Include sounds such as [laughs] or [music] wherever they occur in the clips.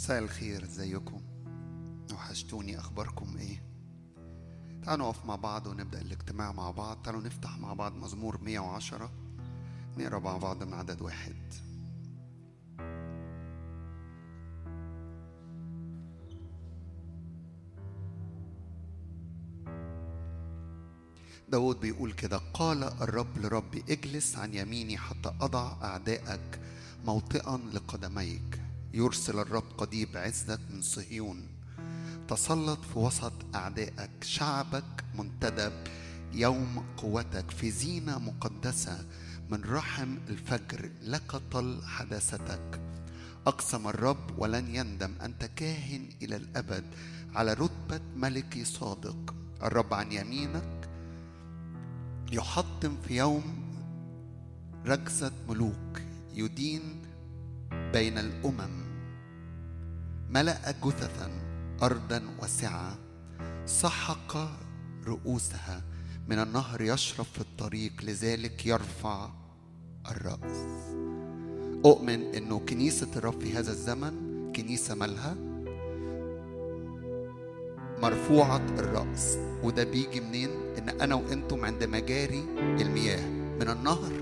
مساء الخير إزيكم؟ وحشتوني أخباركم إيه؟ تعالوا نقف مع بعض ونبدأ الاجتماع مع بعض. تعالوا نفتح مع بعض مزمور 110 نقرأ مع بعض من عدد واحد. داود بيقول كده قال الرب لربي اجلس عن يميني حتى أضع أعدائك موطئا لقدميك. يرسل الرب قضيب عزك من صهيون. تسلط في وسط أعدائك شعبك منتدب. يوم قوتك في زينة مقدسة من رحم الفجر لك طل حداثتك. أقسم الرب ولن يندم أنت كاهن إلى الأبد على رتبة ملكي صادق. الرب عن يمينك يحطم في يوم ركزة ملوك. يدين بين الأمم. ملأ جثثا أرضا واسعة سحق رؤوسها. من النهر يشرب في الطريق لذلك يرفع الرأس. أؤمن أنه كنيسة الرب في هذا الزمن كنيسة مالها مرفوعة الرأس. وده بيجي منين؟ إن أنا وأنتم عند مجاري المياه. من النهر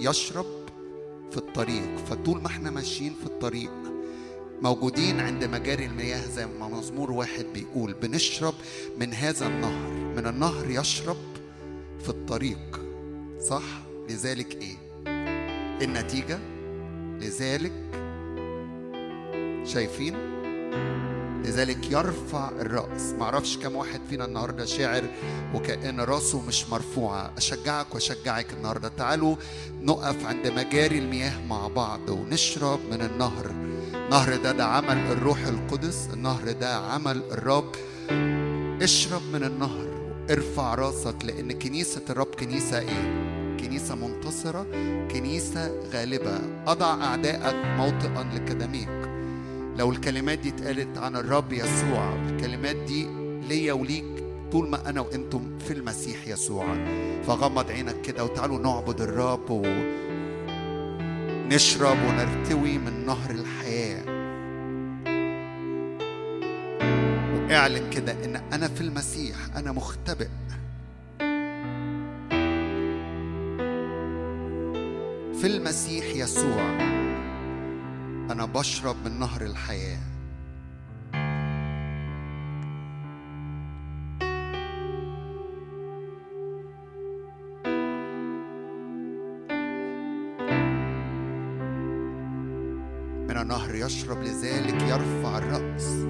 يشرب في الطريق. فطول ما إحنا ماشيين في الطريق موجودين عند مجاري المياه زي ما مزمور واحد بيقول بنشرب من هذا النهر من النهر يشرب في الطريق. صح؟ لذلك إيه؟ النتيجة؟ لذلك شايفين؟ لذلك يرفع الرأس. معرفش كم واحد فينا النهاردة شاعر وكأن راسه مش مرفوعة. أشجعك وأشجعك النهاردة. تعالوا نقف عند مجاري المياه مع بعض ونشرب من النهر. النهر ده ده عمل الروح القدس النهر ده عمل الرب. اشرب من النهر ارفع راسك لأن كنيسة الرب كنيسة إيه؟ كنيسة منتصرة كنيسة غالبة. أضع أعدائك موطئا لقدميك لو الكلمات دي اتقالت عن الرب يسوع الكلمات دي ليا وليك طول ما أنا وأنتم في المسيح يسوع. فغمض عينك كده وتعالوا نعبد الرب ونشرب ونرتوي من نهر الحياة. واعلن كده إن أنا في المسيح أنا مختبئ. في المسيح يسوع أنا بشرب من نهر الحياة. النهر يشرب لذلك يرفع الرأس.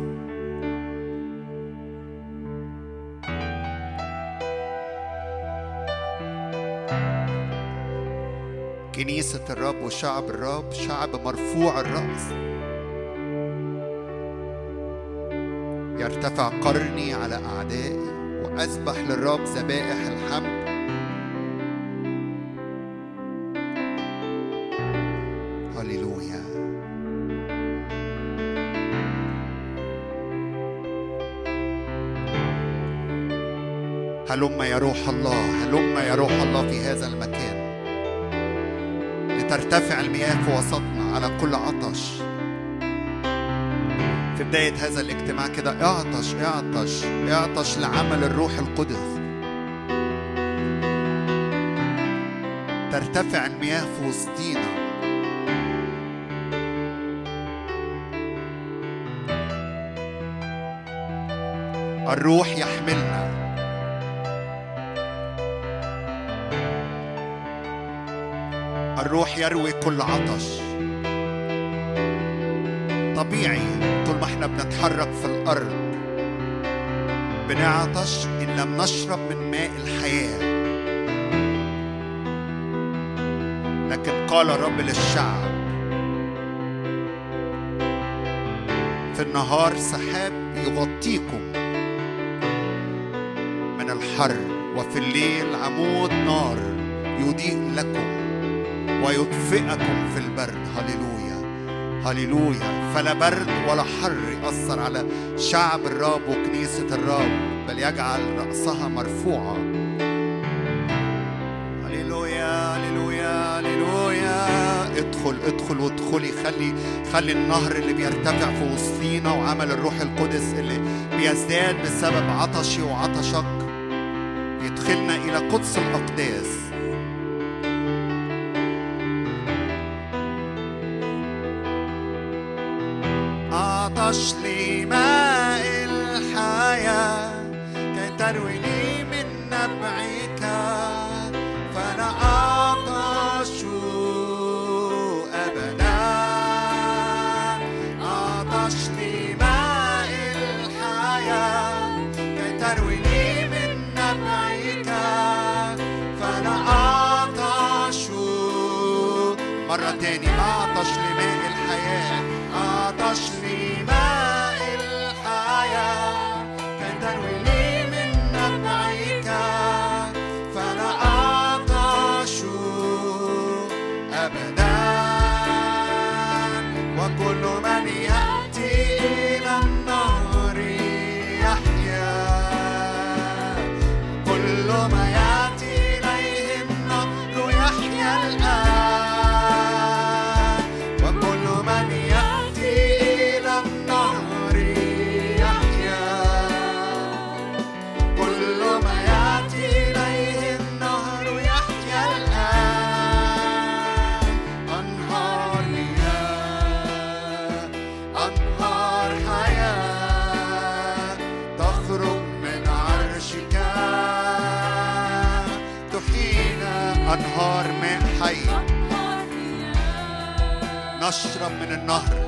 كنيسة الرب وشعب الرب شعب مرفوع الرأس. يرتفع قرني على أعدائي وأذبح للرب ذبائح الحمد. هلم يا روح الله هلم يا روح الله في هذا المكان. لترتفع المياه في وسطنا على كل عطش. في بداية هذا الاجتماع كده اعطش اعطش اعطش لعمل الروح القدس. ترتفع المياه في وسطينا. الروح يحملنا. الروح يروي كل عطش. طبيعي طول ما إحنا بنتحرك في الأرض بنعطش إن لم نشرب من ماء الحياة. لكن قال الرب للشعب في النهار سحاب يغطيكم من الحر وفي الليل عمود نار يضيء لكم. ويطفئكم في البرد. هللويا. هللويا. فلا برد ولا حر يأثر على شعب الرب وكنيسة الرب بل يجعل رأسها مرفوعة. هللويا. هللويا. هللويا. ادخل ادخل وادخلي. خلي خلي النهر اللي بيرتفع في وسطينا وعمل الروح القدس اللي بيزداد بسبب عطشي وعطشك. يدخلنا إلى قدس الأقداس. عطش لماء الحياة. كي ترويني نشرب من النهر.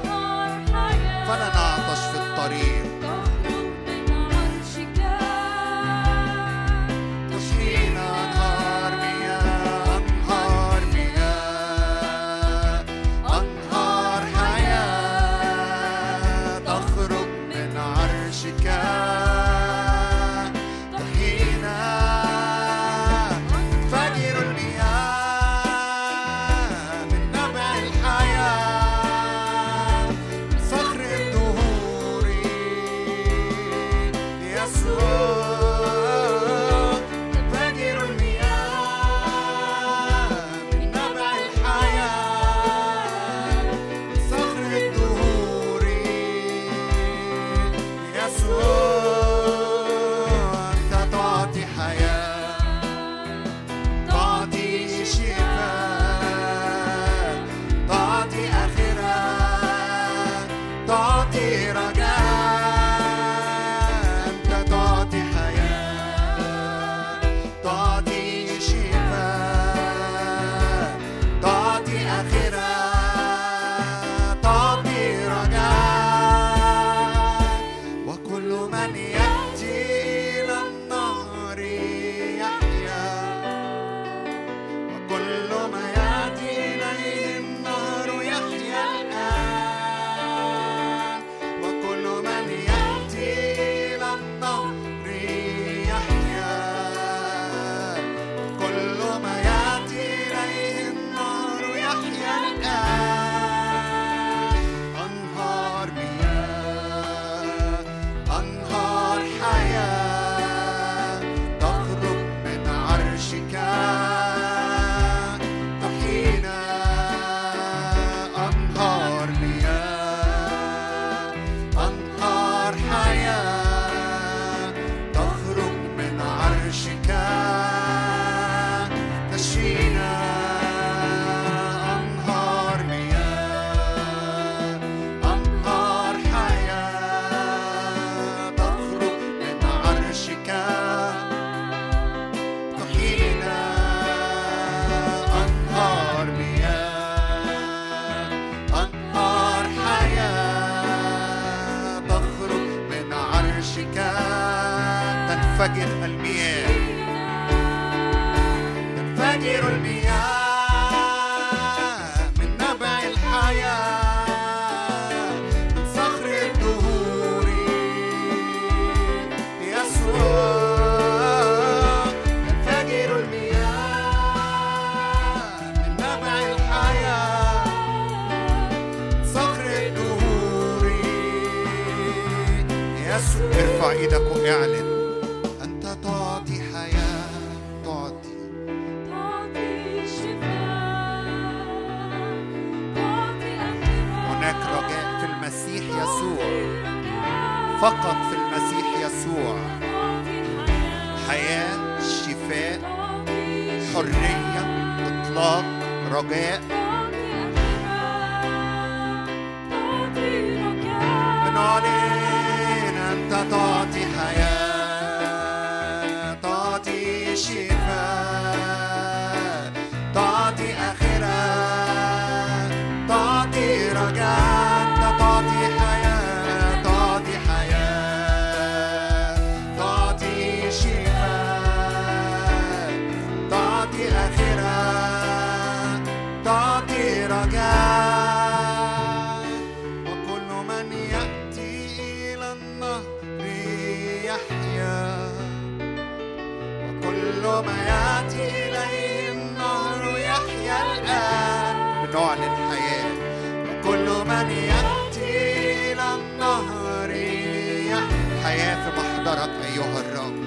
أنتظرك أيها الرب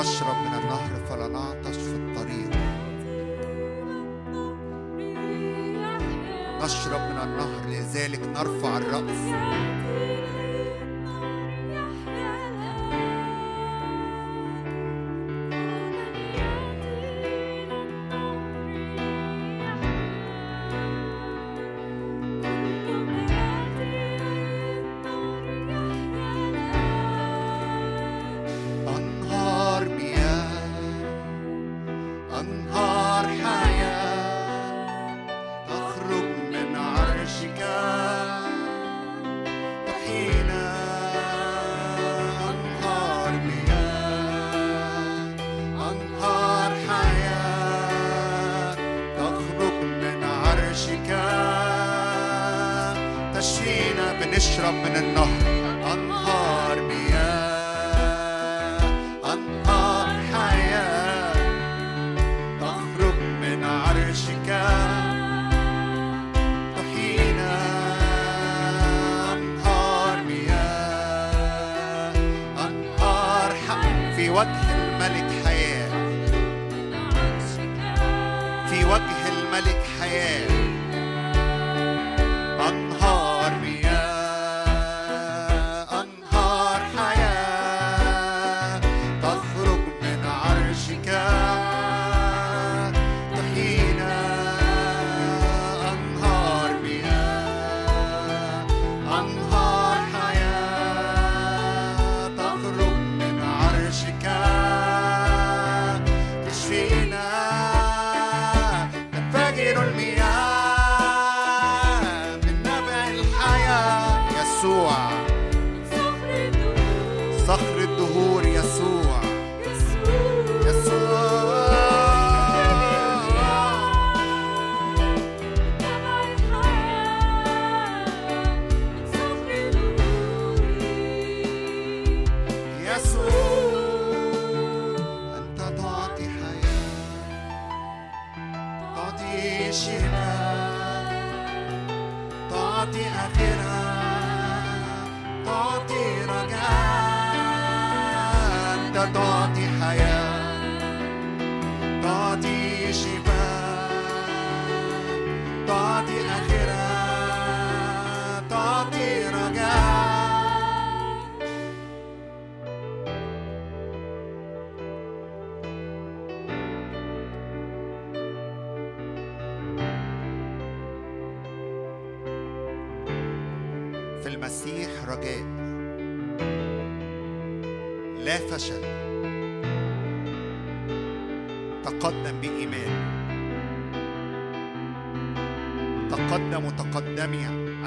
نشرب من النهر فلا نعطش في الطريق نشرب من النهر لذلك نرفع الرأس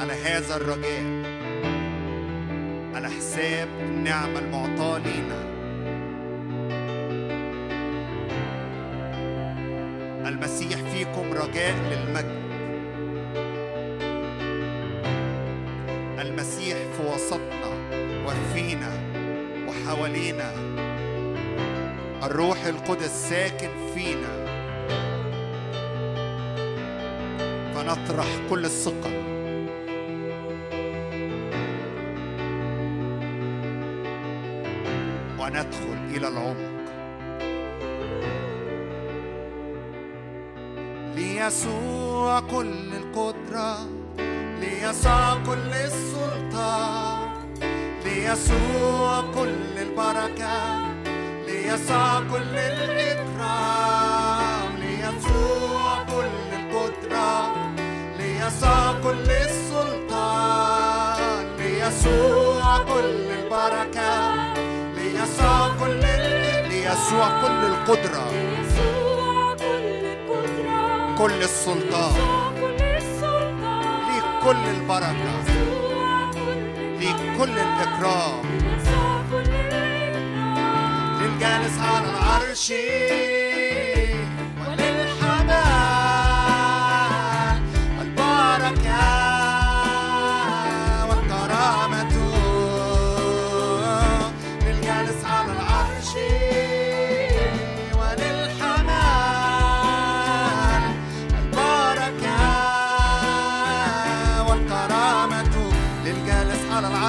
على هذا الرجاء على حساب النعمة المعطاة لينا. المسيح فيكم رجاء للمجد. المسيح في وسطنا وفينا وحوالينا. الروح القدس ساكن فينا. فنطرح كل الثقل إلى العمق ليسوع كل القدرة ليسوع كل السلطان ليسوع كل البركة ليسوع كل الإكرام ليسوع كل القدرة ليسوع كل السلطان ليسوع يسوع كل القدرة. كل السلطان. ليك كل البركة. ليك كل الإكرام. للجالس على العرش.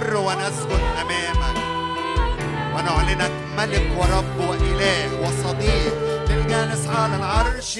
نمر ونسجد أمامك. ونعلنك ملك ورب وإله وصديق. للجالس على العرش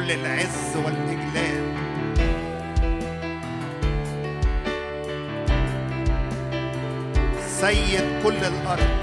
كل العز والإجلال. سيد كل الأرض.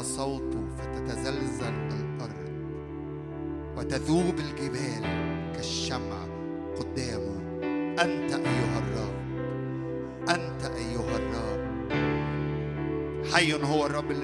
صوته فتتزلزل الأرض وتذوب الجبال كالشمع قدامه. أنت أيها الرب أنت أيها الرب. حي هو الرب اللي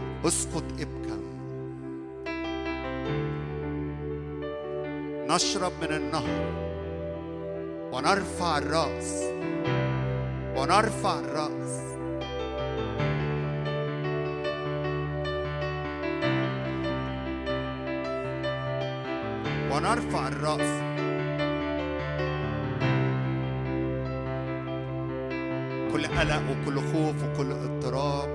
اسقط ابكى. نشرب من النهر ونرفع الرأس ونرفع الرأس. ونرفع الرأس. كل قلق وكل خوف وكل اضطراب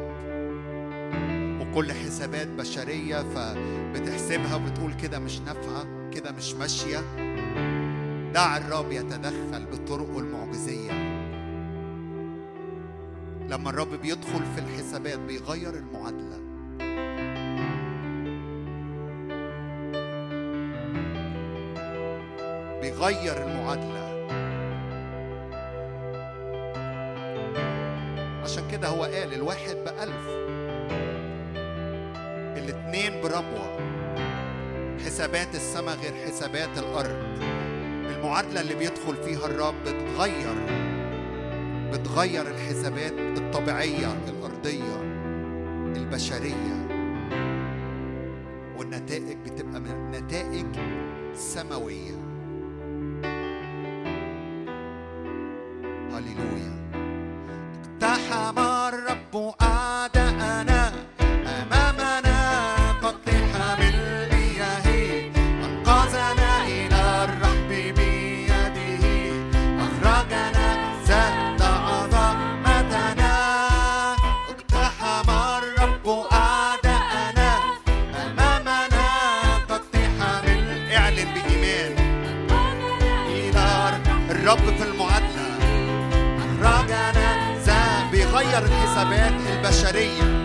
وكل حسابات بشرية فبتحسبها وبتقول كده مش نافعة كده مش ماشية. دع الرب يتدخل بطرقه المعجزية. لما الرب بيدخل في الحسابات بيغير المعادلة. بيغير المعادلة. عشان كده هو قال الواحد بألف. بربوة حسابات السماء غير حسابات الأرض. المعادلة اللي بيدخل فيها الرب بتغير بتغير الحسابات الطبيعية الأرضية البشرية. والنتائج بتبقى نتائج سماوية. بيغير الحسابات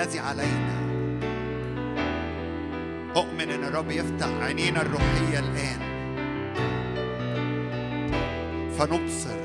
الذي علينا. أؤمن أن الرب يفتح عينينا الروحية الآن. فنبصر.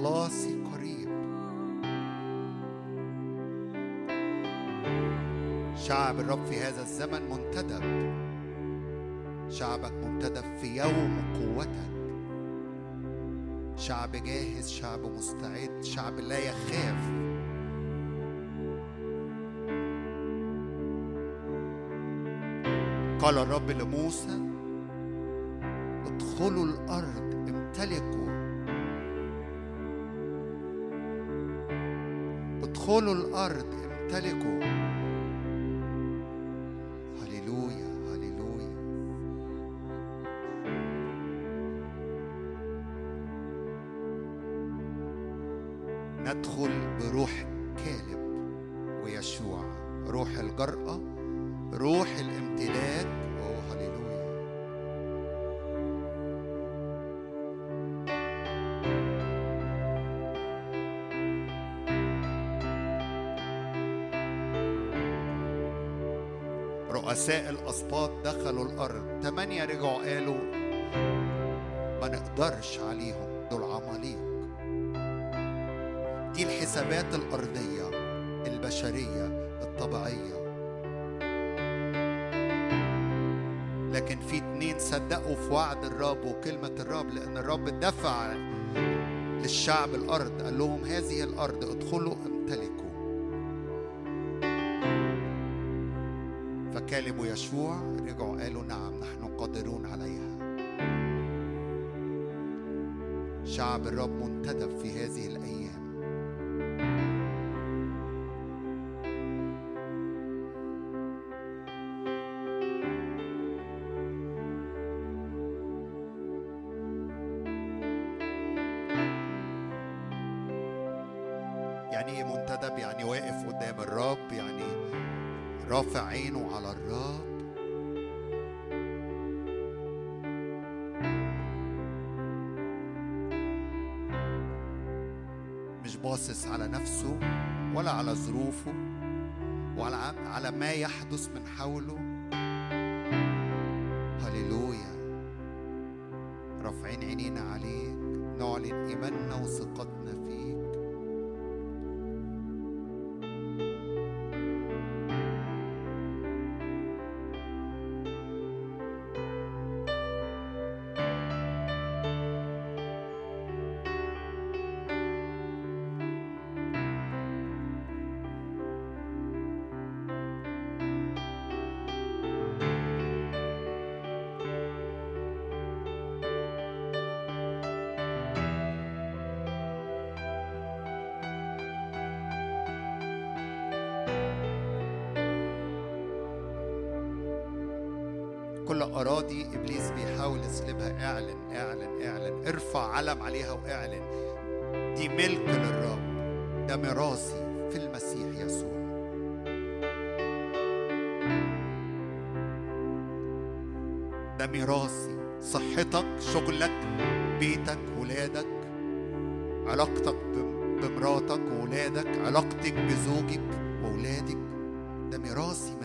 خلاصي قريب. شعب الرب في هذا الزمن منتدب. شعبك منتدب في يوم قوتك. شعب جاهز شعب مستعد شعب لا يخاف. قال الرب لموسى ادخلوا الأرض امتلكوا ادخلوا الأرض امتلكوا. رؤساء الأسباط دخلوا الأرض. تمانية رجعوا قالوا ما نقدرش عليهم دول عماليق. دي الحسابات الأرضية البشرية الطبيعية. لكن في اتنين صدقوا في وعد الرب وكلمة الرب لأن الرب دفع للشعب الأرض قال لهم هذه الأرض ادخلوا امتلكوا. فكالب ويشوع رجعوا قالوا نعم نحن قادرون عليها. شعب الرب منتدب في هذه الأيام. على ظروفه ولا على ما يحدث من حوله. هللويا. رافعين عينينا عليك. نعلن إيماننا وثقتنا. كل أراضي إبليس بيحاول يسلبها. اعلن اعلن اعلن. ارفع علم عليها واعلن. دي ملك للرب. ده ميراثي في المسيح يسوع. ده ميراثي صحتك شغلك بيتك ولادك علاقتك بمراتك وولادك علاقتك بزوجك وولادك. ده ميراثي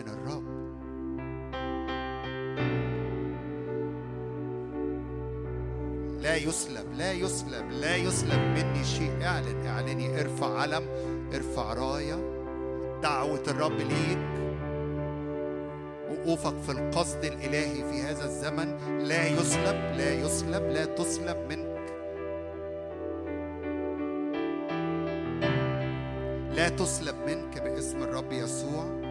لا يسلب لا يسلب لا يسلب مني شيء. اعلن اعلني ارفع علم ارفع راية. دعوة الرب ليك. وقوفك في القصد الإلهي في هذا الزمن. لا يسلب لا يسلب لا تسلب منك. لا تسلب منك باسم الرب يسوع.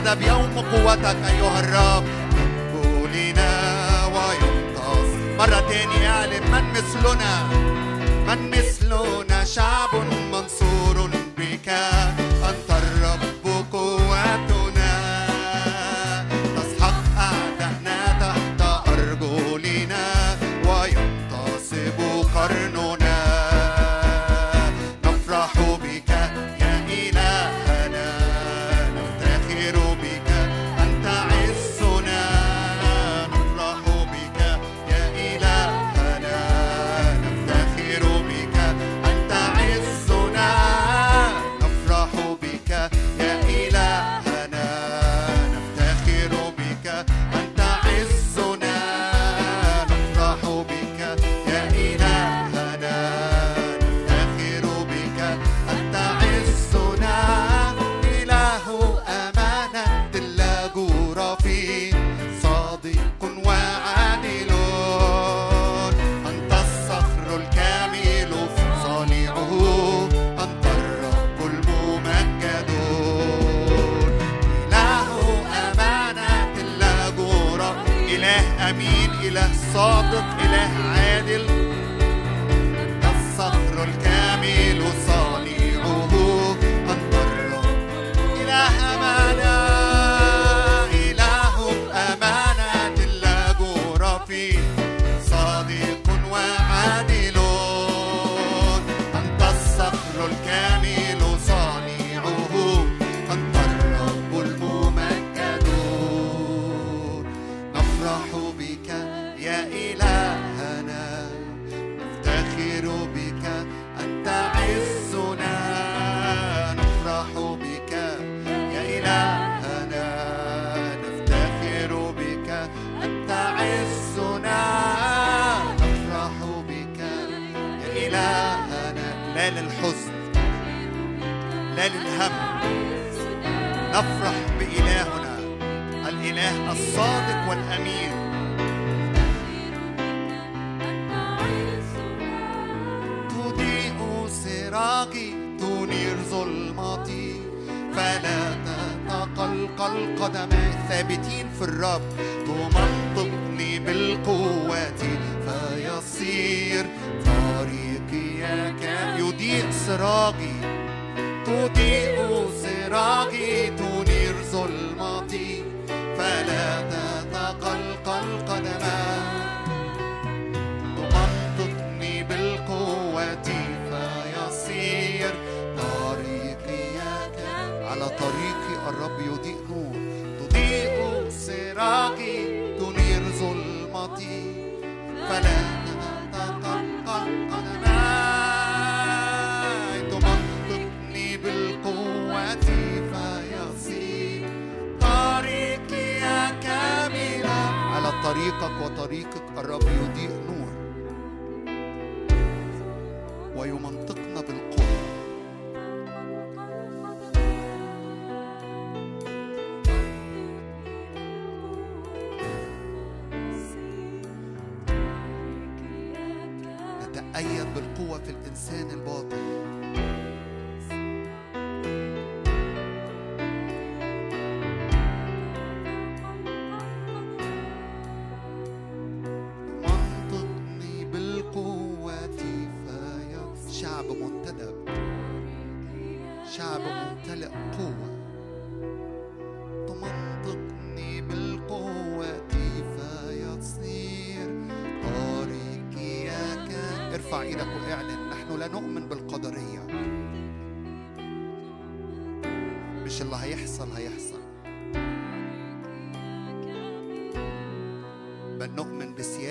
أنا بيوم قوتك أيها الرب. قولنا ويمتص وينتصر مرة تاني اعلن من مثلنا من مثلنا شعب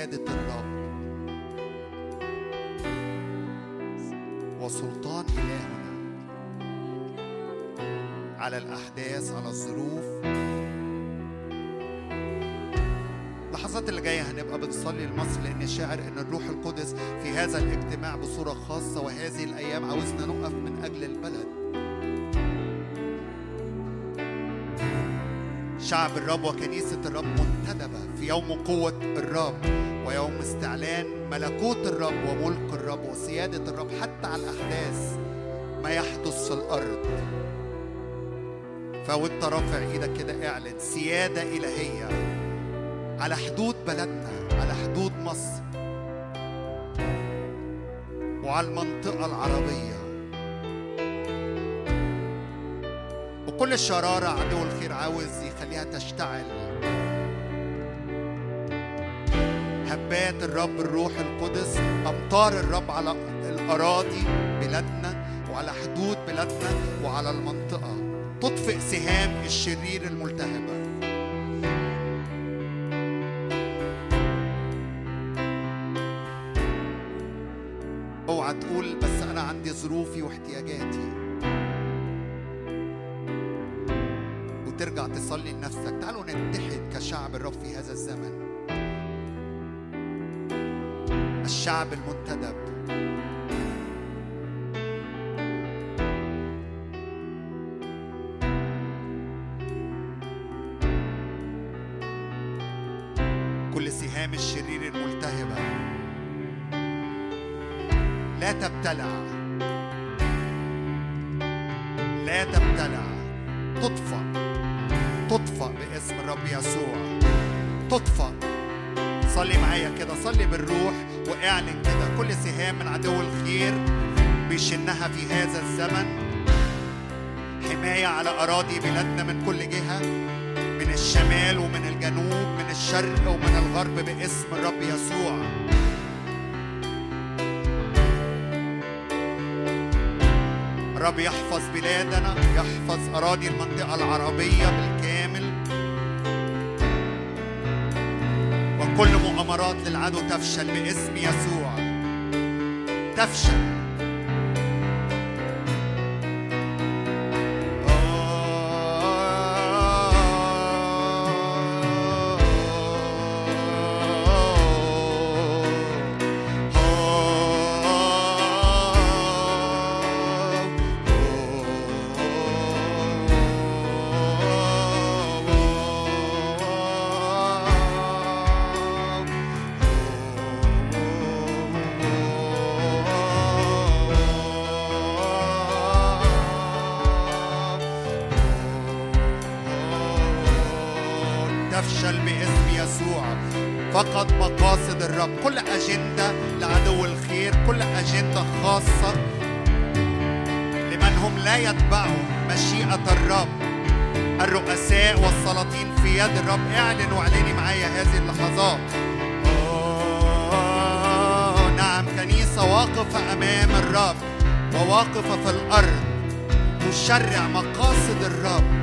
عبادة الرب وسلطان إلهنا. على الأحداث على الظروف. اللحظات اللي جاية هنبقى بنصلي لمصر لأن شاعر إن الروح القدس في هذا الاجتماع بصورة خاصة وهذه الأيام عاوزنا نقف من أجل البلد. شعب الرب وكنيسة الرب منتدبة في يوم قوة الرب ويوم استعلان ملكوت الرب وملك الرب وسيادة الرب حتى على الأحداث ما يحدث في الأرض. فوانت رافع إيدك كده اعلن سيادة إلهية على حدود بلدنا على حدود مصر وعلى المنطقة العربية. وكل الشرارة عدو الخير عاوز يخليها تشتعل. هبات الرب الروح القدس أمطار الرب على الأراضي بلادنا وعلى حدود بلادنا وعلى المنطقة. تطفئ سهام الشرير الملتهبة. أوعى تقول بس أنا عندي ظروفي واحتياجاتي. لنفسك تعالوا نتحد كشعب الرب في هذا الزمن. الشعب المنتدب. كل سهام الشرير الملتهبة لا تبتلع. صلي معايا كده. صلي بالروح واعلن كده. كل سهام من عدو الخير بيشنها في هذا الزمن. حماية على أراضي بلادنا من كل جهة من الشمال ومن الجنوب من الشرق ومن الغرب باسم الرب يسوع. الرب يحفظ بلادنا يحفظ أراضي المنطقة العربية بالكامل. وكل مؤامرات للعدو تفشل باسم يسوع. تفشل. أجندة لعدو الخير كل أجندة خاصة. لمن هم لا يتبعوا مشيئة الرب. الرؤساء والسلاطين في يد الرب. اعلن واعلني معايا هذه اللحظات. آه، نعم كنيسة واقفة أمام الرب وواقفة في الأرض. تشرع مقاصد الرب.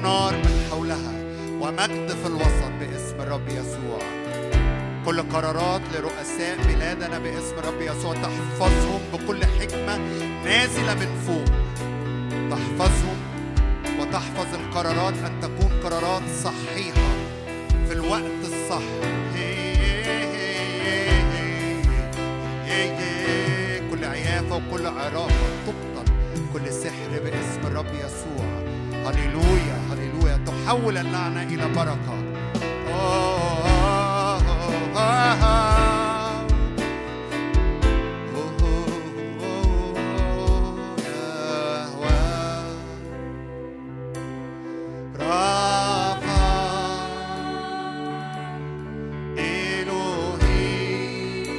تسور نار من حولها ومجد في الوسط باسم الرب يسوع. كل قرارات لرؤساء بلادنا باسم الرب يسوع تحفظهم بكل حكمة نازلة من فوق. تحفظهم وتحفظ القرارات أن تكون قرارات صحيحة في الوقت الصح. كل عيافة وكل عرافة تبطل كل سحر باسم الرب يسوع. هللويا. تحول اللعنة إلى بركة.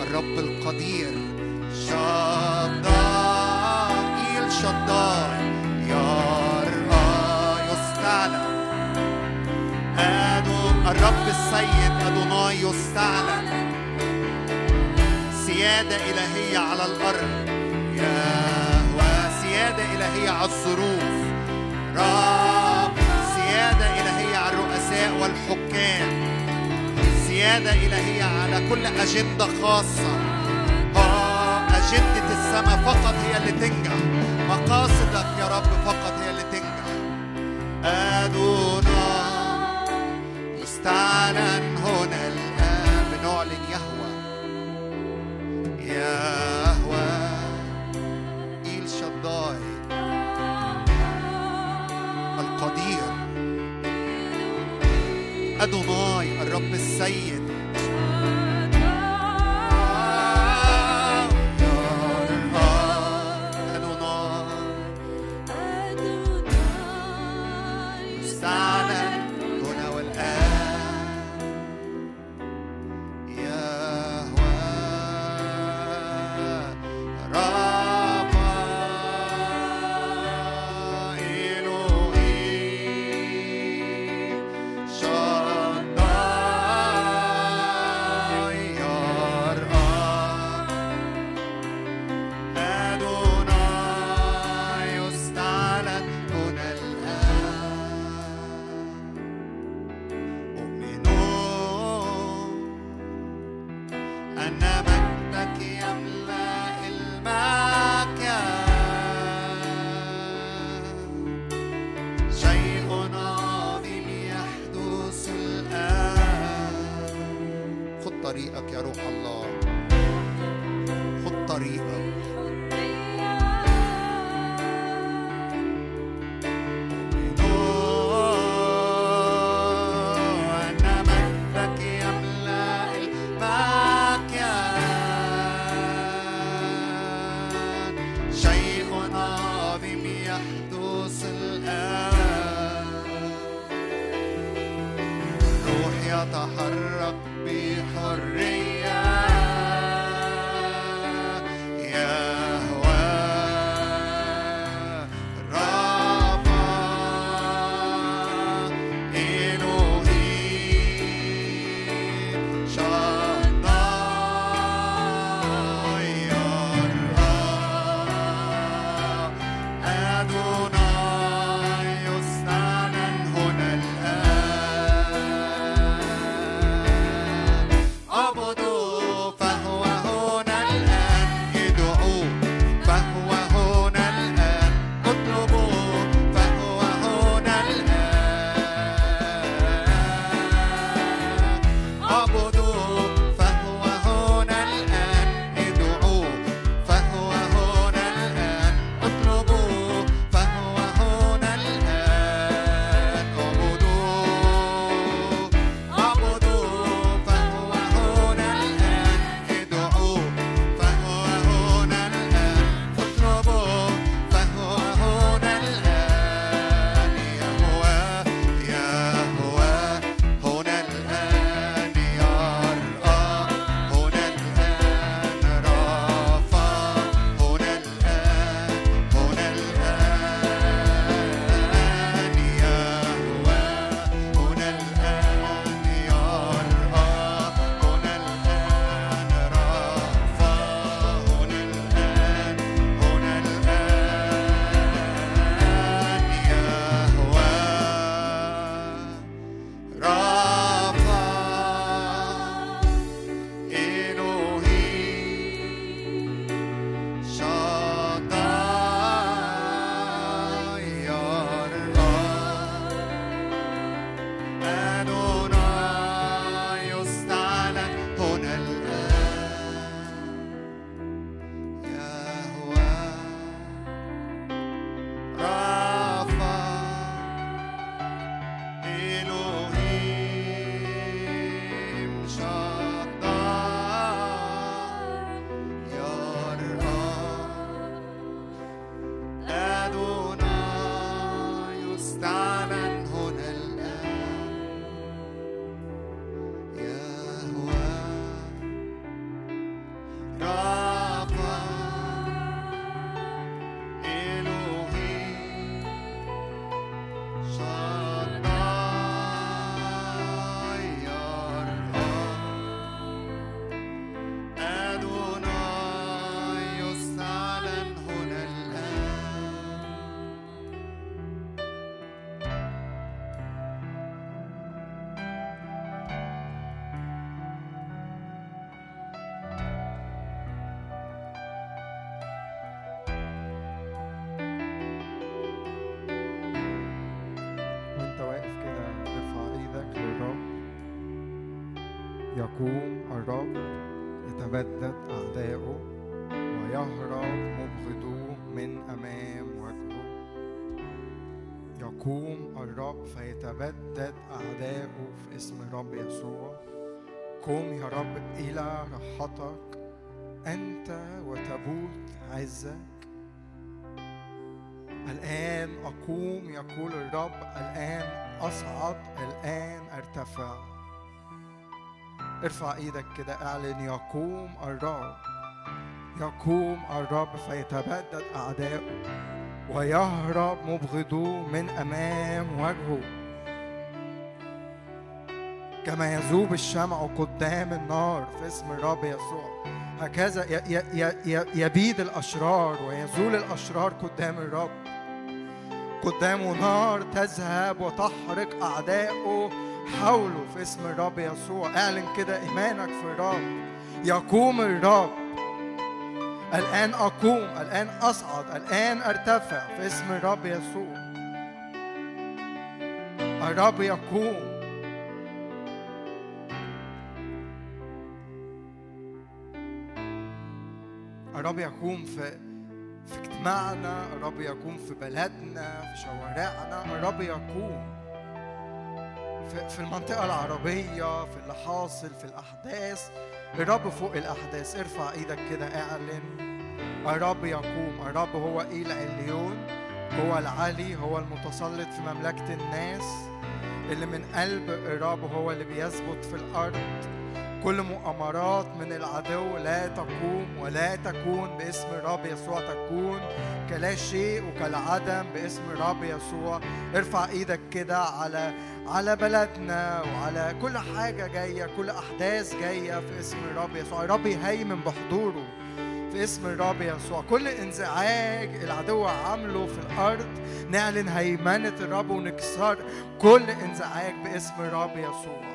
الرب القدير. يستعلن. سيادة إلهية على الأرض. يا سيادة إلهية على الظروف. رب سيادة إلهية على الرؤساء والحكام. سيادة إلهية على كل أجندة خاصة. آه أجندة السماء فقط هي اللي تنجح. مقاصدك يا رب فقط هي اللي تنجح. أدونا يستعلن. أدوناي الرب السيد. يقوم الرب فيتبدد أعداؤه في اسم الرب يسوع. قم يا رب إلى راحتك. أنت وتبوت عزك. الآن أقوم يقول الرب. الآن أصعد. الآن أرتفع. ارفع إيدك كده أعلن. يقوم الرب. يقوم الرب فيتبدد أعداؤه ويهرب مبغضوه من أمام وجهه. كما يذوب الشمع قدام النار في اسم الرب يسوع. هكذا يبيد الأشرار ويزول الأشرار قدام الرب. قدامه نار تذهب وتحرق أعدائه حوله في اسم الرب يسوع. اعلن كده إيمانك في الرب. يقوم الرب الآن أقوم الآن أصعد الآن أرتفع في اسم الرب يسوع. الرب يقوم. الرب يقوم في في اجتماعنا الرب يقوم في بلدنا في شوارعنا الرب يقوم. في, المنطقة العربية في اللي حاصل في الأحداث الرب فوق الأحداث ارفع إيدك كده اعلن. الرب يقوم الرب هو إيه العليون هو العلي هو المتسلط في مملكة الناس اللي من قلب الرب هو اللي بيثبت في الأرض. كل مؤامرات من العدو لا تقوم ولا تكون باسم الرب يسوع تكون كلا شيء وكالعدم باسم الرب يسوع. ارفع إيدك كده على على بلدنا وعلى كل حاجة جاية كل أحداث جاية في اسم الرب يسوع. الرب يهيمن بحضوره في اسم الرب يسوع. كل انزعاج العدو عامله في الأرض نعلن هيمنة الرب ونكسر كل انزعاج باسم الرب يسوع.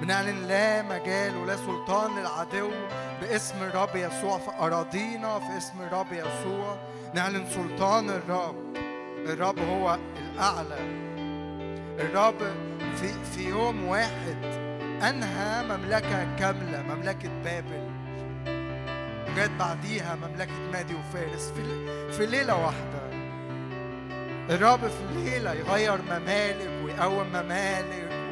بنعلن لا مجال ولا سلطان للعدو باسم الرب يسوع. في أراضينا في اسم الرب يسوع نعلن سلطان الرب. الرب هو الأعلى. الرب في في يوم واحد أنهى مملكة كاملة مملكة بابل. وجات بعديها مملكة مادي وفارس في في ليلة واحدة. الرب في ليلة يغير ممالك ويقوم ممالك.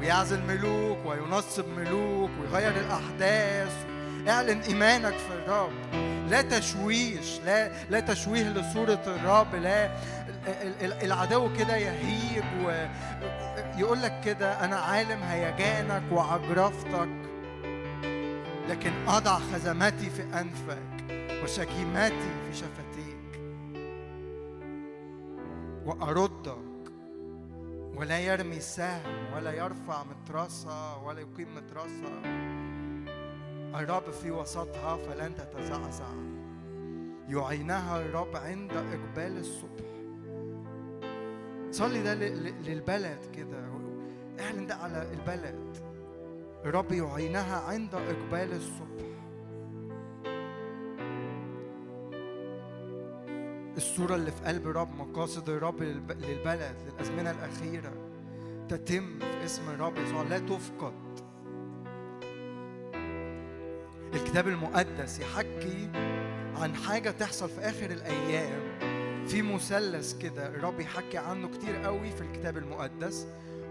ويعزل ملوك وينصب ملوك ويغير الأحداث. اعلن إيمانك في الرب. لا تشويش لا لا تشويه لصورة الرب. لا العدو كده يهيج ويقول لك كده أنا عالم هيجانك وعجرفتك لكن أضع خزمتي في أنفك وشكيماتي في شفتيك. وأردك ولا يرمي سهم ولا يرفع مترسة ولا يقيم مترسة الرب في وسطها فلن تتزعزع. يعينها الرب عند إقبال الصبح. صلي ده للبلد كده. اعلن ده على البلد. الرب يعينها عند إقبال الصبح. الصورة اللي في قلب الرب مقاصد الرب للبلد للأزمنة الأخيرة. تتم في اسم الرب يسوع. لا تفقد. الكتاب المقدس يحكي عن حاجة تحصل في آخر الأيام. في مثلث كده الرب يحكي عنه كتير قوي في الكتاب المقدس.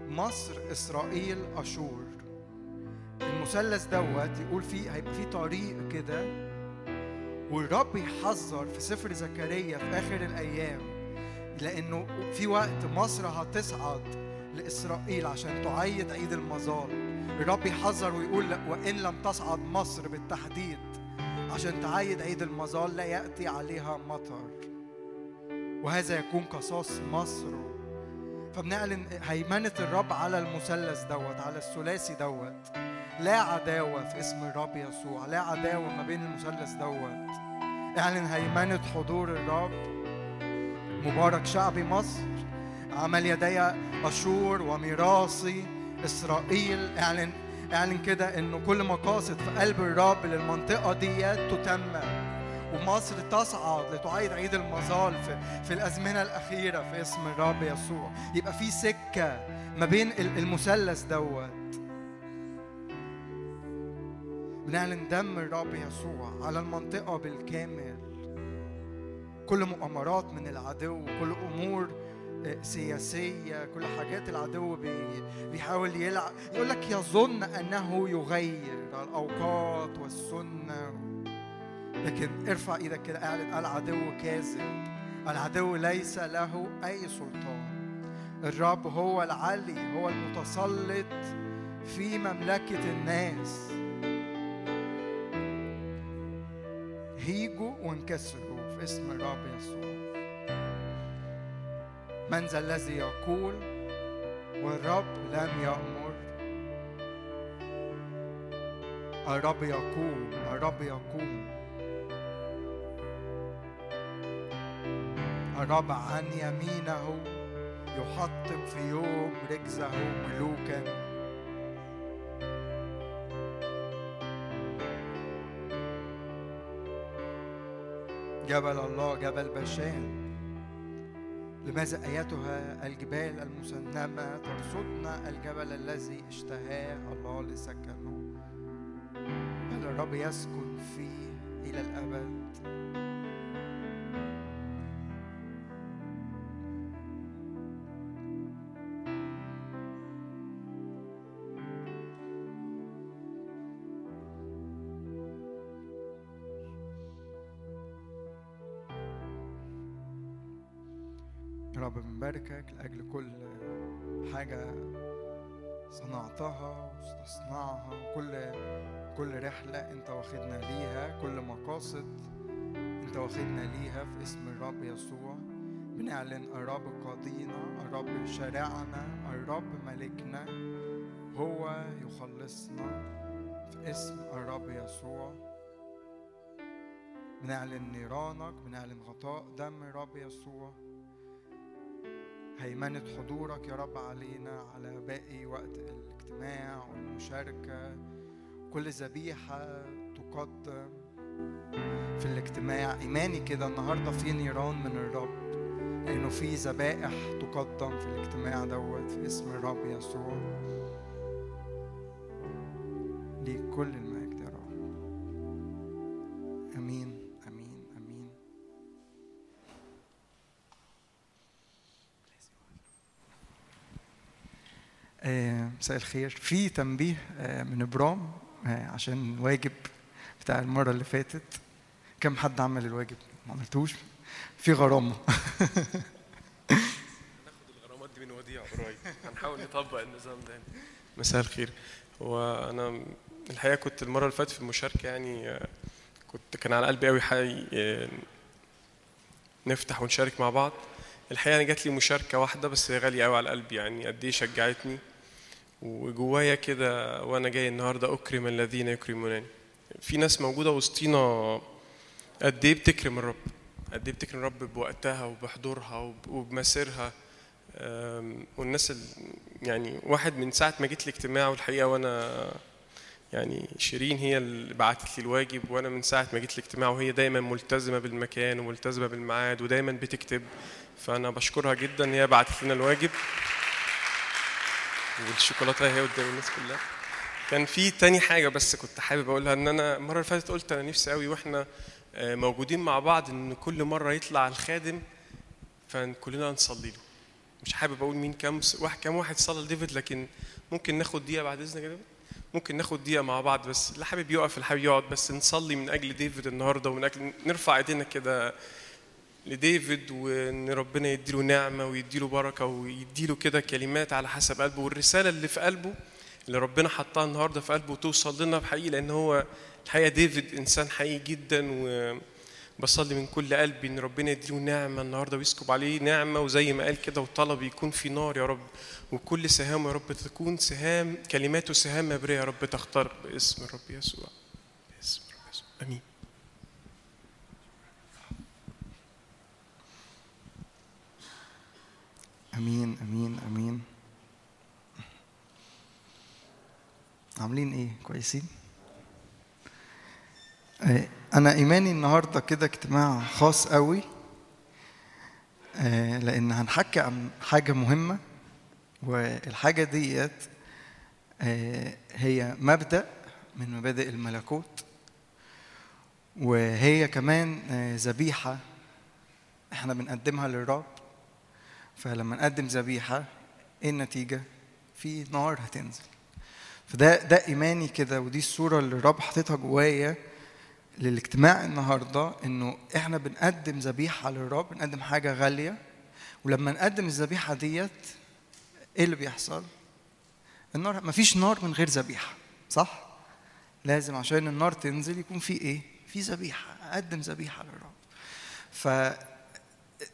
مصر إسرائيل أشور. المثلث دوت يقول فيه هيبقى فيه طريق كده والرب يحذر في سفر زكريا في آخر الأيام لأنه في وقت مصر هتصعد لإسرائيل عشان تعيد عيد المظال الرب يحذر ويقول وإن لم تصعد مصر بالتحديد عشان تعيد عيد المظال لا يأتي عليها مطر. وهذا يكون قصاص مصر. فبنعلن هيمنة الرب على المثلث دوت على الثلاثي دوت. لا عداوة في اسم الرب يسوع لا عداوة ما بين المثلث دوت. اعلن هيمنة حضور الرب. مبارك شعبي مصر. عمل يدي أشور وميراثي إسرائيل. اعلن اعلن كده انه كل مقاصد في قلب الرب للمنطقة ديت تتمم ومصر تصعد لتعيد عيد المظال في, في الأزمنة الأخيرة في اسم الرب يسوع. يبقى في سكة ما بين المثلث دوت. بنعلن دم الرب يسوع على المنطقة بالكامل. كل مؤامرات من العدو كل أمور آه، سياسية كل حاجات العدو بي- بيحاول يلعب يقول لك يظن أنه يغير الأوقات والسنة. لكن ارفع إيدك كده اعلن العدو كاذب. العدو ليس له أي سلطان. الرب هو العلي هو المتسلط في مملكة الناس. هيجوا وانكسروا في اسم الرب يسوع. من ذا الذي يقول والرب لم يأمر. الرب يقوم الرب يقوم. الرب عن يمينه يحطم في يوم رجزه ملوكا. جبل الله جبل بشان لماذا ايتها الجبال المسنمة ترصدنا الجبل الذي اشتهاه؟ الله لسكنه. بل الرب يسكن فيه إلى الأبد؟ بنباركك لأجل كل حاجة صنعتها واستصنعها وكل كل رحلة أنت واخدنا ليها كل مقاصد أنت واخدنا ليها في اسم الرب يسوع. بنعلن الرب قاضينا الرب شارعنا الرب ملكنا هو يخلصنا في اسم الرب يسوع. بنعلن نيرانك بنعلن غطاء دم الرب يسوع. هيمنة حضورك يا رب علينا على باقي وقت الاجتماع والمشاركة. كل ذبيحة تقدم في الاجتماع. إيماني كده النهاردة في نيران من الرب لأنه في ذبائح تقدم في الاجتماع دوت في اسم الرب يسوع. ليك كل المجد يا رب. أمين. مساء الخير. في تنبيه آه، من إبرام آه، عشان الواجب بتاع المرة اللي فاتت. كم حد عمل الواجب؟ ما عملتوش. في غرامة. الغرامات دي من وديع قريب هنحاول نطبق النظام ده. مساء الخير. هو أنا الحقيقة كنت المرة اللي فاتت في المشاركة يعني آه، كنت كان على قلبي قوي حي آه، نفتح ونشارك مع بعض. الحقيقة أنا جات لي مشاركة واحدة بس هي غالية قوي على قلبي يعني قد إيه شجعتني. وجوايا كده وأنا جاي النهارده أكرم الذين يكرمونني. في ناس موجودة وسطينا قد إيه بتكرم الرب؟ قد إيه بتكرم الرب بوقتها وبحضورها وب- وبمسيرها؟ والناس ال... يعني واحد من ساعة ما جيت الاجتماع والحقيقة وأنا يعني شيرين هي اللي بعتت لي الواجب وأنا من ساعة ما جيت الاجتماع وهي دايما ملتزمة بالمكان وملتزمة بالميعاد ودايما بتكتب فأنا بشكرها جدا هي بعتت لنا الواجب. والشوكولاتة هي قدام الناس كلها. كان في تاني حاجة بس كنت حابب أقولها إن أنا المرة اللي فاتت قلت أنا نفسي قوي وإحنا آه، موجودين مع بعض إن كل مرة يطلع الخادم فكلنا نصلي له. مش حابب أقول مين كام واحد كام واحد صلى لديفيد لكن ممكن ناخد دقيقة بعد إذنك يا ممكن ناخد دقيقة مع بعض بس. اللي حابب يقف اللي حابب يقعد بس نصلي من أجل ديفيد النهارده ومن أجل نرفع إيدينا كده لديفيد وإن ربنا يديله نعمة ويديله بركة ويديله كده كلمات على حسب قلبه. والرسالة اللي في قلبه اللي ربنا حطها النهارده في قلبه توصل لنا بحقيقه لأن هو الحقيقة ديفيد إنسان حقيقي جدا و بصلي من كل قلبي إن ربنا يديله نعمة النهارده ويسكب عليه نعمة وزي ما قال كده وطلب يكون في نار يا رب. وكل سهام يا رب تكون سهام كلماته سهام مبريه يا رب تخترق باسم الرب يسوع. باسم الرب يسوع. آمين. آمين آمين آمين. عاملين إيه؟ كويسين؟ آه، أنا إيماني النهارده كده اجتماع خاص قوي آه، لأن هنحكي عن حاجة مهمة والحاجة ديت آه، هي مبدأ من مبادئ الملكوت وهي كمان ذبيحة إحنا بنقدمها للرب. فلما نقدم ذبيحة إيه النتيجة؟ في نار هتنزل فده ده إيماني كده ودي الصورة اللي الرب حاططها جوايا للاجتماع النهارده إنه إحنا بنقدم ذبيحة للرب بنقدم حاجة غالية ولما نقدم الذبيحة ديت إيه اللي بيحصل؟ النار مفيش نار من غير ذبيحة صح؟ لازم عشان النار تنزل يكون في إيه؟ في ذبيحة أقدم ذبيحة للرب ف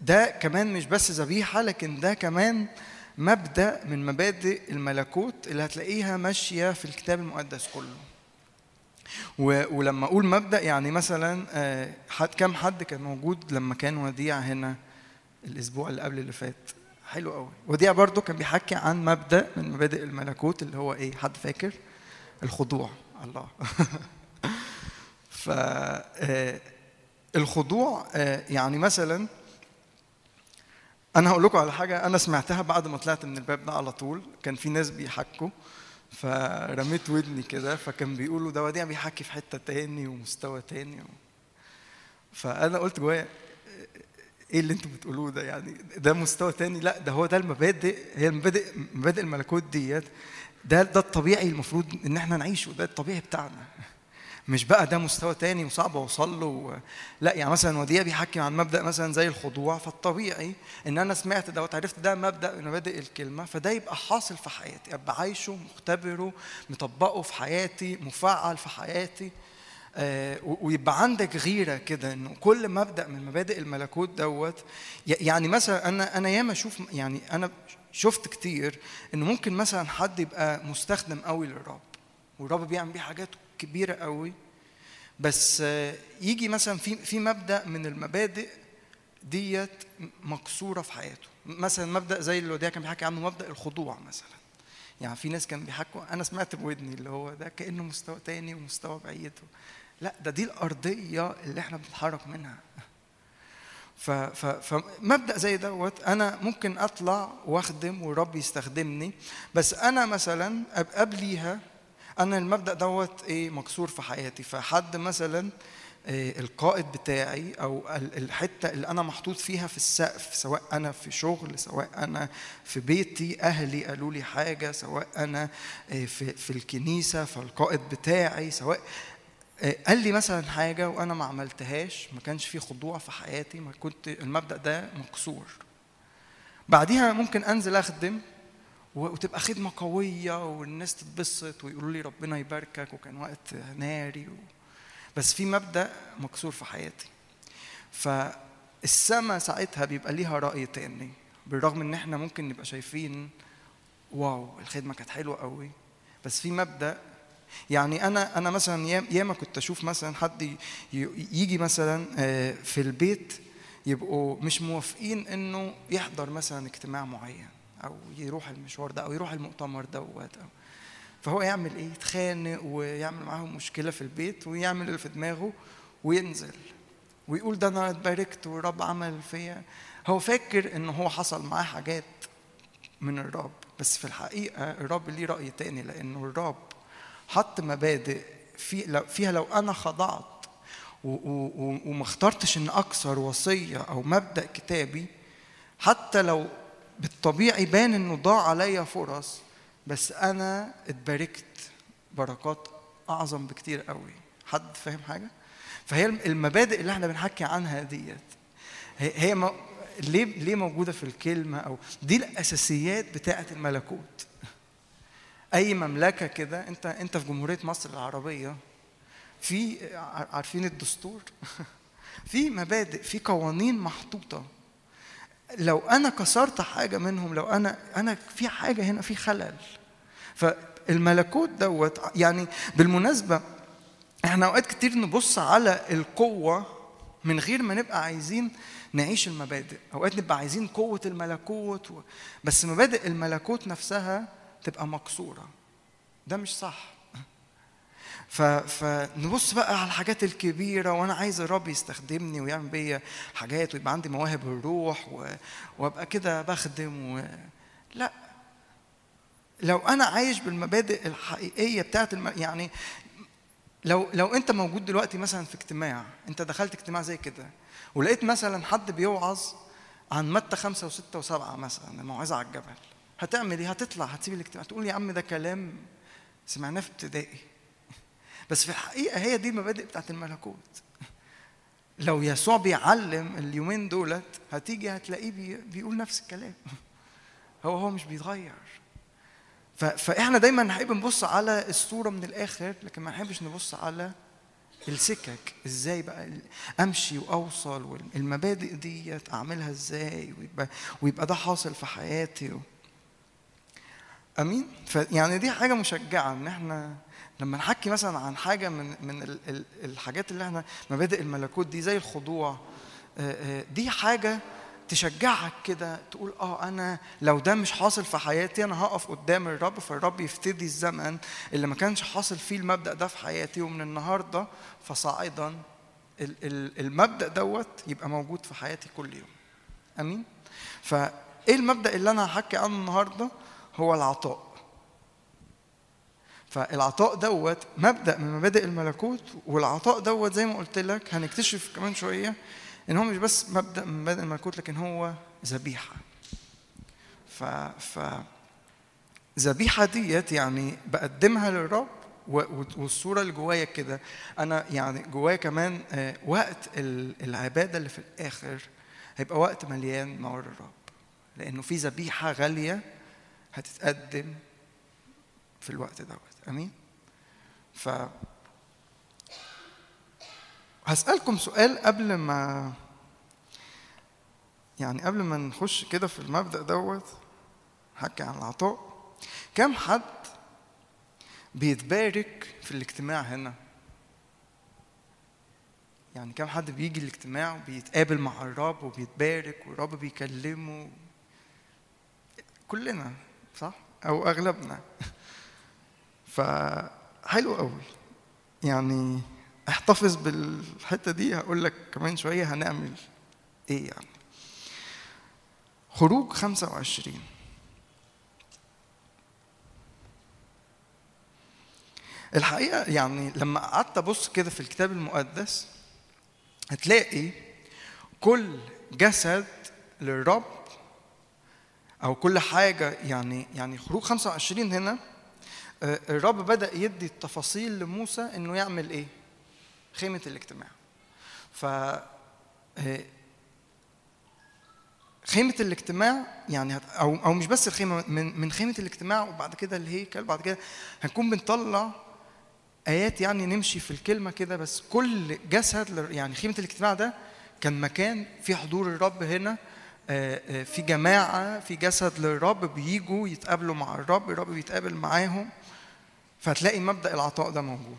ده كمان مش بس ذبيحة لكن ده كمان مبدأ من مبادئ الملكوت اللي هتلاقيها ماشية في الكتاب المقدس كله. ولما أقول مبدأ يعني مثلا آه، حد كم حد كان موجود لما كان وديع هنا الأسبوع اللي قبل اللي فات؟ حلو قوي وديع برضو كان بيحكي عن مبدأ من مبادئ الملكوت اللي هو إيه؟ حد فاكر؟ الخضوع. الله. [laughs] ف آه، الخضوع آه، يعني مثلا أنا هقول لكم على حاجة أنا سمعتها بعد ما طلعت من الباب ده على طول. كان في ناس بيحكوا فرميت ودني كده فكان بيقولوا ده وديع بيحكي في حتة تاني ومستوى تاني و... فأنا قلت جوايا إيه اللي أنتوا بتقولوه ده؟ يعني ده مستوى تاني؟ لأ ده هو ده المبادئ هي المبادئ مبادئ الملكوت ديت. ده ده الطبيعي المفروض إن إحنا نعيشه ده الطبيعي بتاعنا. مش بقى ده مستوى تاني وصعب أوصل له. لا يعني مثلا وديع بيحكي عن مبدأ مثلا زي الخضوع فالطبيعي إن أنا سمعت ده وعرفت ده مبدأ من مبادئ الكلمة فده يبقى حاصل في حياتي أبقى عايشه مختبره مطبقه في حياتي مفعل في حياتي آه، ويبقى عندك غيرة كده إنه كل مبدأ من مبادئ الملكوت دوت يعني مثلا أنا أنا ياما أشوف يعني أنا شفت كتير إنه ممكن مثلا حد يبقى مستخدم قوي للرب والرب بيعمل بيه حاجات كبيره قوي. بس يجي مثلا في في مبدأ من المبادئ ديت مكسورة في حياته. مثلا مبدأ زي اللي وديع كان بيحكي عنه مبدأ الخضوع مثلا. يعني في ناس كانوا بيحكوا أنا سمعت بودني اللي هو ده كأنه مستوى تاني ومستوى بعيد. لا ده دي الأرضية اللي إحنا بنتحرك منها. فمبدا زي دوت أنا ممكن أطلع وأخدم والرب يستخدمني. بس أنا مثلا قبليها أنا المبدأ دوت إيه؟ مكسور في حياتي. فحد مثلا إيه؟ القائد بتاعي أو ال- الحتة اللي أنا محطوط فيها في السقف سواء أنا في شغل سواء أنا في بيتي أهلي قالوا لي حاجة سواء أنا إيه؟ في في الكنيسة فالقائد بتاعي سواء إيه؟ قال لي مثلا حاجة وأنا ما عملتهاش ما كانش في خضوع في حياتي ما كنت المبدأ ده مكسور. بعديها ممكن أنزل أخدم وتبقى خدمة قوية والناس تتبسط ويقولوا لي ربنا يباركك وكان وقت ناري و... بس في مبدأ مكسور في حياتي. فالسما ساعتها بيبقى ليها رأي تاني بالرغم إن إحنا ممكن نبقى شايفين واو الخدمة كانت حلوة قوي. بس في مبدأ يعني أنا أنا مثلا يام- ياما كنت أشوف مثلا حد يجي مثلا آه، في البيت يبقوا مش موافقين إنه يحضر مثلا اجتماع معين. أو يروح المشوار ده أو يروح المؤتمر دوت. أو فهو يعمل إيه؟ يتخانق ويعمل معاهم مشكلة في البيت ويعمل اللي في دماغه وينزل. ويقول ده أنا اتباركت والرب عمل فيا. هو فاكر إن هو حصل معاه حاجات من الرب بس في الحقيقة الرب ليه رأي تاني لأنه الرب حط مبادئ في لو فيها لو أنا خضعت وما اخترتش إن اكسر وصية أو مبدأ كتابي حتى لو بالطبيعي بان إنه ضاع عليا فرص بس أنا اتباركت بركات أعظم بكتير قوي. حد فاهم حاجة؟ فهي المبادئ اللي إحنا بنحكي عنها ديت هي هي م- ليه ليه موجودة في الكلمة أو دي الأساسيات بتاعة الملكوت. أي مملكة كده أنت أنت في جمهورية مصر العربية في عارفين الدستور؟ [laughs] في مبادئ في قوانين محطوطة. لو أنا كسرت حاجة منهم لو أنا أنا في حاجة هنا في خلل. فالملكوت دوت يعني بالمناسبة إحنا أوقات كتير نبص على القوة من غير ما نبقى عايزين نعيش المبادئ. أوقات نبقى عايزين قوة الملكوت و... بس مبادئ الملكوت نفسها تبقى مكسورة. ده مش صح. فنبص بقى على الحاجات الكبيرة وأنا عايز الرب يستخدمني ويعمل بيا حاجات ويبقى عندي مواهب الروح. وأبقى كده بخدم و... لا لو أنا عايش بالمبادئ الحقيقية بتاعت الم... يعني لو لو أنت موجود دلوقتي مثلا في اجتماع أنت دخلت اجتماع زي كده ولقيت مثلا حد بيوعظ عن متى خمسة وستة وسبعة مثلا الموعظة على الجبل هتعمل إيه؟ هتطلع هتسيب الاجتماع تقول يا عم ده كلام سمعناه في ابتدائي بس في الحقيقة هي دي المبادئ بتاعت الملكوت. [laughs] لو يسوع بيعلم اليومين دولت هتيجي هتلاقيه بي بيقول نفس الكلام. [laughs] هو هو مش بيتغير. فإحنا دايما نحب نبص على الصورة من الآخر لكن ما نحبش نبص على السكك. إزاي بقى أمشي وأوصل والمبادئ ديت أعملها إزاي ويبقى ويبقى ده حاصل في حياتي. و... امين فيعني دي حاجة مشجعة إن إحنا لما نحكي مثلا عن حاجة من من ال- ال- الحاجات اللي إحنا مبادئ الملكوت دي زي الخضوع آه، آه، دي حاجة تشجعك كده تقول آه أنا لو ده مش حاصل في حياتي أنا هقف قدام الرب فالرب يفتدي الزمن اللي ما كانش حاصل فيه المبدأ ده في حياتي ومن النهارده فصاعدا ال- ال- المبدأ دوت يبقى موجود في حياتي كل يوم. آمين؟ فإيه المبدأ اللي أنا هحكي عنه النهارده؟ هو العطاء. فالعطاء دوت مبدأ من مبادئ الملكوت والعطاء دوت زي ما قلت لك هنكتشف كمان شوية إن هو مش بس مبدأ من مبادئ الملكوت لكن هو ذبيحة. ف ف ذبيحة ديت يعني بقدمها للرب والصورة اللي جوايا كده. أنا يعني جوايا كمان آه، وقت ال- العبادة اللي في الآخر هيبقى وقت مليان نار الرب. لأنه في ذبيحة غالية هتتقدم في الوقت دوت. آمين. ف هسألكم سؤال قبل ما يعني قبل ما نخش كده في المبدأ دوت حكي عن العطاء. كم حد بيتبارك في الاجتماع هنا؟ يعني كم حد بيجي الاجتماع وبيتقابل مع الرب وبيتبارك والرب بيكلمه؟ كلنا صح؟ أو أغلبنا. فحلو قوي. يعني احتفظ بالحتة دي هقول لك كمان شوية هنعمل إيه يعني. خروج 25 الحقيقة يعني لما قعدت أبص كده في الكتاب المقدس هتلاقي كل جسد للرب أو كل حاجة يعني يعني خروج 25 هنا الرب بدأ يدي التفاصيل لموسى إنه يعمل إيه؟ خيمة الاجتماع. ف آه، خيمة الاجتماع يعني أو أو مش بس الخيمة من من خيمة الاجتماع وبعد كده الهيكل بعد كده هنكون بنطلع آيات يعني نمشي في الكلمة كده بس كل جسد يعني خيمة الاجتماع ده كان مكان في حضور الرب هنا آه، آه، في جماعة في جسد للرب بيجوا يتقابلوا مع الرب الرب بيتقابل معاهم. فهتلاقي مبدأ العطاء ده موجود.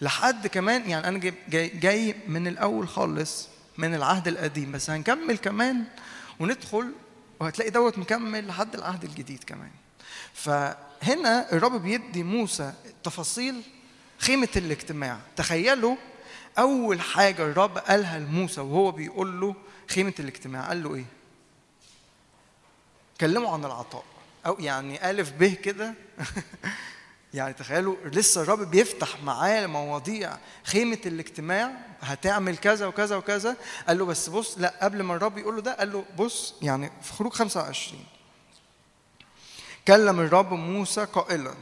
لحد كمان يعني أنا جاي, جاي, من الأول خالص من العهد القديم بس هنكمل كمان وندخل وهتلاقي دوت مكمل لحد العهد الجديد كمان. فهنا الرب بيدي موسى تفاصيل خيمة الاجتماع. تخيلوا أول حاجة الرب قالها لموسى وهو بيقول له خيمة الاجتماع قال له إيه؟ كلموا عن العطاء. أو يعني ألف به كده. [laughs] يعني تخيلوا لسه الرب بيفتح معاه مواضيع. خيمة الاجتماع هتعمل كذا وكذا وكذا. قال له بس بص لا قبل ما الرب يقول له ده قال له بص يعني في خروج 25 كلم الرب موسى قائلا.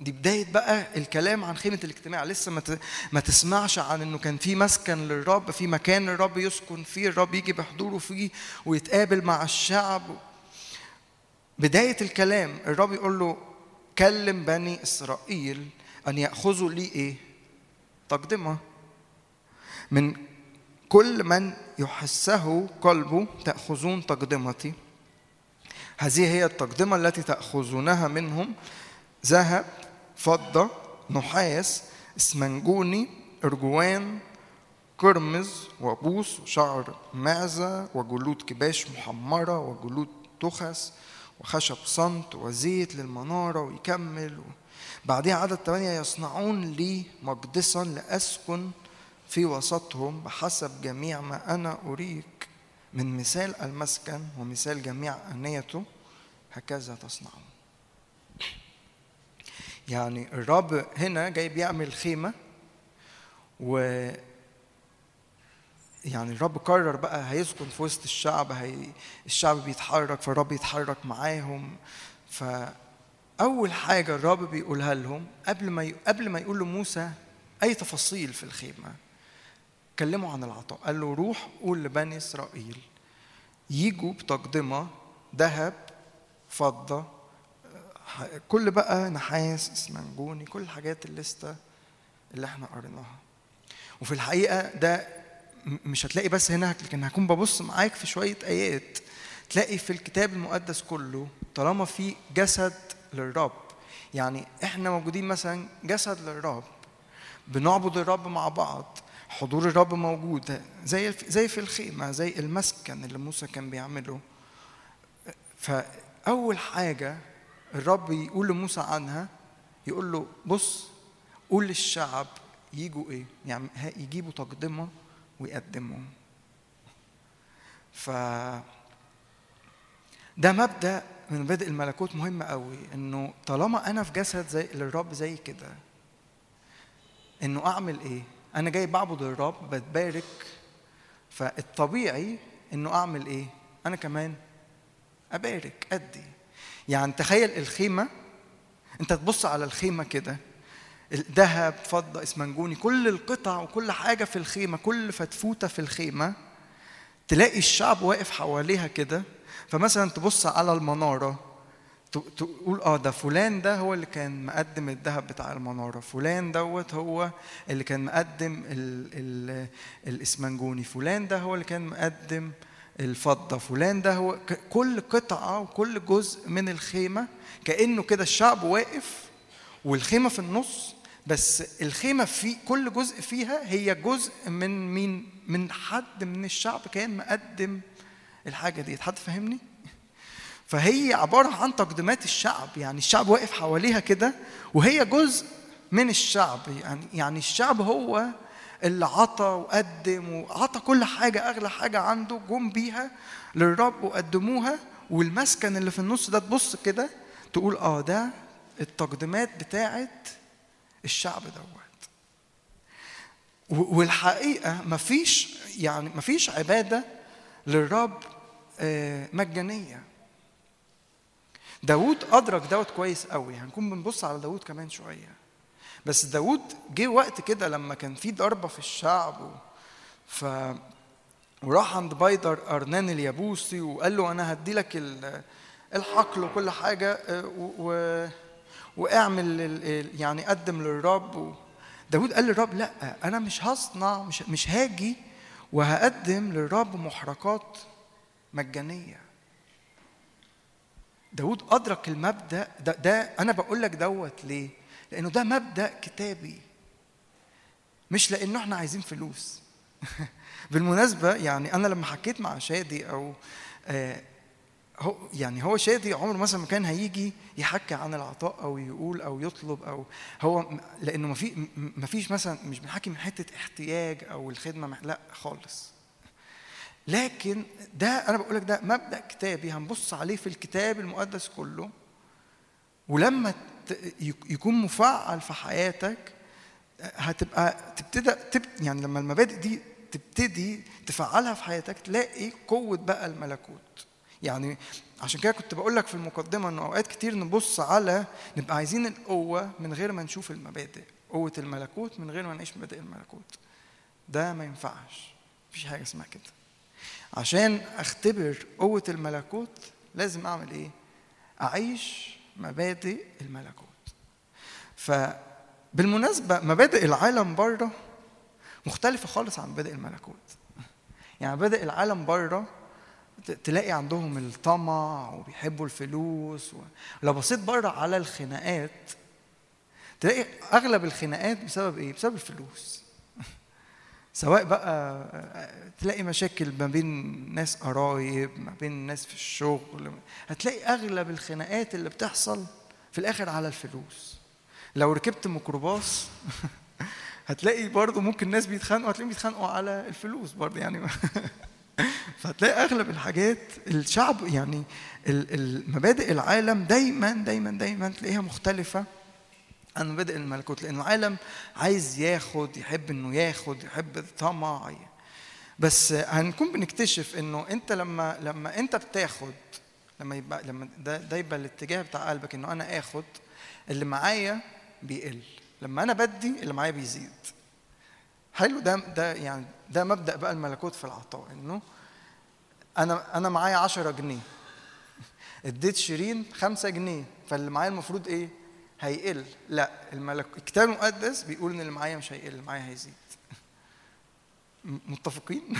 دي بداية بقى الكلام عن خيمة الاجتماع. لسه ما ما تسمعش عن إنه كان في مسكن للرب في مكان الرب يسكن فيه الرب يجي بحضوره فيه ويتقابل مع الشعب. بداية الكلام الرب يقول له كلم بني إسرائيل أن يأخذوا لي إيه؟ تقدمة. من كل من يحسه قلبه تأخذون تقدمتي. هذه هي التقدمة التي تأخذونها منهم. ذهب فضة نحاس اسمنجوني أرجوان قرمز وبوس وشعر معزة وجلود كباش محمرة وجلود تخس. وخشب صمت وزيت للمنارة ويكمل. بعدها عدد ثمانية يصنعون لي مقدسا لأسكن في وسطهم بحسب جميع ما أنا أريك. من مثال المسكن ومثال جميع أنيته هكذا تصنعون. يعني الرب هنا جاي بيعمل خيمة و يعني الرب قرر بقى هيسكن في وسط الشعب هي الشعب بيتحرك فالرب يتحرك معاهم فأول حاجة الرب بيقولها لهم قبل ما. قبل ما يقول لموسى أي تفاصيل في الخيمة كلموا عن العطاء قال له روح قول لبني إسرائيل يجوا بتقدمة ذهب فضة كل بقى نحاس اسمنجوني كل الحاجات الليستة اللي إحنا قريناها وفي الحقيقة ده مش هتلاقي بس هنا لكن هكون ببص معاك في شوية آيات. تلاقي في الكتاب المقدس كله طالما في جسد للرب. يعني إحنا موجودين مثلا جسد للرب بنعبد الرب مع بعض حضور الرب موجود زي زي في الخيمة زي المسكن اللي موسى كان بيعمله. فأول حاجة الرب يقول لموسى عنها يقول له بص قول للشعب يجوا إيه؟ يعني يجيبوا تقدمة ويقدموا ف ده مبدأ من مبادئ الملكوت مهم قوي إنه طالما أنا في جسد زي للرب زي كده إنه أعمل إيه؟ أنا جاي بعبد الرب بتبارك فالطبيعي إنه أعمل إيه؟ أنا كمان أبارك أدي. يعني تخيل الخيمة أنت تبص على الخيمة كده الذهب فضه اسمنجوني كل القطع وكل حاجة في الخيمة كل فتفوتة في الخيمة تلاقي الشعب واقف حواليها كده. فمثلا تبص على المنارة تقول آه ده فلان ده هو اللي كان مقدم الذهب بتاع المنارة فلان دوت هو اللي كان مقدم ال ال الاسمنجوني فلان ده هو اللي كان مقدم الفضة فلان ده هو كل قطعة وكل جزء من الخيمة كأنه كده الشعب واقف والخيمة في النص بس الخيمة في كل جزء فيها هي جزء من مين؟ من حد من الشعب كان مقدم الحاجة دي حد فاهمني؟ فهي عبارة عن تقديمات الشعب. يعني الشعب واقف حواليها كده وهي جزء من الشعب. يعني يعني الشعب هو اللي عطى وقدم وعطى كل حاجة أغلى حاجة عنده جم بيها للرب وقدموها. والمسكن اللي في النص ده تبص كده تقول آه ده التقديمات بتاعت الشعب دوت. والحقيقة مفيش يعني مفيش عبادة للرب مجانية. داود أدرك دوت كويس قوي. هنكون بنبص على داود كمان شوية. بس داود جه وقت كده لما كان في ضربة في الشعب و... ف وراح عند بيدر أرنان اليابوسي وقال له أنا هدي لك الحقل وكل حاجة و... و... واعمل يعني قدم للرب و... داود قال للرب لا أنا مش هصنع مش مش هاجي وهقدم للرب محرقات مجانية. داود أدرك المبدأ ده, ده أنا بقول لك دوت ليه؟ لأنه ده مبدأ كتابي. مش لأنه إحنا عايزين فلوس. [laughs] بالمناسبة يعني أنا لما حكيت مع شادي أو آه هو يعني هو شادي عمره مثلا ما كان هيجي يحكي عن العطاء أو يقول أو يطلب أو هو لأنه ما في ما فيش مثلا مش بنحكي من حتة احتياج أو الخدمة لا خالص. لكن ده أنا بقول لك ده مبدأ كتابي هنبص عليه في الكتاب المقدس كله. ولما يكون مفعل في حياتك هتبقى تبتدى تب يعني لما المبادئ دي تبتدي تفعلها في حياتك تلاقي قوة بقى الملكوت. يعني عشان كده كنت بقول لك في المقدمة إنه أوقات كتير نبص على نبقى عايزين القوة من غير ما نشوف المبادئ قوة الملكوت من غير ما نعيش مبادئ الملكوت. ده ما ينفعش مفيش حاجة اسمها كده. عشان أختبر قوة الملكوت لازم أعمل إيه؟ أعيش مبادئ الملكوت. فبالمناسبة مبادئ العالم بره مختلفة خالص عن مبادئ الملكوت. يعني مبادئ العالم بره تلاقي عندهم الطمع وبيحبوا الفلوس لو بصيت بره على الخناقات تلاقي أغلب الخناقات بسبب إيه؟ بسبب الفلوس. [laughs] سواء بقى تلاقي مشاكل ما بين ناس قرايب ما بين ناس في الشغل هتلاقي أغلب الخناقات اللي بتحصل في الآخر على الفلوس. لو ركبت ميكروباص [laughs] هتلاقي برضه ممكن ناس بيتخانقوا هتلاقيهم بيتخانقوا على الفلوس برضه يعني. [laughs] [laughs] فهتلاقي أغلب الحاجات الشعب يعني المبادئ العالم دايما دايما دايما تلاقيها مختلفة عن مبادئ الملكوت لأن العالم عايز ياخد يحب إنه ياخد يحب الطمع بس هنكون بنكتشف إنه أنت لما لما أنت بتاخد لما يبقى لما ده ده يبقى الاتجاه بتاع قلبك إنه أنا آخد اللي معايا بيقل لما أنا بدي اللي معايا بيزيد. حلو ده ده يعني ده مبدأ بقى الملكوت في العطاء إنه أنا أنا معايا 10 جنيه. [laughs] اديت شيرين خمسة جنيه فاللي معايا المفروض إيه؟ هيقل. لا الملك الكتاب المقدس بيقول إن اللي معايا مش هيقل اللي معايا هيزيد. [laughs] متفقين؟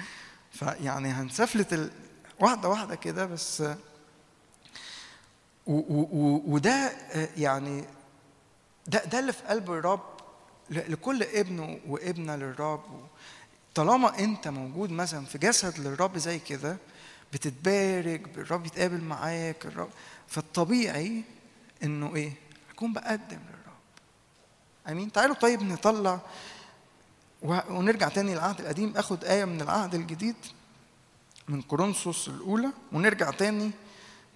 [laughs] فيعني هنسفلت ال... واحدة واحدة كده بس. و... و... وده آه، يعني ده ده اللي في قلب الرب لكل ابن وابنة للرب. طالما انت موجود مثلا في جسد للرب زي كده بتتبارك الرب يتقابل معاك الرب فالطبيعي إنه إيه؟ أكون بقدم للرب. آمين؟ تعالوا طيب نطلع ونرجع تاني للعهد القديم. آخد آية من العهد الجديد من كورنثوس الأولى ونرجع تاني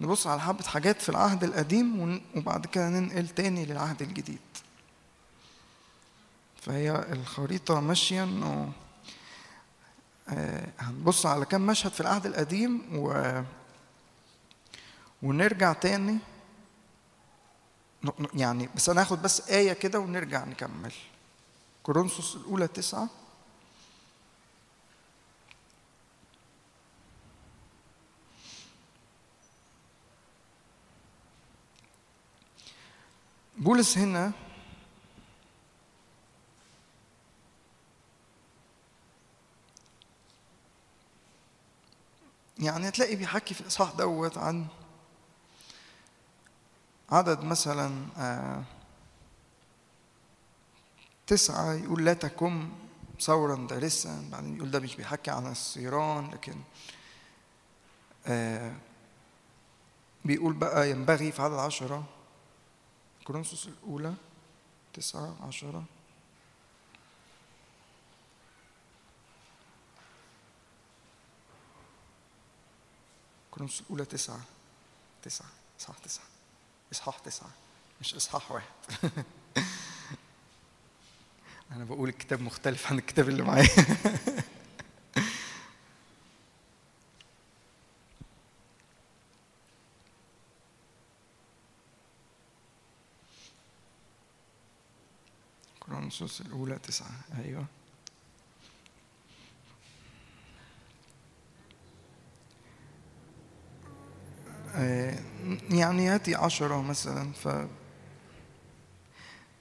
نبص على حبة حاجات في العهد القديم وبعد كده ننقل تاني للعهد الجديد. فهي الخريطة ماشية إنه هنبص على كم مشهد في العهد القديم و... ونرجع تاني. يعني بس أنا هاخد بس آية كده ونرجع نكمل. كورنثوس الأولى تسعة. بولس هنا يعني هتلاقي بيحكي في الإصحاح دوت عن عدد مثلا آه، تسعة يقول لا تكن ثورا دارسا بعدين يقول ده مش بيحكي عن الصيران لكن آه، بيقول بقى ينبغي في عدد عشرة كورنثوس الأولى تسعة عشرة كورنثوس الأولى تسعة. تسعة. إصحاح تسعة. إصحاح تسعة. مش إصحاح واحد. [laughs] أنا بقول الكتاب مختلف عن الكتاب اللي معايا. [laughs] كورنثوس الأولى تسعة. أيوه. يعني يأتي عشرة مثلا ف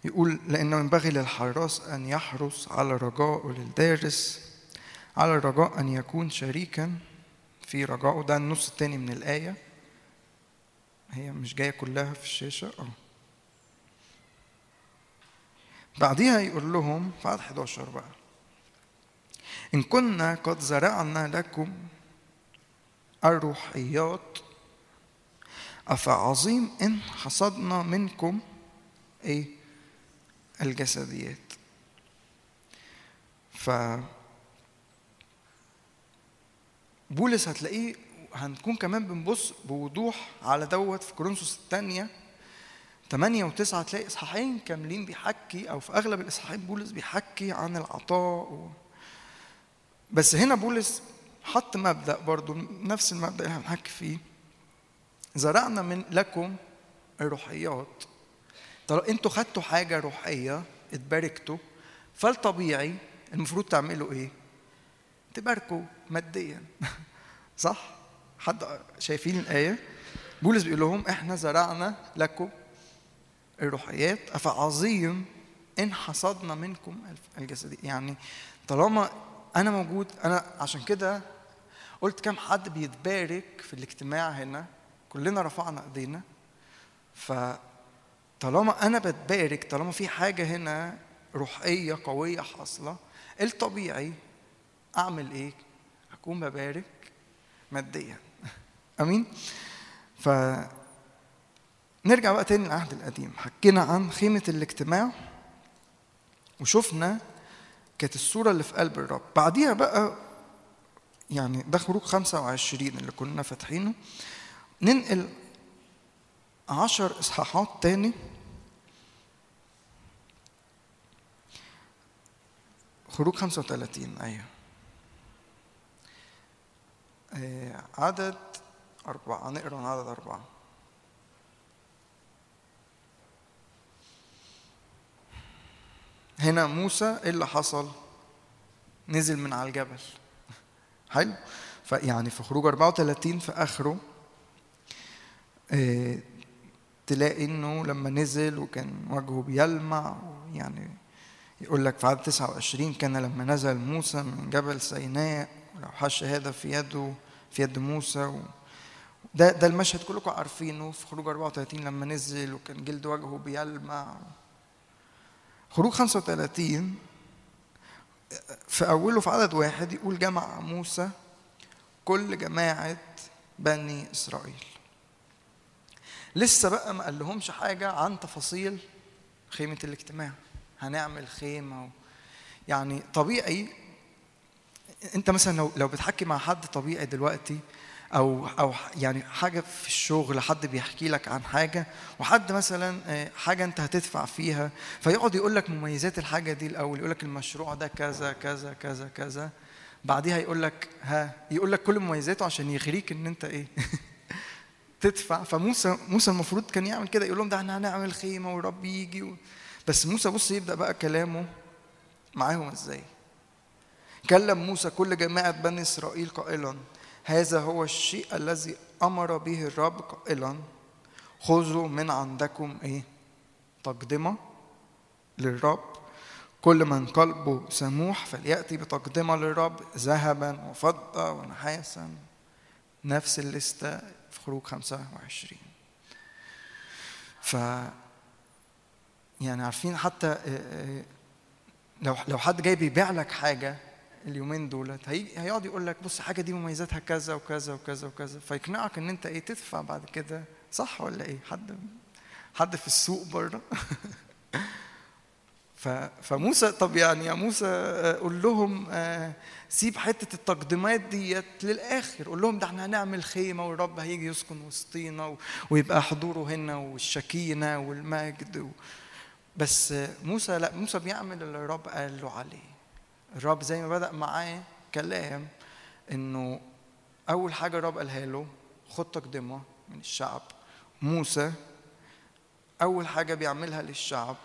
يقول لأنه ينبغي للحراس أن يحرس على رجاء للدارس على الرجاء أن يكون شريكا في رجائه ده النص التاني من الآية. هي مش جاية كلها في الشاشة؟ آه. بعديها يقول لهم في عدد 11 بقى إن كنا قد زرعنا لكم الروحيات أفعظيم إن حصدنا منكم إيه؟ الجسديات. ف بولس هتلاقيه هنكون كمان بنبص بوضوح على دوت في كورنثوس الثانية. 8 و9 هتلاقي إصحاحين كاملين بيحكي أو في أغلب الإصحاحين بولس بيحكي عن العطاء و... بس هنا بولس حط مبدأ برضو نفس المبدأ اللي هنحكي فيه. زرعنا من لكم الروحيات طب أنتوا خدتوا حاجة روحية اتباركتوا فالطبيعي المفروض تعملوا إيه؟ تباركوا ماديا [laughs] صح؟ حد شايفين الآية؟ بولس بيقول لهم إحنا زرعنا لكم الروحيات أفعظيم إن حصدنا منكم الجسدي يعني طالما أنا موجود أنا عشان كده قلت كم حد بيتبارك في الاجتماع هنا كلنا رفعنا ايدينا. فطالما أنا بتبارك طالما في حاجة هنا روحية قوية حاصلة الطبيعي اعمل إيه؟ اكون ببارك ماديا. [laughs] امين؟ ف نرجع بقى تاني للعهد القديم. حكينا عن خيمة الاجتماع وشفنا كانت الصورة اللي في قلب الرب. بعديها بقى يعني ده خروج 25 اللي كنا فاتحينه. ننقل عشر إصحاحات تاني خروج 35 أيوه آه، عدد أربعة هنقرأ من عدد أربعة هنا موسى إيه اللي حصل؟ نزل من على الجبل [laughs] حلو؟ فيعني في خروج 34 في آخره تلاقي إنه لما نزل وكان وجهه بيلمع يعني يقول لك في عدد 29 كان لما نزل موسى من جبل سيناء ولوحة الشهادة في يده في يد موسى و ده ده المشهد كلكم عارفينه في خروج 34 لما نزل وكان جلد وجهه بيلمع. خروج 35 في أوله في عدد واحد يقول جمع موسى كل جماعة بني إسرائيل. لسه بقى ما قال لهمش حاجة عن تفاصيل خيمة الاجتماع. هنعمل خيمة و... يعني طبيعي انت مثلا لو لو بتحكي مع حد طبيعي دلوقتي أو أو يعني حاجة في الشغل حد بيحكي لك عن حاجة وحد مثلا آه، حاجة انت هتدفع فيها فيقعد يقول لك مميزات الحاجة دي الأول يقول لك المشروع ده كذا كذا كذا كذا بعديها يقول لك ها يقول لك كل مميزاته عشان يغريك إن انت إيه؟ [laughs] تدفع. فموسى موسى المفروض كان يعمل كده يقول لهم ده إحنا هنعمل خيمة والرب يجي و... بس موسى بص يبدأ بقى كلامه معاهم إزاي. كلم موسى كل جماعة بني إسرائيل قائلا هذا هو الشيء الذي أمر به الرب قائلا خذوا من عندكم إيه؟ تقدمة للرب. كل من قلبه سموح فليأتي بتقدمة للرب ذهبا وفضة ونحاسا نفس الليسته في خروج 25 ف يعني عارفين حتى آه، آه، لو لو حد جاي بيبيع لك حاجة اليومين دولت هي- هيقعد يقول لك بص الحاجة دي مميزاتها كذا وكذا وكذا وكذا فيقنعك إن أنت إيه تدفع بعد كده صح ولا إيه؟ حد حد في السوق بره [laughs] فموسى طب يعني يا موسى آه، قول لهم آه، سيب حتة التقديمات ديت للآخر. قول لهم ده إحنا هنعمل خيمة والرب هيجي يسكن وسطينا ويبقى حضوره هنا والشكينة والمجد و... بس موسى لا موسى بيعمل اللي الرب قال له عليه. الرب زي ما بدأ معاه كلام إنه أول حاجة الرب قالها له خد تقدمة من الشعب. موسى أول حاجة بيعملها للشعب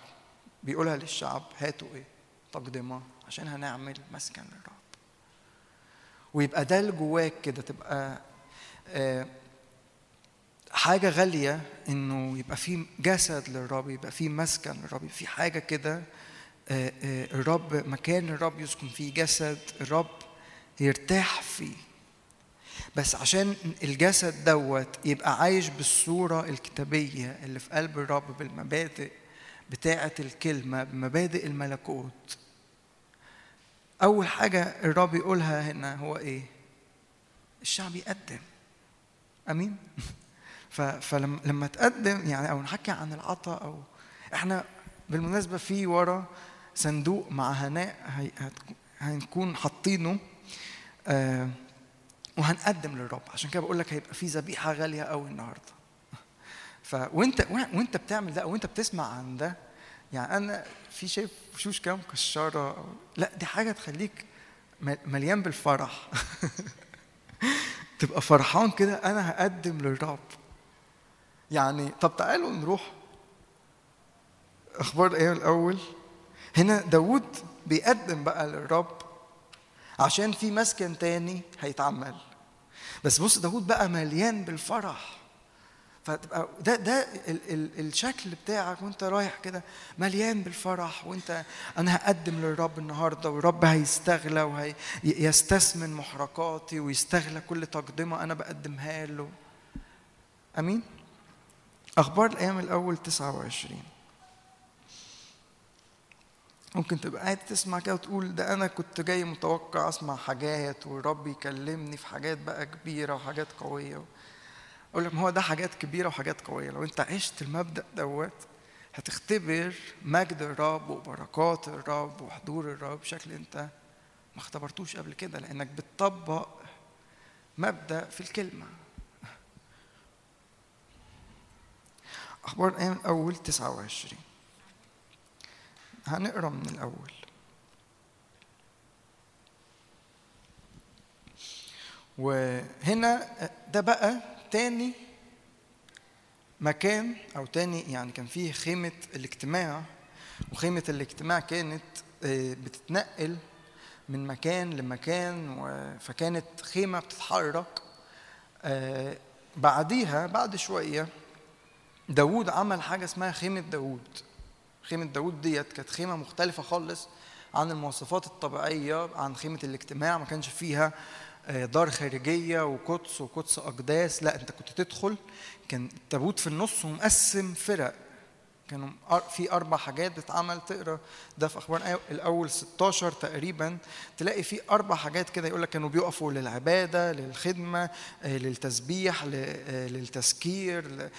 بيقولها للشعب هاتوا إيه؟ تقدمة عشان هنعمل مسكن للرب. ويبقى ده جواك كده تبقى آه، حاجة غالية إنه يبقى في جسد للرب يبقى في مسكن للرب في حاجة كده آه، آه، الرب مكان الرب يسكن فيه جسد الرب يرتاح فيه. بس عشان الجسد دوت يبقى عايش بالصورة الكتابية اللي في قلب الرب بالمبادئ بتاعة الكلمة بمبادئ الملكوت أول حاجة الرب يقولها هنا هو إيه؟ الشعب يقدم أمين؟ [laughs] فلما لما تقدم يعني أو نحكي عن العطاء أو إحنا بالمناسبة في ورا صندوق مع هناء هنكون حاطينه آه، وهنقدم للرب عشان كده بقول لك هيبقى في ذبيحة غالية قوي النهارده ف وانت بتعمل ده أو انت بتسمع عن ده يعني أنا في شايف وشوش كده مكشرة أو- لا دي حاجة تخليك مل- مليان بالفرح. [laughs] تبقى فرحان كده أنا هقدم للرب. يعني طب تعالوا نروح أخبار إيه الأول؟ هنا داود بيقدم بقى للرب عشان في مسكن تاني هيتعمل. بس بص داود بقى مليان بالفرح. فتبقى ده ده ال ال الشكل بتاعك وانت رايح كده مليان بالفرح وانت أنا هقدم للرب النهارده والرب هيستغلى ويستثمن محرقاتي ويستغلى كل تقدمة أنا بقدمها له. آمين؟ أخبار الأيام الأول 29 ممكن تبقى قاعد تسمع كده وتقول ده أنا كنت جاي متوقع أسمع حاجات والرب يكلمني في حاجات بقى كبيرة وحاجات قوية. أقول لك ما هو ده حاجات كبيرة وحاجات قوية. لو أنت عشت المبدأ دوت هتختبر مجد الرب وبركات الرب وحضور الرب بشكل أنت ما اختبرتوش قبل كده لأنك بتطبق مبدأ في الكلمة. أخبار أيام أول 29 هنقرأ من الأول. وهنا ده بقى تاني مكان أو تاني يعني كان فيه خيمة الاجتماع وخيمة الاجتماع كانت آه، بتتنقل من مكان لمكان فكانت خيمة بتتحرك. آه، بعديها بعد شوية داوود عمل حاجة اسمها خيمة داوود. خيمة داوود ديت كانت خيمة مختلفة خالص عن المواصفات الطبيعية عن خيمة الاجتماع ما كانش فيها دار خارجية وقدس وقدس أقداس. لا أنت كنت تدخل كان التابوت في النص ومقسم فرق. كانوا في أربع حاجات بتتعمل تقرأ ده في أخبار الأول 16 تقريبا. تلاقي في أربع حاجات كده يقول لك كانوا بيقفوا للعبادة للخدمة آه، للتسبيح آه، للتذكير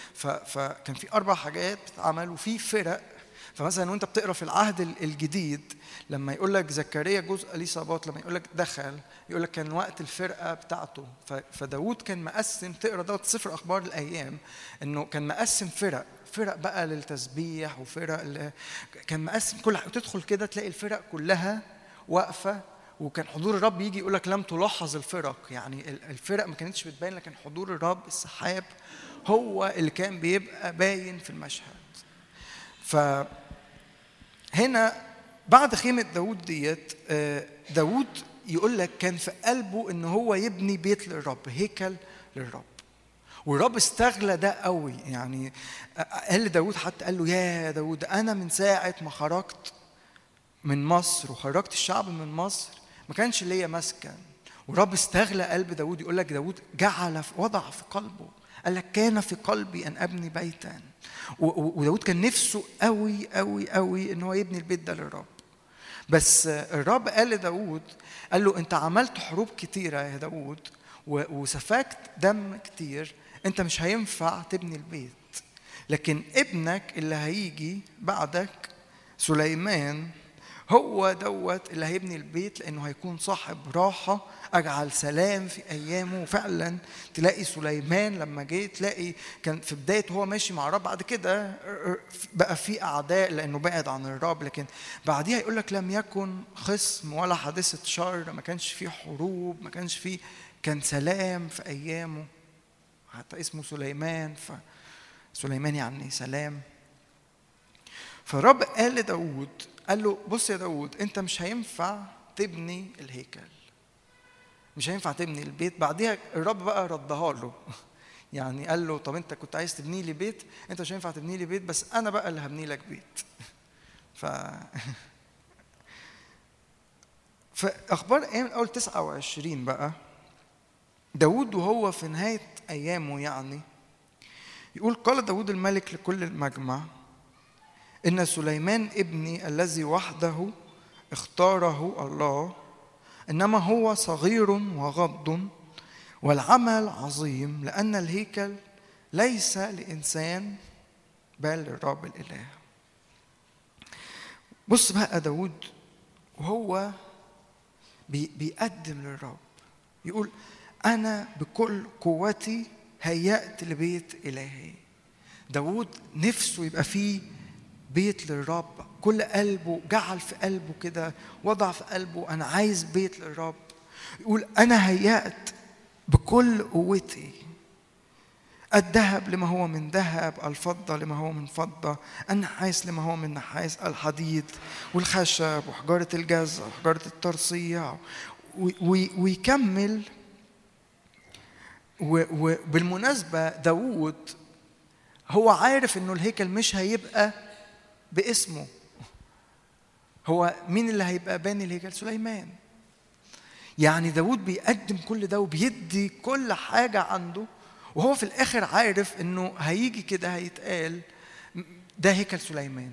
فكان في أربع حاجات بتتعمل وفي فرق فمثلا وأنت بتقرأ في العهد ال- الجديد لما يقول لك زكريا جزء اليصابات لما يقول لك دخل يقول لك كان وقت الفرقة بتاعته ف- فداود كان مقسم تقرأ دوت سفر أخبار الأيام إنه كان مقسم فرق فرق بقى للتسبيح وفرق. كان مقسم كل تدخل كده تلاقي الفرق كلها واقفة وكان حضور الرب يجي يقول لك لم تلاحظ الفرق يعني ال- الفرق ما كانتش بتبين لكن حضور الرب السحاب هو اللي كان بيبقى باين في المشهد ف هنا بعد خيمة داود ديت آه، داود يقول لك كان في قلبه إن هو يبني بيت للرب هيكل للرب. والرب استغلى ده قوي يعني آه، قال لداود حتى قال له يا داود أنا من ساعة ما خرجت من مصر وخرجت الشعب من مصر ما كانش ليا مسكن. ورب استغلى قلب داود يقول لك داود جعل وضع في قلبه قال لك كان في قلبي أن أبني بيتا. وداود كان نفسه قوي قوي قوي إن هو يبني البيت ده للرب. بس الرب قال لداود قال له أنت عملت حروب كتيرة يا داود وسفكت دم كتير أنت مش هينفع تبني البيت. لكن ابنك اللي هيجي بعدك سليمان هو دوت اللي هيبني البيت لأنه هيكون صاحب راحة أجعل سلام في أيامه. فعلا تلاقي سليمان لما جه تلاقي كان في بدايه هو ماشي مع الرب. بعد كده بقى في أعداء لأنه بعد عن الرب. لكن بعديها يقول لك لم يكن خصم ولا حادثة شر. ما كانش في حروب ما كانش في كان سلام في أيامه. حتى اسمه سليمان. ف سليمان يعني سلام. فالرب قال لداود قال له بص يا داود انت مش هينفع تبني الهيكل. مش هينفع تبني البيت. بعديها الرب بقى ردها له. يعني قال له طب انت كنت عايز تبني لي بيت؟ انت مش هينفع تبني لي بيت بس أنا بقى اللي هبني لك بيت. [laughs] ف [laughs] في أخبار أيام الأول 29 بقى داود وهو في نهاية أيامه يعني يقول قال داود الملك لكل المجمع إن سليمان ابني الذي وحده اختاره الله إنما هو صغير وغض والعمل عظيم لأن الهيكل ليس لإنسان بل للرب الإله. بص بقى داود وهو بي بيقدم للرب يقول أنا بكل قوتي هيأت لبيت إلهي. داود نفسه يبقى فيه بيت للرب. كل قلبه جعل في قلبه كده وضع في قلبه أنا عايز بيت للرب. يقول أنا هيأت بكل قوتي. الذهب لما هو من ذهب الفضة لما هو من فضة. النحاس لما هو من نحاس الحديد والخشب وحجارة الجزء وحجارة الترصيع. ويكمل. وبالمناسبة داوود هو عارف إنه الهيكل مش هيبقى باسمه. هو مين اللي هيبقى باني الهيكل سليمان. يعني داود بيقدم كل ده وبيدي كل حاجة عنده وهو في الآخر عارف إنه هيجي كده هيتقال ده هيكل سليمان.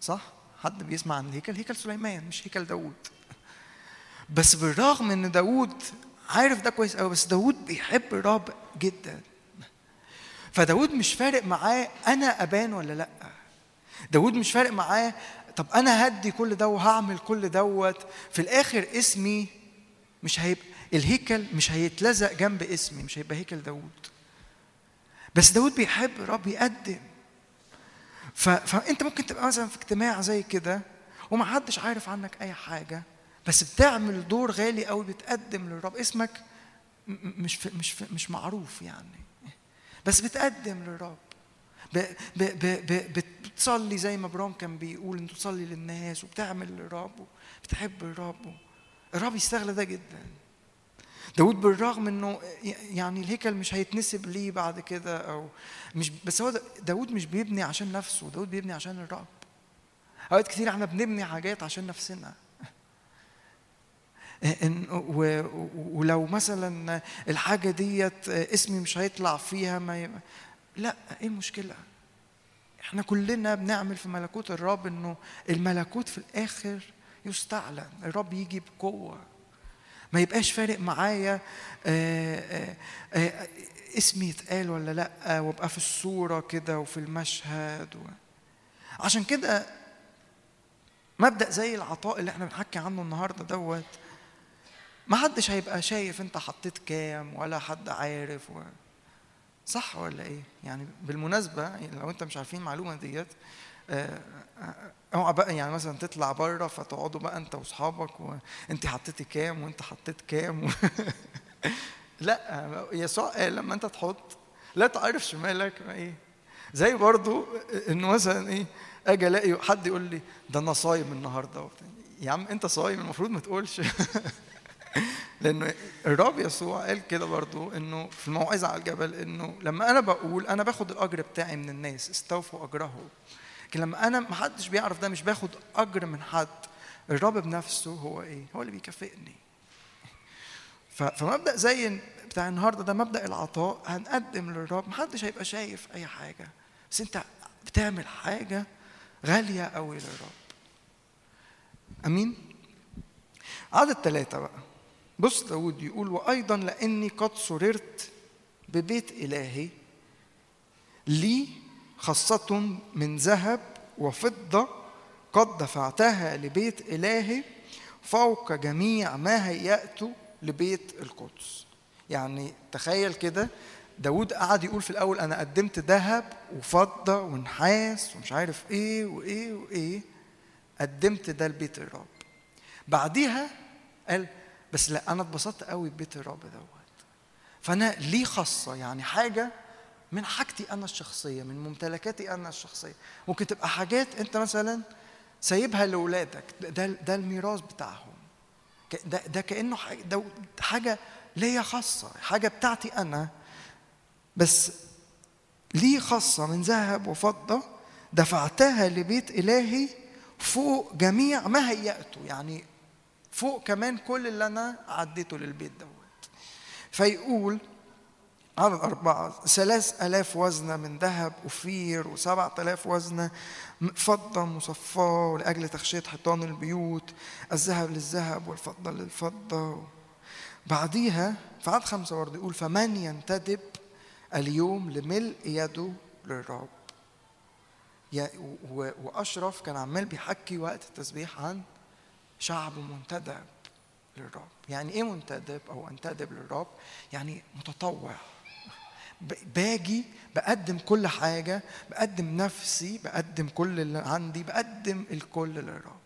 صح؟ حد بيسمع عن الهيكل؟ هيكل سليمان مش هيكل داود بس بالرغم إن داود عارف ده كويس قوي بس داود بيحب الرب جدا. فداود مش فارق معاه أنا أبان ولا لأ. داود مش فارق معاه. طب أنا هدي كل ده وهعمل كل دوت. في الآخر اسمي مش هيبقى الهيكل مش هيتلزق جنب اسمي مش هيبقى هيكل داود بس داود بيحب الرب يقدم. ف... فأنت ممكن تبقى مثلا في اجتماع زي كده ومحدش عارف عنك أي حاجة بس بتعمل دور غالي قوي بتقدم للرب. اسمك مش في مش في مش معروف يعني. بس بتقدم للرب. بتصلي زي ما برام كان بيقول انت تصلي للناس وبتعمل للرب بتحب الرب الرب يستغل ده جدا. داود بالرغم إنه يعني الهيكل مش هيتنسب ليه بعد كده أو مش بس هو دا- داود مش بيبني عشان نفسه داود بيبني عشان الرب. أوقات كتير إحنا بنبني حاجات عشان نفسنا. ولو مثلا الحاجة ديت اسمي مش هيطلع فيها ما. لا إيه المشكلة؟ إحنا كلنا بنعمل في ملكوت الرب إنه الملكوت في الآخر يستعلن الرب يجي بقوة. ما يبقاش فارق معايا آه، آه، آه، اسمي يتقال ولا لأ وابقى في الصورة كده وفي المشهد و... عشان كده مبدأ زي العطاء اللي إحنا بنحكي عنه النهارده دوت ما حدش هيبقى شايف أنت حطيت كام ولا حد عارف و... صح ولا إيه؟ يعني بالمناسبة لو أنت مش عارفين المعلومة ديت آه، آه، أوعى بقى يعني مثلا تطلع بره فتقعدوا بقى أنت وأصحابك وانت حطيتي كام وأنت حطيت كام؟ و... [laughs] لا يسوع قال لما أنت تحط لا تعرف شمالك ما إيه. زي برضو إنه مثلا إيه أجي ألاقي حد يقول لي ده أنا صايم النهارده. يا عم أنت صايم المفروض ما تقولش. [laughs] [laughs] لأنه الرب يسوع قال كده برضو إنه في الموعظة على الجبل إنه لما أنا بقول أنا باخد الأجر بتاعي من الناس استوفوا اجره لكن لما أنا ما حدش بيعرف ده مش باخد أجر من حد الرب بنفسه هو إيه؟ هو اللي بيكافئني. ف- فمبدأ زي بتاع النهارده ده مبدأ العطاء هنقدم للرب محدش هيبقى شايف أي حاجة. بس أنت بتعمل حاجة غالية قوي للرب. آمين؟ عدد ثلاثة بقى. بص داود يقول وأيضا لأني قد سررت ببيت إلهي لي خاصة من ذهب وفضة قد دفعتها لبيت إلهي فوق جميع ما هيأت لبيت القدس. يعني تخيل كده داود قعد يقول في الأول أنا قدمت ذهب وفضة ونحاس ومش عارف إيه وإيه وإيه قدمت ده لبيت الرب. بعديها قال بس لا أنا اتبسطت قوي ببيت الرب دوت. فأنا ليه خاصة؟ يعني حاجة من حاجتي أنا الشخصية من ممتلكاتي أنا الشخصية. ممكن تبقى حاجات أنت مثلا سايبها لاولادك ده ده الميراث بتاعهم. ده ده كأنه حاجة ده حاجة ليا خاصة حاجة بتاعتي أنا. بس لي خاصة؟ من ذهب وفضة دفعتها لبيت إلهي فوق جميع ما هيأته. يعني فوق كمان كل اللي أنا عديته للبيت دوت. فيقول عدد أربعة ثلاث ألاف وزنة من ذهب أفير وسبعة ألاف وزنة فضة مصفاة ولأجل تخشية حيطان البيوت الذهب للذهب والفضة للفضة. بعديها في عدد خمسة برضه يقول فمن ينتدب اليوم لملء يده للرب؟ وأشرف كان عمال بيحكي وقت التسبيح عن شعب منتدب للرب. يعني إيه منتدب أو أنتدب للرب؟ يعني متطوع. باجي بقدم كل حاجة بقدم نفسي بقدم كل اللي عندي بقدم الكل للرب.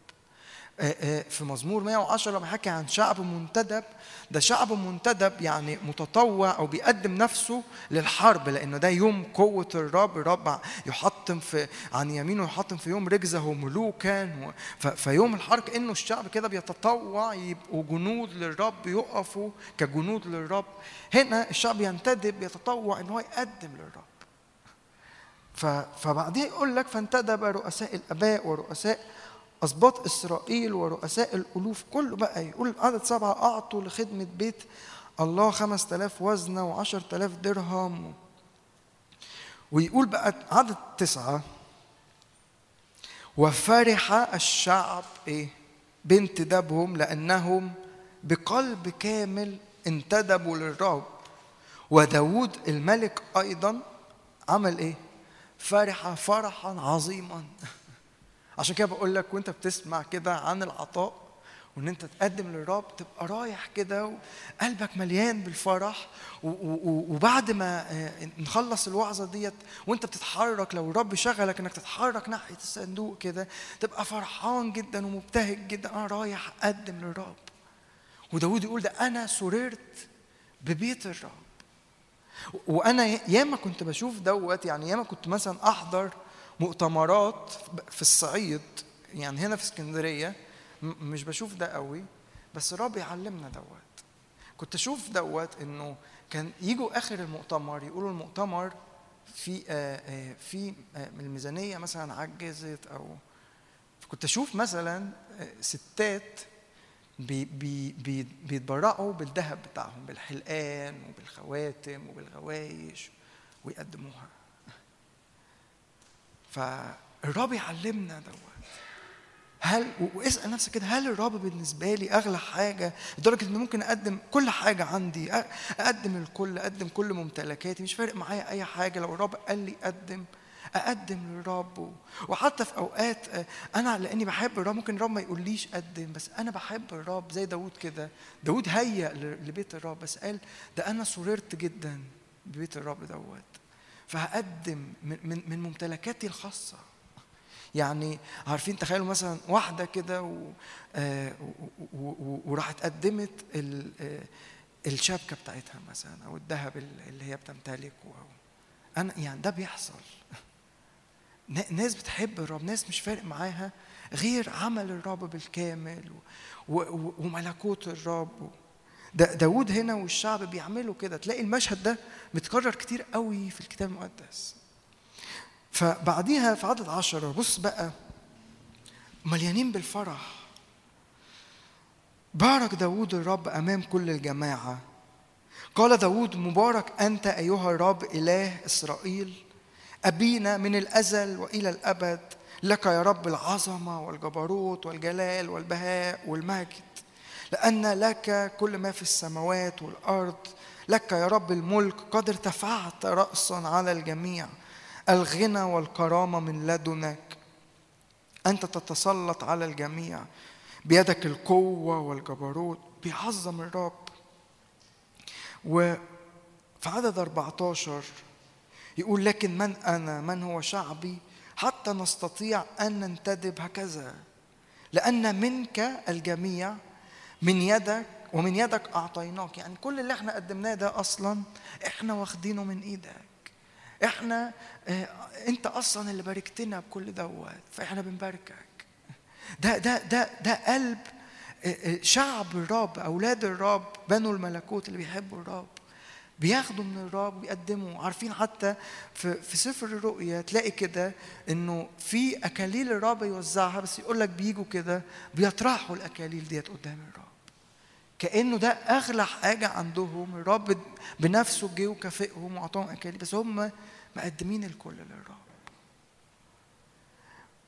في مزمور 110 لما حكي عن شعب منتدب ده شعب منتدب يعني متطوع أو بيقدم نفسه للحرب لأنه ده يوم قوة الرب الرب يحطم في عن يمينه يحطم في يوم رجزه ملوكا. فيوم الحرب كانه الشعب كده بيتطوع يبقوا جنود للرب يقفوا كجنود للرب. هنا الشعب ينتدب يتطوع إن هو يقدم للرب. فبعدين يقول لك فانتدب رؤساء الآباء ورؤساء أسباط إسرائيل ورؤساء الألوف كله بقى يقول عدد سبعة أعطوا لخدمة بيت الله خمس تلاف وزنة وعشر تلاف درهم. ويقول بقى عدد تسعة وفرح الشعب إيه؟ بانتدابهم لأنهم بقلب كامل انتدبوا للرب وداود الملك أيضا عمل إيه؟ فرح فرحا عظيما. عشان كده بقول لك وانت بتسمع كده عن العطاء وان انت تقدم للرب تبقى رايح كده وقلبك مليان بالفرح وبعد ما آه، نخلص الوعظة ديت وانت بتتحرك لو الرب شغلك انك تتحرك ناحية الصندوق كده تبقى فرحان جدا ومبتهج جدا أنا رايح اقدم للرب. وداود يقول ده أنا سررت ببيت الرب. وأنا ياما كنت بشوف دوت يعني ياما كنت مثلا أحضر مؤتمرات في الصعيد يعني هنا في اسكندرية مش بشوف ده قوي بس الرب يعلمنا دوت. كنت أشوف دوت إنه كان يجوا آخر المؤتمر يقولوا المؤتمر في آه، آه، في آه، الميزانية مثلا عجزت أو كنت أشوف مثلا ستات بي بي بي بيتبرعوا بالذهب بتاعهم بالحلقان وبالخواتم وبالغوايش ويقدموها. فالرب يعلمنا دوت. هل واسأل نفسك كده هل الرب بالنسبة لي أغلى حاجة؟ لدرجة ان ممكن أقدم كل حاجة عندي أقدم الكل أقدم كل ممتلكاتي مش فارق معايا أي حاجة. لو الرب قال لي قدم أقدم للرب. وحتى في أوقات أنا لأني بحب الرب ممكن الرب ما يقوليش قدم بس أنا بحب الرب. زي داود كده. داود هيأ لبيت الرب بس قال ده أنا سررت جدا ببيت الرب دوت. فهقدم من من من ممتلكاتي الخاصة. يعني عارفين تخيلوا مثلا واحدة كده آه، وراحت قدمت آه، الشبكة بتاعتها مثلا أو الذهب ال- اللي هي بتمتلكه أنا يعني ده بيحصل. نا- ناس بتحب الرب ناس مش فارق معاها غير عمل الرب بالكامل وملكوت الرب دا داود هنا والشعب بيعملوا كده. تلاقي المشهد ده متكرر كتير قوي في الكتاب المقدس. فبعديها في عدد عشرة بص بقى مليانين بالفرح. بارك داود الرب أمام كل الجماعة. قال داود مبارك أنت أيها الرب إله إسرائيل. أبينا من الأزل وإلى الأبد. لك يا رب العظمة والجبروت والجلال والبهاء والمجد. لأن لك كل ما في السماوات والأرض لك يا رب الملك قد ارتفعت رأسا على الجميع. الغنى والكرامة من لدنك. أنت تتسلط على الجميع. بيدك القوة والجبروت. بيعظم الرب. وفي عدد 14 يقول لكن من أنا؟ من هو شعبي؟ حتى نستطيع أن ننتدب هكذا. لأن منك الجميع من يدك ومن يدك أعطيناك. يعني كل اللي إحنا قدمناه ده أصلا إحنا واخدينه من إيدك. إحنا آه أنت أصلا اللي باركتنا بكل دوت فإحنا بنباركك. ده ده ده ده قلب آه آه شعب الرب أولاد الرب بنو الملكوت اللي بيحبوا الرب. بياخدوا من الرب ويقدموا عارفين حتى في في سفر الرؤيا تلاقي كده إنه في أكاليل الرب يوزعها بس يقول لك بيجوا كده بيطرحوا الأكاليل ديت قدام الرب. كأنه ده أغلى حاجة عندهم الرب بنفسه جه وكافئهم وأعطاهم اكاليل بس هم مقدمين الكل للرب.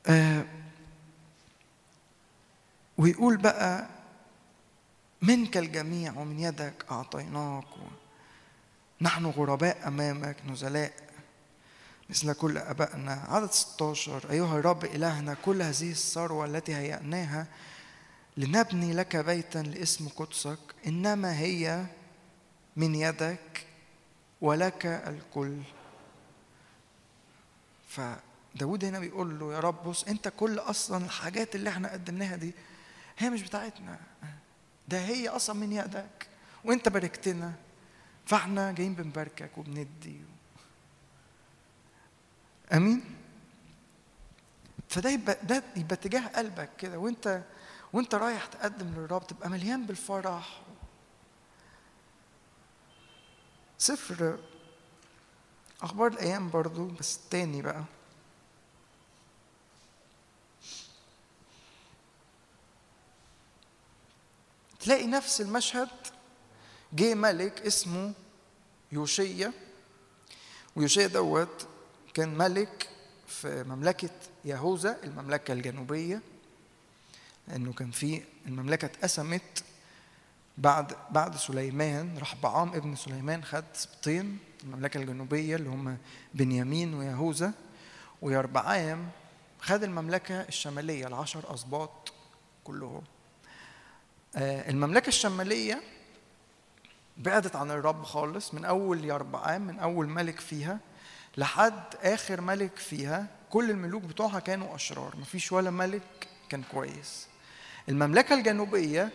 آه ويقول بقى منك الجميع ومن يدك أعطيناك نحن غرباء أمامك نزلاء مثل كل آبائنا. عدد 16 أيها الرب إلهنا كل هذه الثروة التي هيأناها لنبني لك بيتا لاسم قدسك إنما هي من يدك ولك الكل. فداود هنا بيقول له يا رب بص أنت كل أصلا الحاجات اللي إحنا قدمناها دي هي مش بتاعتنا. ده هي أصلا من يدك وأنت باركتنا. فإحنا جايين بنباركك وبندي. آمين. فده يبقى ده يبقى اتجاه قلبك كده وأنت وانت رايح تقدم للرب تبقى مليان بالفرح. سفر أخبار الأيام برضو بس التاني بقى. تلاقي نفس المشهد جه ملك اسمه يوشيا ويوشيا دوت كان ملك في مملكة يهوذا المملكة الجنوبية. لأنه كان في المملكة اتقسمت بعد بعد سليمان راح بعام ابن سليمان خد سبطين المملكة الجنوبية اللي هم بنيامين ويهوذا ويربعام خد المملكة الشمالية العشر أسباط كلهم. المملكة الشمالية بعدت عن الرب خالص من أول يربعام من أول ملك فيها لحد آخر ملك فيها. كل الملوك بتوعها كانوا أشرار مفيش ولا ملك كان كويس. المملكة الجنوبية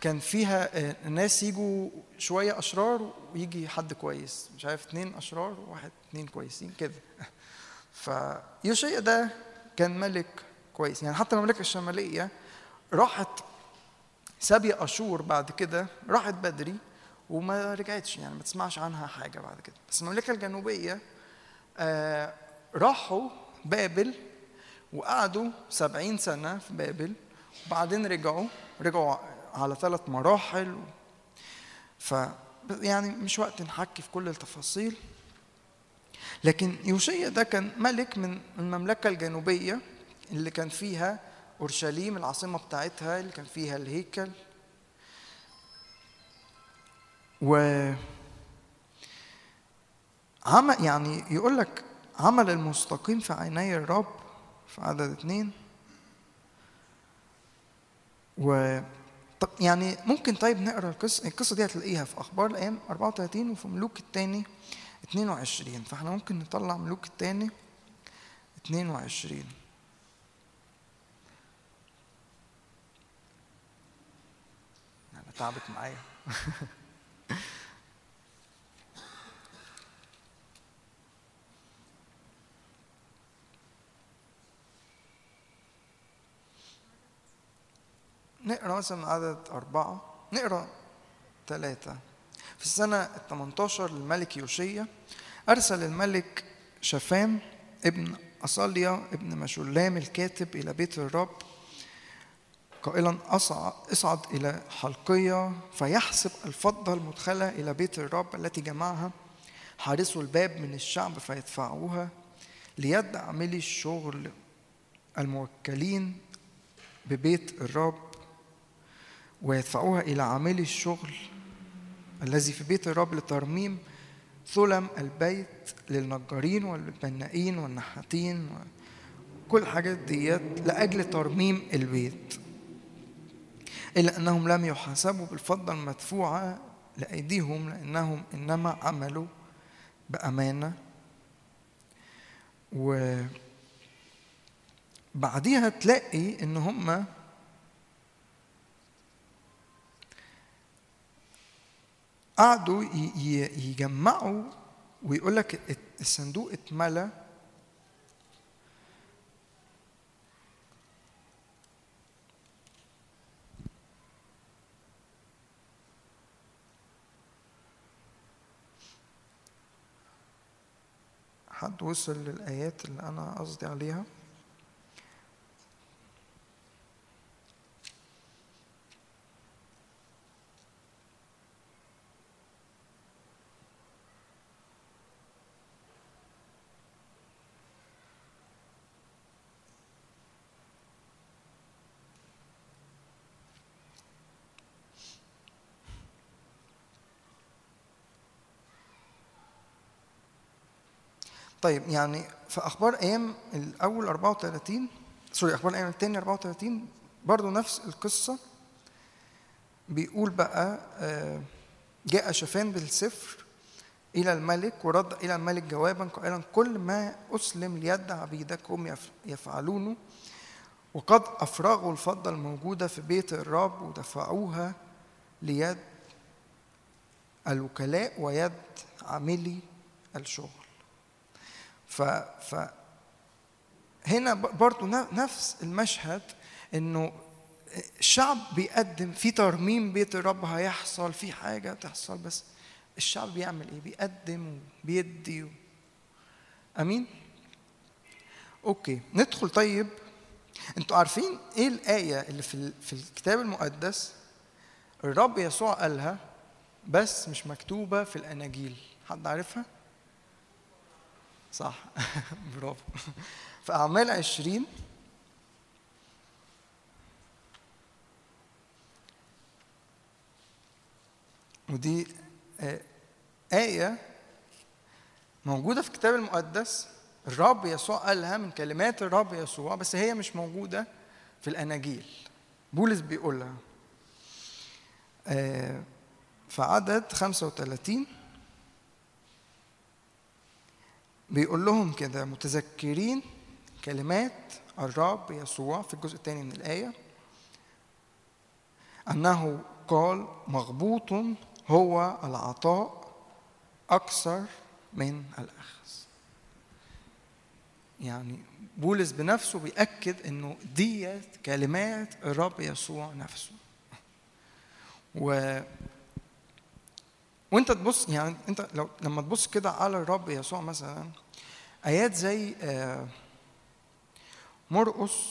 كان فيها آه، ناس يجوا شوية أشرار ويجي حد كويس. مش عارف اتنين أشرار وواحد اتنين كويسين كده. [laughs] فيوشيا ده كان ملك كويس. يعني حتى المملكة الشمالية راحت سابية أشور بعد كده راحت بدري وما رجعتش. يعني ما تسمعش عنها حاجة بعد كده. بس المملكة الجنوبية آه راحوا بابل وقعدوا سبعين سنة في بابل. وبعدين رجعوا رجعوا على ثلاث مراحل. ف يعني مش وقت نحكي في كل التفاصيل. لكن يوشيا ده كان ملك من المملكة الجنوبية اللي كان فيها أورشليم العاصمة بتاعتها اللي كان فيها الهيكل. و عمل يعني يقول لك عمل المستقيم في عيني الرب في عدد اتنين. و طب يعني ممكن طيب نقرأ القصة القصة دي هتلاقيها في أخبار الأيام 34 وفي ملوك الثاني 22 فإحنا ممكن نطلع ملوك الثاني 22 أنا تعبت معايا. [laughs] نقرأ مثلا عدد أربعة نقرأ ثلاثة في السنة ال 18 للملك يوشيا أرسل الملك شفام ابن أصاليا ابن مشولام الكاتب إلى بيت الرب قائلا اصعد إلى حلقية فيحسب الفضة المدخلة إلى بيت الرب التي جمعها حارسوا الباب من الشعب فيدفعوها ليد عاملي الشغل الموكلين ببيت الرب ويدفعوها إلى عاملي الشغل الذي في بيت الرب لترميم ثلم البيت للنجارين والبنائين والنحاتين وكل الحاجات ديت لأجل ترميم البيت. إلا أنهم لم يحاسبوا بالفضة المدفوعة لأيديهم لأنهم إنما عملوا بأمانة. وبعديها تلاقي إن هم قعدوا يجمعوا ويقول لك الصندوق اتملى. حد وصل للآيات اللي أنا قصدي عليها؟ طيب يعني في أخبار أيام الأول 34 sorry أخبار الأيام الثاني 34 برضه نفس القصة. بيقول بقى جاء شفان بالسفر إلى الملك ورد إلى الملك جوابا قائلا كل ما أسلم ليد عبيدكم يفعلونه وقد أفرغوا الفضة الموجودة في بيت الرب ودفعوها ليد الوكلاء ويد عاملي الشغل ف ف هنا برضو نفس المشهد انه الشعب بيقدم في ترميم بيت الرب هيحصل في حاجة تحصل بس الشعب بيعمل إيه؟ بيقدم وبيدي و... آمين؟ أوكي ندخل طيب. أنتوا عارفين إيه الآية اللي في في الكتاب المقدس؟ الرب يسوع قالها بس مش مكتوبة في الأناجيل. حد عارفها؟ صح. [laughs] برافو. في أعمال عشرين. ودي آية موجودة في الكتاب المقدس. الرب يسوع قالها من كلمات الرب يسوع بس هي مش موجودة في الأناجيل. بولس بيقولها. في عدد 35 بيقول لهم كده متذكرين كلمات الرب يسوع في الجزء الثاني من الآية أنه قال مغبوط هو العطاء أكثر من الأخذ. يعني بولس بنفسه بيأكد إنه ديت كلمات الرب يسوع نفسه. و وأنت تبص يعني أنت لو لما تبص كده على الرب يسوع مثلا آيات زي مرقس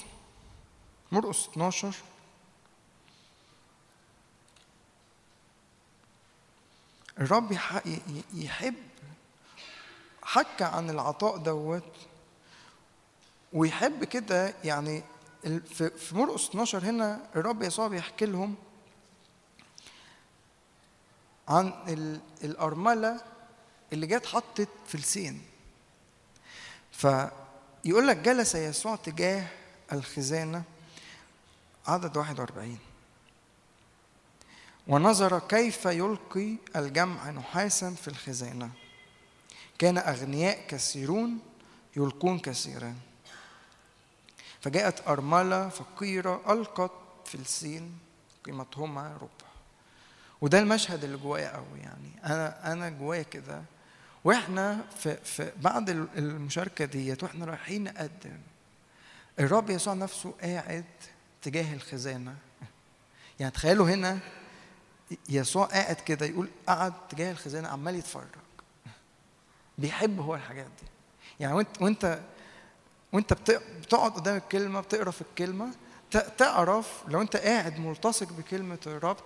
مرقس 12 الرب يحب حكى عن العطاء دوت ويحب كده يعني في مرقس 12 هنا الرب يسوع بيحكي لهم عن ال- الأرملة اللي جت حطت فلسين فيقول لك جلس يسوع تجاه الخزانة عدد 41 ونظر كيف يلقي الجمع نحاسا في الخزانة. كان أغنياء كثيرون يلقون كثيرا فجاءت أرملة فقيرة ألقت فلسين قيمتهما ربع. وده المشهد اللي جوايا قوي يعني. أنا أنا جوايا كده وإحنا في, في بعد ال- المشاركة ديت وإحنا رايحين نقدم الرب يسوع نفسه قاعد تجاه الخزانة. يعني تخيلوا هنا يسوع قاعد كده يقول قعد تجاه الخزانة عمال يتفرج. بيحب هو الحاجات دي. يعني وانت وانت وانت بت- بتقعد قدام الكلمة بتقرأ في الكلمة تعرف لو انت قاعد ملتصق بكلمة الرب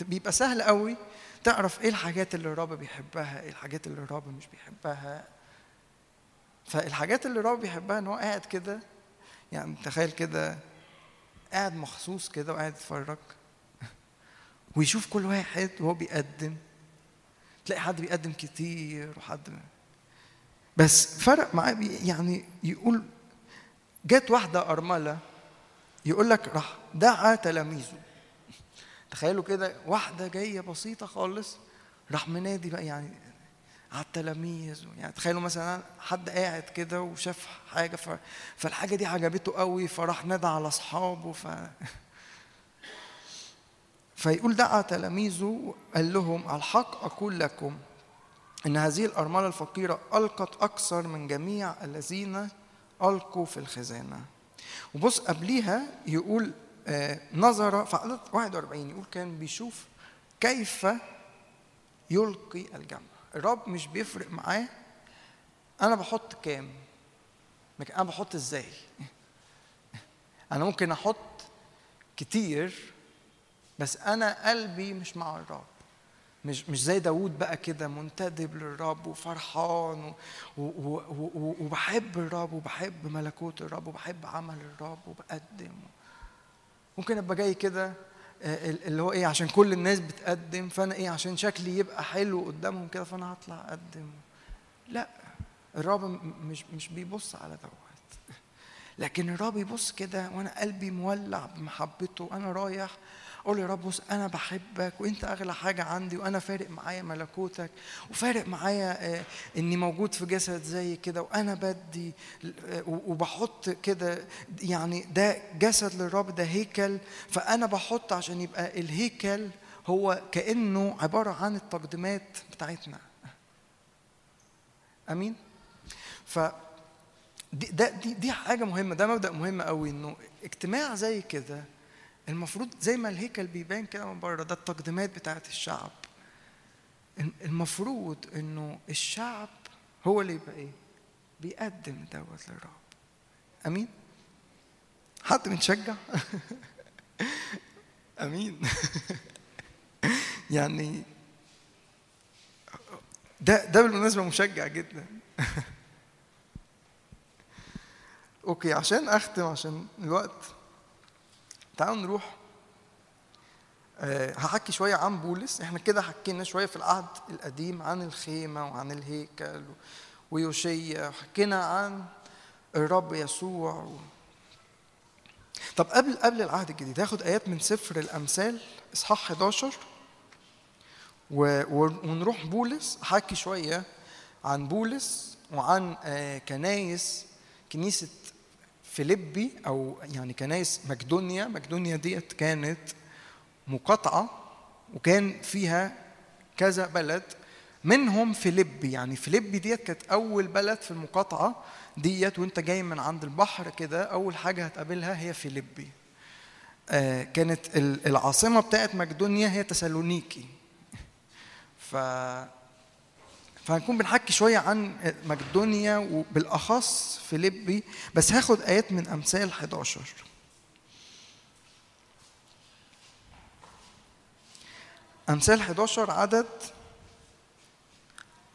بيبقى سهل قوي تعرف إيه الحاجات اللي الرب بيحبها إيه الحاجات اللي الرب مش بيحبها؟ فالحاجات اللي الرب بيحبها إن هو قاعد كده يعني تخيل كده قاعد مخصوص كده وقاعد يتفرج [laughs] ويشوف كل واحد وهو بيقدم تلاقي حد بيقدم كتير وحد بس فرق معاه يعني يقول جت واحدة أرملة يقول لك راح دعا تلاميذه. تخيلوا كده واحدة جاية بسيطة خالص راح منادي بقى يعني على التلاميذ يعني تخيلوا مثلا حد قاعد كده وشاف حاجة ف... فالحاجة دي عجبته قوي فراح نادى على أصحابه ف... فيقول دعا تلاميذه قال لهم الحق أقول لكم إن هذه الأرملة الفقيرة ألقت أكثر من جميع الذين ألقوا في الخزانة. وبص قبليها يقول نظر في عدد 41 يقول كان بيشوف كيف يلقي الجمع. الرب مش بيفرق معاه أنا بحط كام أنا بحط إزاي؟ [laughs] أنا ممكن أحط كتير بس أنا قلبي مش مع الرب. مش مش زي داوود بقى كده منتدب للرب وفرحان و و و وبحب الرب وبحب ملكوت الرب وبحب عمل الرب وبقدم. ممكن أبقى جاي كده آه، اللي هو إيه عشان كل الناس بتقدم فأنا إيه عشان شكلي يبقى حلو قدامهم كده فأنا هطلع أقدم. لا الرب مش مش بيبص على دوت. [laughs] لكن الرب يبص كده وأنا قلبي مولع بمحبته أنا رايح أقول يا رب بص أنا بحبك وأنت أغلى حاجة عندي وأنا فارق معايا ملكوتك وفارق معايا آه، إني موجود في جسد زي كده وأنا بدي آه، وبحط كده يعني ده جسد للرب ده هيكل فأنا بحط عشان يبقى الهيكل هو كأنه عبارة عن التقديمات بتاعتنا. آمين؟ ف دي دي دي حاجة مهمة ده مبدأ مهم قوي إنه اجتماع زي كده المفروض زي ما الهيكل بيبان كده من بره ده التقديمات بتاعت الشعب. المفروض إنه الشعب هو اللي يبقى إيه؟ بيقدم دوت للرب أمين؟ حد متشجع [laughs] أمين؟ [laughs] يعني ده ده بالمناسبة مشجع جدا. [laughs] أوكي عشان أختم عشان الوقت تعالوا نروح. أه هحكي شوية عن بولس. إحنا كده حكينا شوية في العهد القديم عن الخيمة وعن الهيكل ويوشيا. وحكينا عن الرب يسوع و... طب قبل قبل العهد الجديد هاخد آيات من سفر الأمثال إصحاح 11 و... ونروح بولس. احكي شوية عن بولس وعن آه كنايس كنيسة فيليبي أو يعني كنايس مقدونيا مقدونيا ديت كانت مقاطعة وكان فيها كذا بلد منهم فيليبي. يعني فيليبي ديت كانت أول بلد في المقاطعة ديت وأنت جاي من عند البحر كده أول حاجة هتقابلها هي فيليبي. آه كانت ال- العاصمة بتاعت مقدونيا هي تسالونيكي. ف فهنكون بنحكي شوية عن مقدونيا وبالأخص فيليبي بس هاخد آيات من أمثال 11 أمثال 11 عدد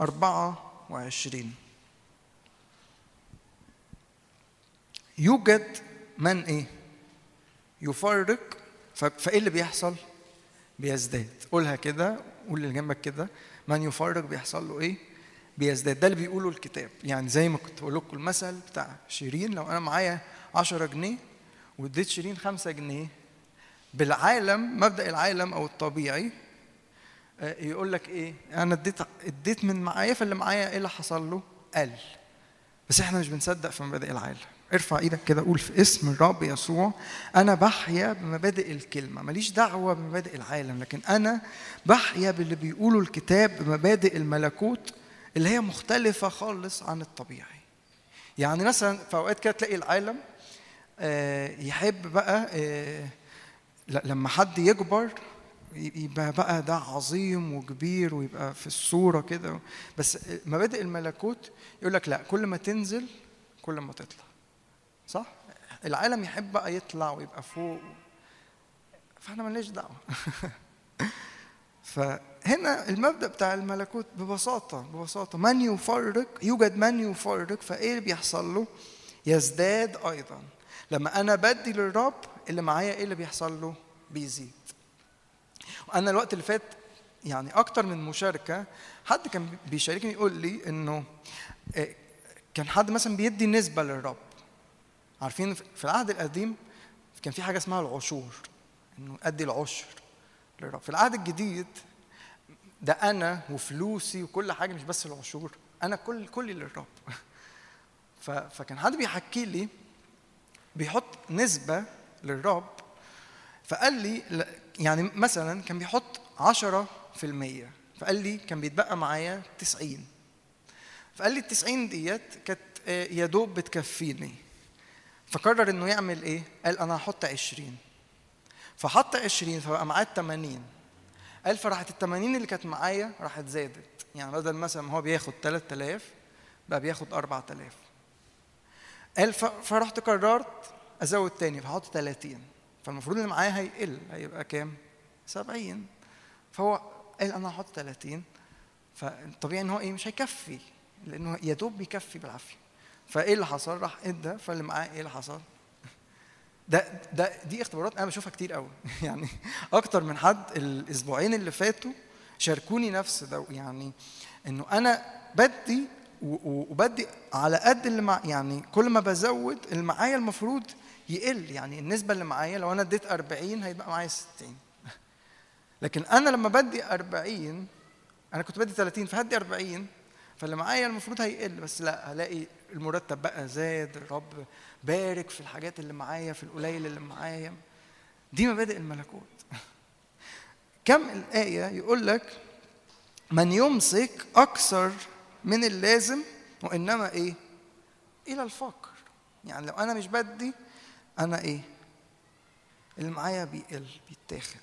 24 يوجد من إيه؟ يفرق ف- فإيه اللي بيحصل؟ بيزداد. قولها كده قول اللي جنبك كده. من يفرق بيحصل له إيه؟ بيزداد. ده اللي بيقوله الكتاب. يعني زي ما كنت بقول لكم المثل بتاع شيرين لو أنا معايا 10 جنيه واديت شيرين 5 جنيه بالعالم مبدأ العالم أو الطبيعي آه، يقول لك إيه؟ أنا اديت اديت من معايا فاللي معايا إيه اللي حصل له؟ قل. بس إحنا مش بنصدق في مبادئ العالم. ارفع إيدك كده قول في اسم الرب يسوع أنا بحيا بمبادئ الكلمة. ماليش دعوة بمبادئ العالم لكن أنا بحيا باللي بيقوله الكتاب بمبادئ الملكوت اللي هي مختلفة خالص عن الطبيعي. يعني مثلا في أوقات كده تلاقي العالم آه، يحب بقى آه، لما حد يكبر يبقى بقى ده عظيم وكبير ويبقى في الصورة كده. بس مبادئ الملكوت يقول لك لا كل ما تنزل كل ما تطلع. صح؟ العالم يحب بقى يطلع ويبقى فوق. فاحنا مالناش دعوة. [laughs] فهنا المبدأ بتاع الملكوت ببساطة ببساطة. من يفرق؟ يوجد من يفرق فإيه اللي بيحصل له؟ يزداد أيضا. لما أنا بدي للرب اللي معايا إيه اللي بيحصل له؟ بيزيد. وأنا الوقت اللي فات يعني أكتر من مشاركة حد كان بيشاركني يقول لي إنه آه، كان حد مثلا بيدي نسبة للرب. عارفين في العهد القديم كان في حاجة اسمها العشور إنه أدي العشر للرب. في العهد الجديد ده أنا وفلوسي وكل حاجة مش بس العشور أنا كل كلي للرب. [laughs] فكان حد بيحكي لي بيحط نسبة للرب فقال لي يعني مثلا كان بيحط 10% فقال لي كان بيتبقى معايا 90 فقال لي ال 90 ديت كانت آه، يا دوب بتكفيني. فقرر إنه يعمل إيه؟ قال أنا هحط 20 فحط 20 فبقى معاه 80 قال فراحت ال 80 اللي كانت معايا راحت زادت. يعني بدل مثلا ما هو بياخد 3000 بقى بياخد 4000 قال فرحت قررت أزود تاني فحط 30 فالمفروض اللي معايا هيقل هيبقى كام؟ 70 فهو قال أنا هحط 30 فالطبيعي إن هو إيه؟ مش هيكفي لأنه يا دوب بيكفي بالعافية. فإيه اللي حصل؟ راح ادى فاللي معاه إيه اللي حصل؟ [laughs] ده ده دي اختبارات أنا بشوفها كتير قوي [laughs] يعني أكتر من حد الأسبوعين اللي فاتوا شاركوني نفس ده يعني إنه أنا بدي وبدي على قد اللي مع يعني كل ما بزود اللي معايا المفروض يقل. يعني النسبة اللي معايا لو أنا اديت 40 هيبقى معايا 60 [laughs] لكن أنا لما بدي 40 أنا كنت بدي 30 فهدي 40 فاللي معايا المفروض هيقل. بس لا هلاقي المرتب بقى زاد الرب بارك في الحاجات اللي معايا في القليل اللي معايا دي مبادئ الملكوت [laughs] كم الآية يقول لك من يمسك أكثر من اللازم وإنما إيه؟ إلى الفقر يعني لو أنا مش بدي أنا إيه؟ اللي معايا بيقل بيتاخد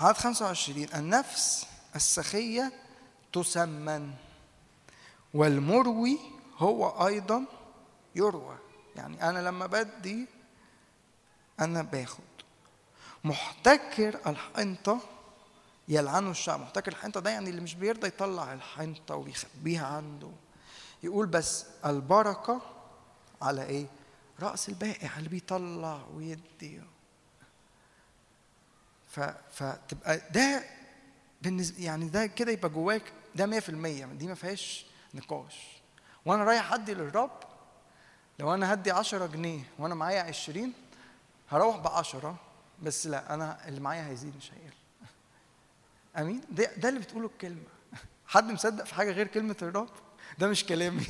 عدد 25 النفس السخية تسمن والمروي هو أيضا يروى. يعني أنا لما بدي أنا باخد. محتكر الحنطة يلعنه الشعب. محتكر الحنطة ده يعني اللي مش بيرضى يطلع الحنطة ويخبيها عنده. يقول بس البركة على إيه؟ رأس البائع اللي بيطلع ويدي. ف... فتبقى ده بالنسبة يعني ده كده يبقى جواك ده 100% دي ما فيهاش نقاش. وأنا رايح ادي للرب لو أنا هدي 10 جنيه وأنا معايا 20 هروح ب 10 بس لا أنا اللي معايا هيزيد مش هيقل. [laughs] امين؟ ده ده اللي بتقوله الكلمة. [laughs] حد مصدق في حاجة غير كلمة الرب؟ ده مش كلامي.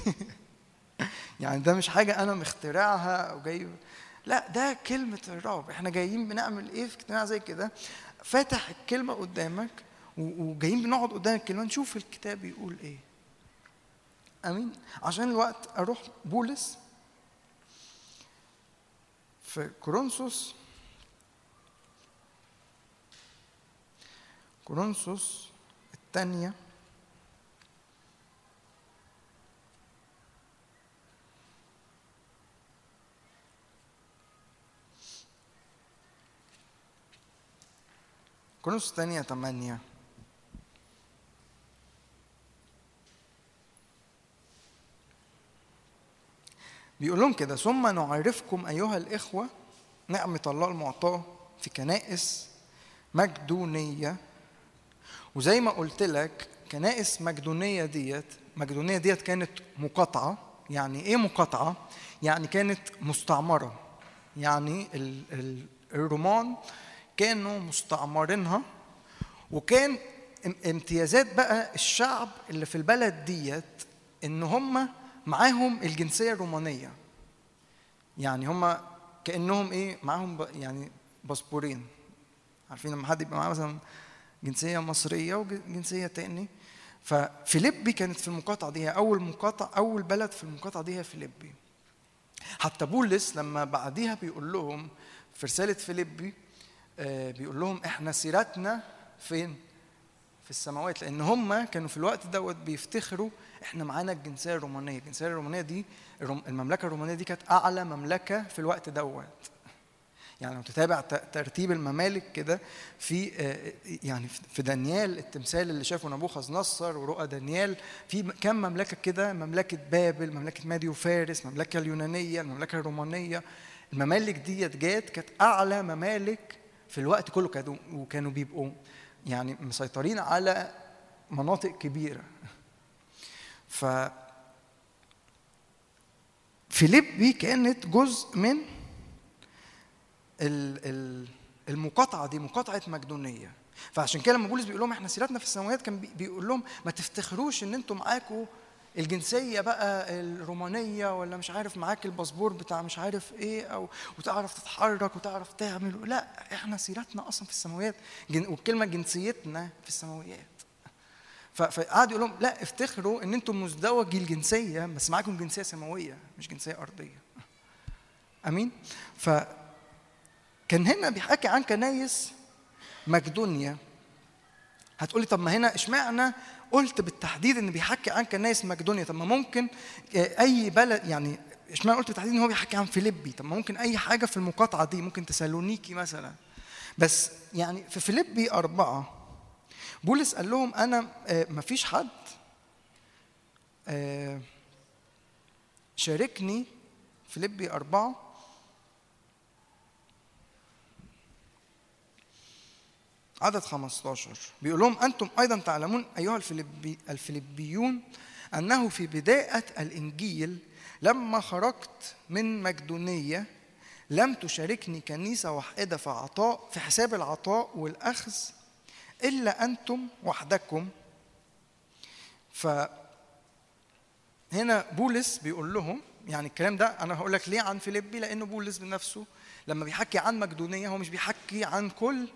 [laughs] يعني ده مش حاجة أنا مخترعها أو جاي لا ده كلمة الرب. إحنا جايين بنعمل إيه في اجتماع زي كده؟ فاتح الكلمة قدامك وجايين بنقعد قدام الكلمة نشوف الكتاب بيقول إيه. آمين. عشان الوقت أروح بولس في كورنثوس. كورنثوس الثانية. كورنثوس الثانية 8 بيقول لهم كده ثم نعرفكم أيها الإخوة نعمة الله المعطاة في كنائس مقدونية. وزي ما قلت لك كنائس مقدونية ديت مقدونية ديت كانت مقاطعة. يعني إيه مقاطعة؟ يعني كانت مستعمرة. يعني ال- ال- الرومان كانوا مستعمرينها وكان إم- امتيازات بقى الشعب اللي في البلد ديت إن هم معاهم الجنسية الرومانية. يعني هم كأنهم إيه معاهم يعني باسبورين. عارفين لما حد يبقى معاه مثلا جنسية مصرية وجنسيه تاني. ففيليبي كانت في المقاطعة دي أول مقاطعه أول بلد في المقاطعة دي هي فيليبي. حتى بولس لما بعديها بيقول لهم في رسالة فيليبي آه، بيقول لهم إحنا سيرتنا فين؟ في السماوات. لأن هم كانوا في الوقت دوت بيفتخروا إحنا معانا الجنسية الرومانية، الجنسية الرومانية دي المملكة الرومانية دي كانت أعلى مملكة في الوقت دوت. يعني لو تتابع ترتيب الممالك كده في آه، يعني في دانيال التمثال اللي شافه نبوخذ نصر ورؤى دانيال في كم مملكة كده؟ مملكة بابل مملكة مادي وفارس المملكه اليونانية المملكة الرومانية. الممالك ديت جات كانت أعلى ممالك في الوقت كله كانوا وكانوا بيبقوا يعني مسيطرين على مناطق كبيرة. ف فيليبي كانت جزء من ال- ال- المقاطعة دي مقاطعة مقدونية. فعشان كده لما بولس بيقول لهم إحنا سيرتنا في السماوات كان بي- بيقول لهم ما تفتخروش إن أنتم معاكم الجنسية بقى الرومانية ولا مش عارف معاك الباسبور بتاع مش عارف إيه أو وتعرف تتحرك وتعرف تعمل. لا إحنا سيرتنا أصلا في السماوات جن- والكلمة جنسيتنا في السماويات فقعد يقول لهم لا افتخروا إن أنتم مزدوجي الجنسية بس معاكم جنسية سماوية مش جنسية أرضية. آمين؟ ف كان هنا بيحكي عن كنايس مقدونيا. هتقولي طب ما هنا إشمعنى قلت بالتحديد إن بيحكي عن كنايس مقدونيا؟ طب ما ممكن أي بلد يعني إشمعنى قلت بالتحديد إن هو بيحكي عن فيليبي؟ طب ما ممكن أي حاجة في المقاطعة دي ممكن تسألونيكي مثلا. بس يعني في فيليبي أربعة بولس قال لهم أنا آه، مفيش حد آه، شاركني فيليبي أربعة. عدد 15 بيقول لهم أنتم أيضا تعلمون أيها الفيلبي الفيلبيون أنه في بداية الإنجيل لما خرجت من مقدونية لم تشاركني كنيسة واحدة في عطاء في حساب العطاء والأخذ. إلا أنتم وحدكم ف هنا بولس بيقول لهم يعني الكلام ده أنا هقول لك ليه عن فيليبي لأنه بولس بنفسه لما بيحكي عن مقدونية هو مش بيحكي عن كل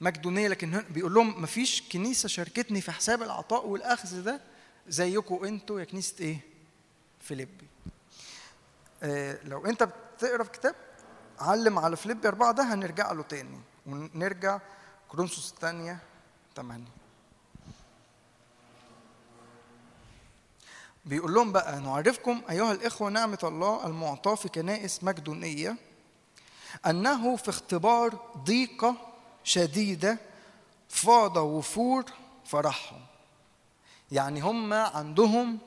مقدونية لكن بيقول لهم مفيش كنيسة شاركتني في حساب العطاء والأخذ ده زيكم أنتوا يا كنيسة إيه؟ فيليبي. آه لو أنت بتقرأ في كتاب علم على فيليبي أربعة ده هنرجع له تاني ونرجع كورنثوس الثانية 8 بيقول لهم بقى نعرفكم أيها الإخوة نعمة الله المعطاة في كنائس مقدونية أنه في اختبار ضيقة شديدة فاض وفور فرحهم. يعني هم عندهم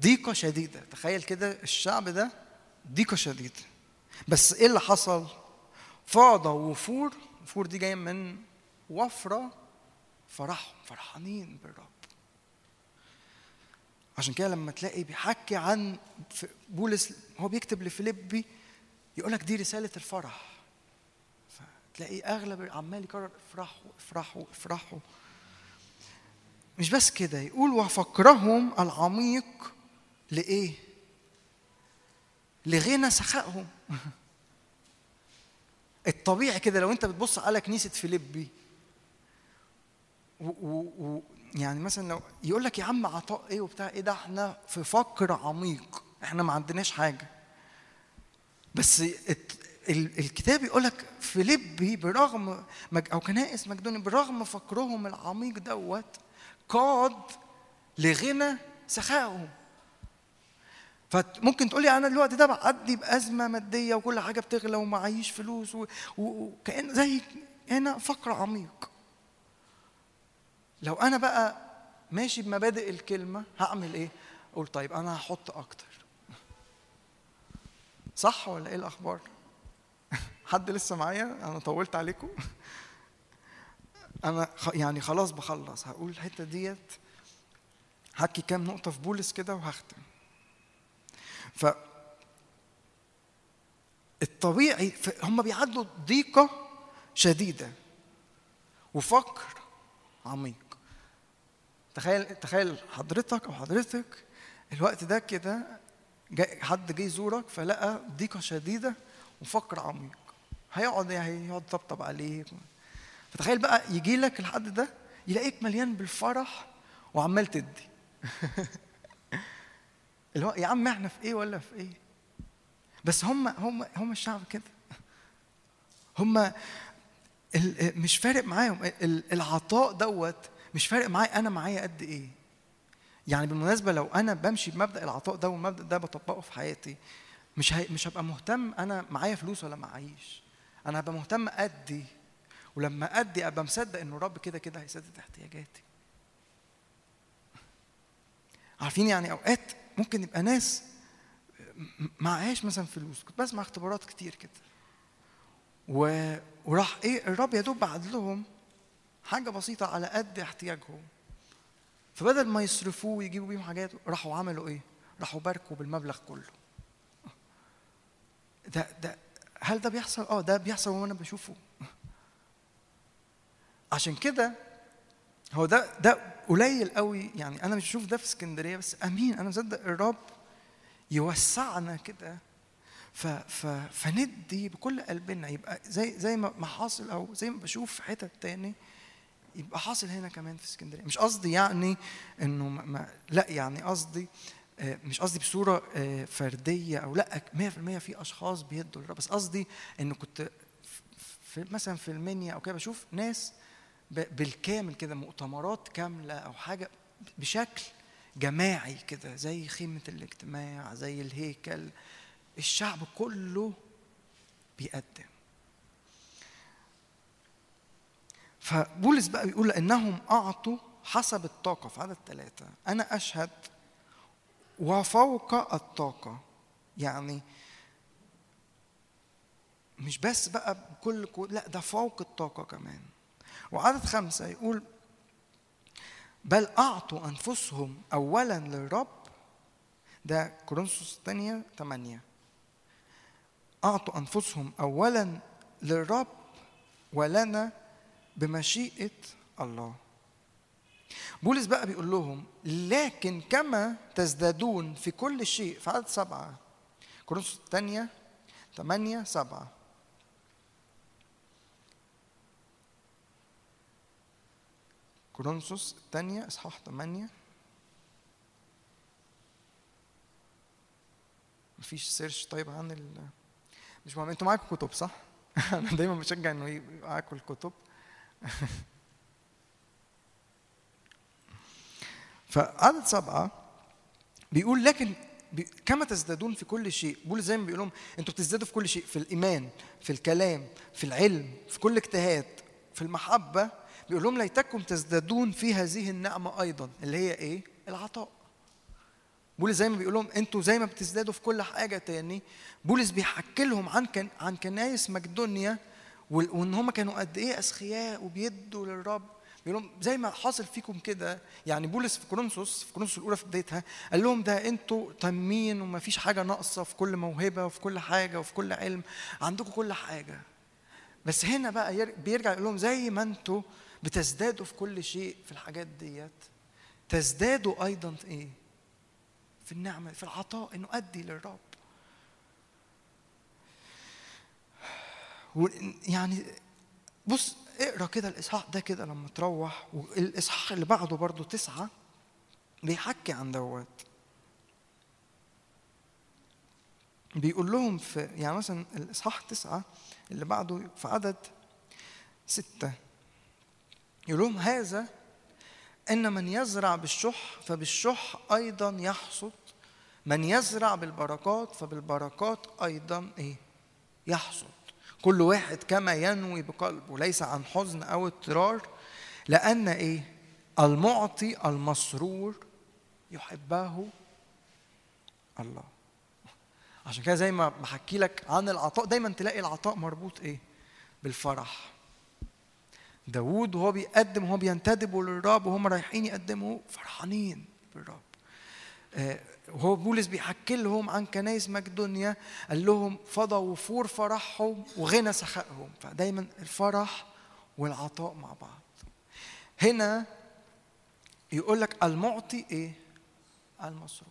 ضيقة شديدة. تخيل كده الشعب ده ضيقة شديدة. بس إيه اللي حصل؟ فاض وفور وفور دي جاية من وفرة فرحهم فرحانين بالرب. عشان كده لما تلاقي بيحكي عن بولس هو بيكتب لفيليبي يقول لك دي رسالة الفرح. فتلاقي أغلب عمال يكرر افرحوا افرحوا افرحوا. مش بس كده يقول وفقرهم العميق لإيه؟ لغنى سخائهم. [laughs] الطبيعي كده لو أنت بتبص على كنيسة فيليبي و و و يعني مثلا لو يقول لك يا عم عطاء إيه وبتاع إيه ده؟ إحنا في فقر عميق إحنا ما عندناش حاجة. بس الكتاب يقول لك فيليبي برغم أو كنائس مقدوني برغم فقرهم العميق دوت قاد لغنى سخائهم فممكن تقولي أنا دلوقتي ده بعدي بأزمة مادية وكل حاجة بتغلى ومعيش فلوس وكأن زي هنا فقر عميق. لو أنا بقى ماشي بمبادئ الكلمة هعمل إيه؟ أقول طيب أنا هحط أكتر. صح ولا إيه الأخبار؟ [laughs] حد لسه معايا؟ أنا طولت عليكم. أنا يعني خلاص بخلص. هقول الحتة ديت هحكي كام نقطة في بولس كده وهختم. ف الطبيعي هم بيعدوا ضيقة شديدة وفقر عميق. تخيل تخيل حضرتك أو حضرتك الوقت ده كده حد جه يزورك فلقى ضيقة شديدة وفقر عميق. هيقعد هيقعد طبطب عليك فتخيل بقى يجي لك الحد ده يلاقيك مليان بالفرح وعمال تدي. [laughs] اللي هو يا عم إحنا في إيه ولا في إيه؟ بس هم هم هم الشعب كده. هم مش فارق معاهم. ال- العطاء دوت مش فارق معايا أنا معايا قد إيه. يعني بالمناسبة لو أنا بمشي بمبدأ العطاء ده والمبدأ ده بطبقه في حياتي مش هي مش هبقى مهتم أنا معايا فلوس ولا معيش. أنا هبقى مهتم ادي ولما ادي أبقى مصدق إنه رب كده كده هيسدد احتياجاتي. عارفين يعني أوقات ممكن يبقى ناس معهاش مثلا فلوس. كنت بسمع اختبارات كتير كده. و... وراح إيه الرب يا دوب بعد لهم حاجة بسيطة على قد احتياجهم فبدل ما يصرفوه ويجيبوا بيهم حاجات راحوا عملوا إيه؟ راحوا باركوا بالمبلغ كله. ده ده هل ده بيحصل؟ آه ده بيحصل وأنا بشوفه. عشان كده هو ده ده قليل قوي يعني أنا مش بشوف ده في اسكندرية بس أمين أنا مصدق الرب يوسعنا كده ف ف فندي بكل قلبنا يبقى زي زي ما حاصل أو زي ما بشوف في حتت تاني يبقى حاصل هنا كمان في اسكندرية. مش قصدي يعني إنه ما لا يعني قصدي آه، مش قصدي بصورة آه، فردية أو لا 100% في أشخاص بيدوا للرب بس قصدي إنه كنت في مثلا في المنيا أو كده بشوف ناس بالكامل كده مؤتمرات كاملة أو حاجة بشكل جماعي كده زي خيمة الاجتماع زي الهيكل. الشعب كله بيقدم. فبولس بقى بيقول انهم أعطوا حسب الطاقة في عدد ثلاثة أنا أشهد وفوق الطاقة. يعني مش بس بقى بكل كو- لا ده فوق الطاقة كمان. وعدد خمسة يقول بل أعطوا أنفسهم اولا للرب ده كورنثوس الثانية 8 أعطوا أنفسهم اولا للرب ولنا بمشيئة الله. بولس بقى بيقول لهم لكن كما تزدادون في كل شيء في عدد سبعة. كورنثوس الثانية ثمانية سبعة. كورنثوس الثانية إصحاح ثمانية. مفيش سيرش طيب عن ال مش مهم. أنتوا معاكم كتب صح؟ [laughs] أنا دايما بشجع إنه يبقى معاكم الكتب. [laughs] فعدد سبعة بيقول لكن كما تزدادون في كل شيء بولس زي ما بيقول لهم أنتوا بتزدادوا في كل شيء في الإيمان في الكلام في العلم في كل اجتهاد في المحبة بيقول لهم ليتكم تزدادون في هذه النعمة أيضا اللي هي إيه؟ العطاء. بولس زي ما بيقول لهم أنتوا زي ما بتزدادوا في كل حاجة تاني بولس بيحكي لهم عن كن عن كنايس مقدونيا وان هم كانوا قد إيه اسخياء وبيدوا للرب. بيقول لهم زي ما حاصل فيكم كده يعني بولس في كورنثوس في كورنثوس الأولى في بدايتها قال لهم ده أنتوا تامين وما فيش حاجة ناقصة في كل موهبة وفي كل حاجة وفي كل علم عندكم كل حاجة. بس هنا بقى ير- بيرجع يقول لهم زي ما أنتوا بتزدادوا في كل شيء في الحاجات ديت تزدادوا أيضا في إيه؟ في النعمة في العطاء إنه أدي للرب. يعني بص اقرأ كده الإصحاح ده كده لما تروح والإصحاح اللي بعده برضو تسعة بيحكي عن دوت. بيقول لهم في يعني مثلا الإصحاح تسعة اللي بعده في عدد ستة. يقول لهم هذا إن من يزرع بالشح فبالشح أيضا يحصد من يزرع بالبركات فبالبركات أيضا إيه؟ يحصد. كل واحد كما ينوي بقلبه ليس عن حزن أو اضطرار لأن إيه؟ المعطي المسرور يحبه الله. عشان كده زي ما بحكي لك عن العطاء دايما تلاقي العطاء مربوط إيه؟ بالفرح. داوود وهو بيقدم وهو بينتدبوا للرب وهم رايحين يقدموا فرحانين بالرب. آه، وهو بولس بيحكي لهم عن كنايس مقدونيا قال لهم فضى وفور فرحهم وغنى سخائهم. فدايما الفرح والعطاء مع بعض. هنا يقول لك المعطي إيه؟ المسرور.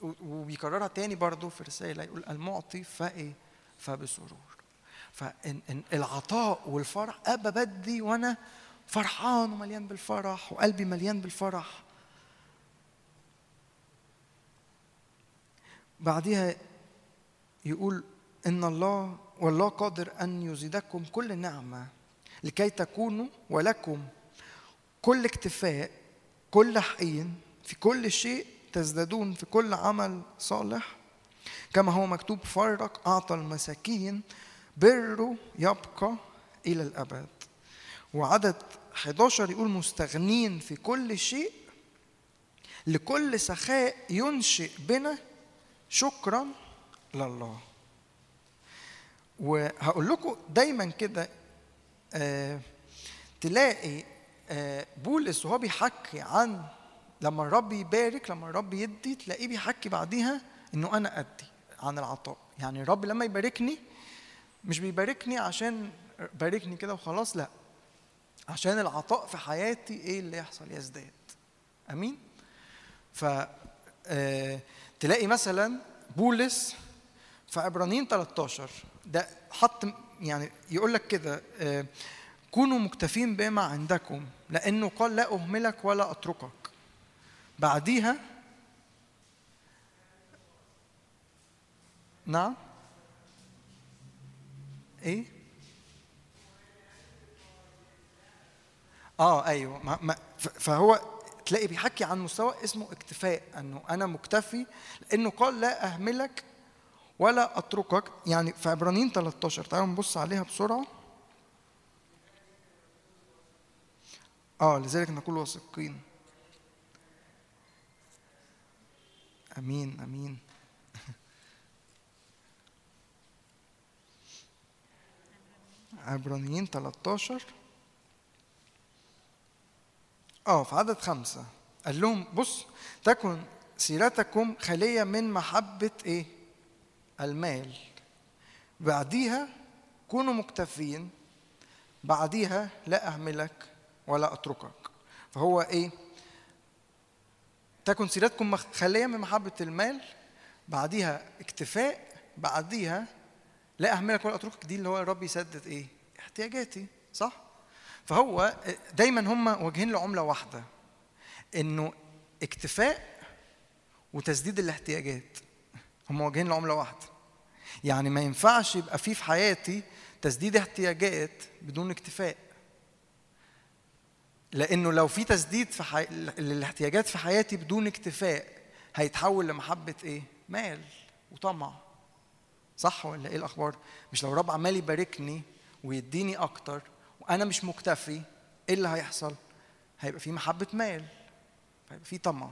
وبيكررها تاني برضو في رسالة يقول المعطي فإيه؟ فبسرور. فالعطاء والفرح ابى بدي وأنا فرحان ومليان بالفرح وقلبي مليان بالفرح. بعدها يقول إن الله والله قادر أن يزيدكم كل نعمة لكي تكونوا ولكم كل اكتفاء كل حين في كل شيء تزدادون في كل عمل صالح. كما هو مكتوب فرق أعطى المساكين بره يبقى إلى الأبد. وعدد 11 يقول مستغنين في كل شيء لكل سخاء ينشئ بنا شكرا لله. وهقول لكم دايما كده آه تلاقي آه بولس وهو بيحكي عن لما الرب يبارك لما الرب يدي تلاقيه بيحكي بعديها إنه أنا أدي عن العطاء. يعني الرب لما يباركني مش بيباركني عشان باركني كده وخلاص لا. عشان العطاء في حياتي إيه اللي يحصل؟ يزداد. أمين؟ ف آه، تلاقي مثلا بولس في عبرانيين 13 ده حط يعني يقول لك كده آه، كونوا مكتفين بما عندكم لأنه قال لا أهملك ولا أتركك. بعديها نعم. إيه؟ آه أيوه فهو تلاقي بيحكي عن مستوى اسمه اكتفاء انه أنا مكتفي لأنه قال لا اهملك ولا اتركك. يعني في عبرانيين 13 تعالوا نبص عليها بسرعة. آه لذلك نقول واثقين. أمين أمين. [laughs] عبرانيين 13 آه في عدد خمسة. قال لهم بص تكن سيرتكم خالية من محبة إيه؟ المال. بعديها كونوا مكتفين بعديها لا أهملك ولا أتركك. فهو إيه؟ تكن سيرتكم خالية من محبة المال بعديها اكتفاء بعديها لا أهملك ولا أتركك. دي اللي هو الرب يسدد إيه؟ احتياجاتي صح؟ فهو دايما هم واجهين لعملة واحدة إنه اكتفاء وتسديد الاحتياجات. هم واجهين لعملة واحدة. يعني ما ينفعش يبقى في في حياتي تسديد احتياجات بدون اكتفاء. لأنه لو في تسديد في حي... للاحتياجات في حياتي بدون اكتفاء هيتحول لمحبة إيه؟ مال وطمع. صح ولا إيه الأخبار؟ مش لو الرب عمال يباركني ويديني أكتر وأنا مش مكتفي إيه اللي هيحصل؟ هيبقى في محبة مال هيبقى في طمع.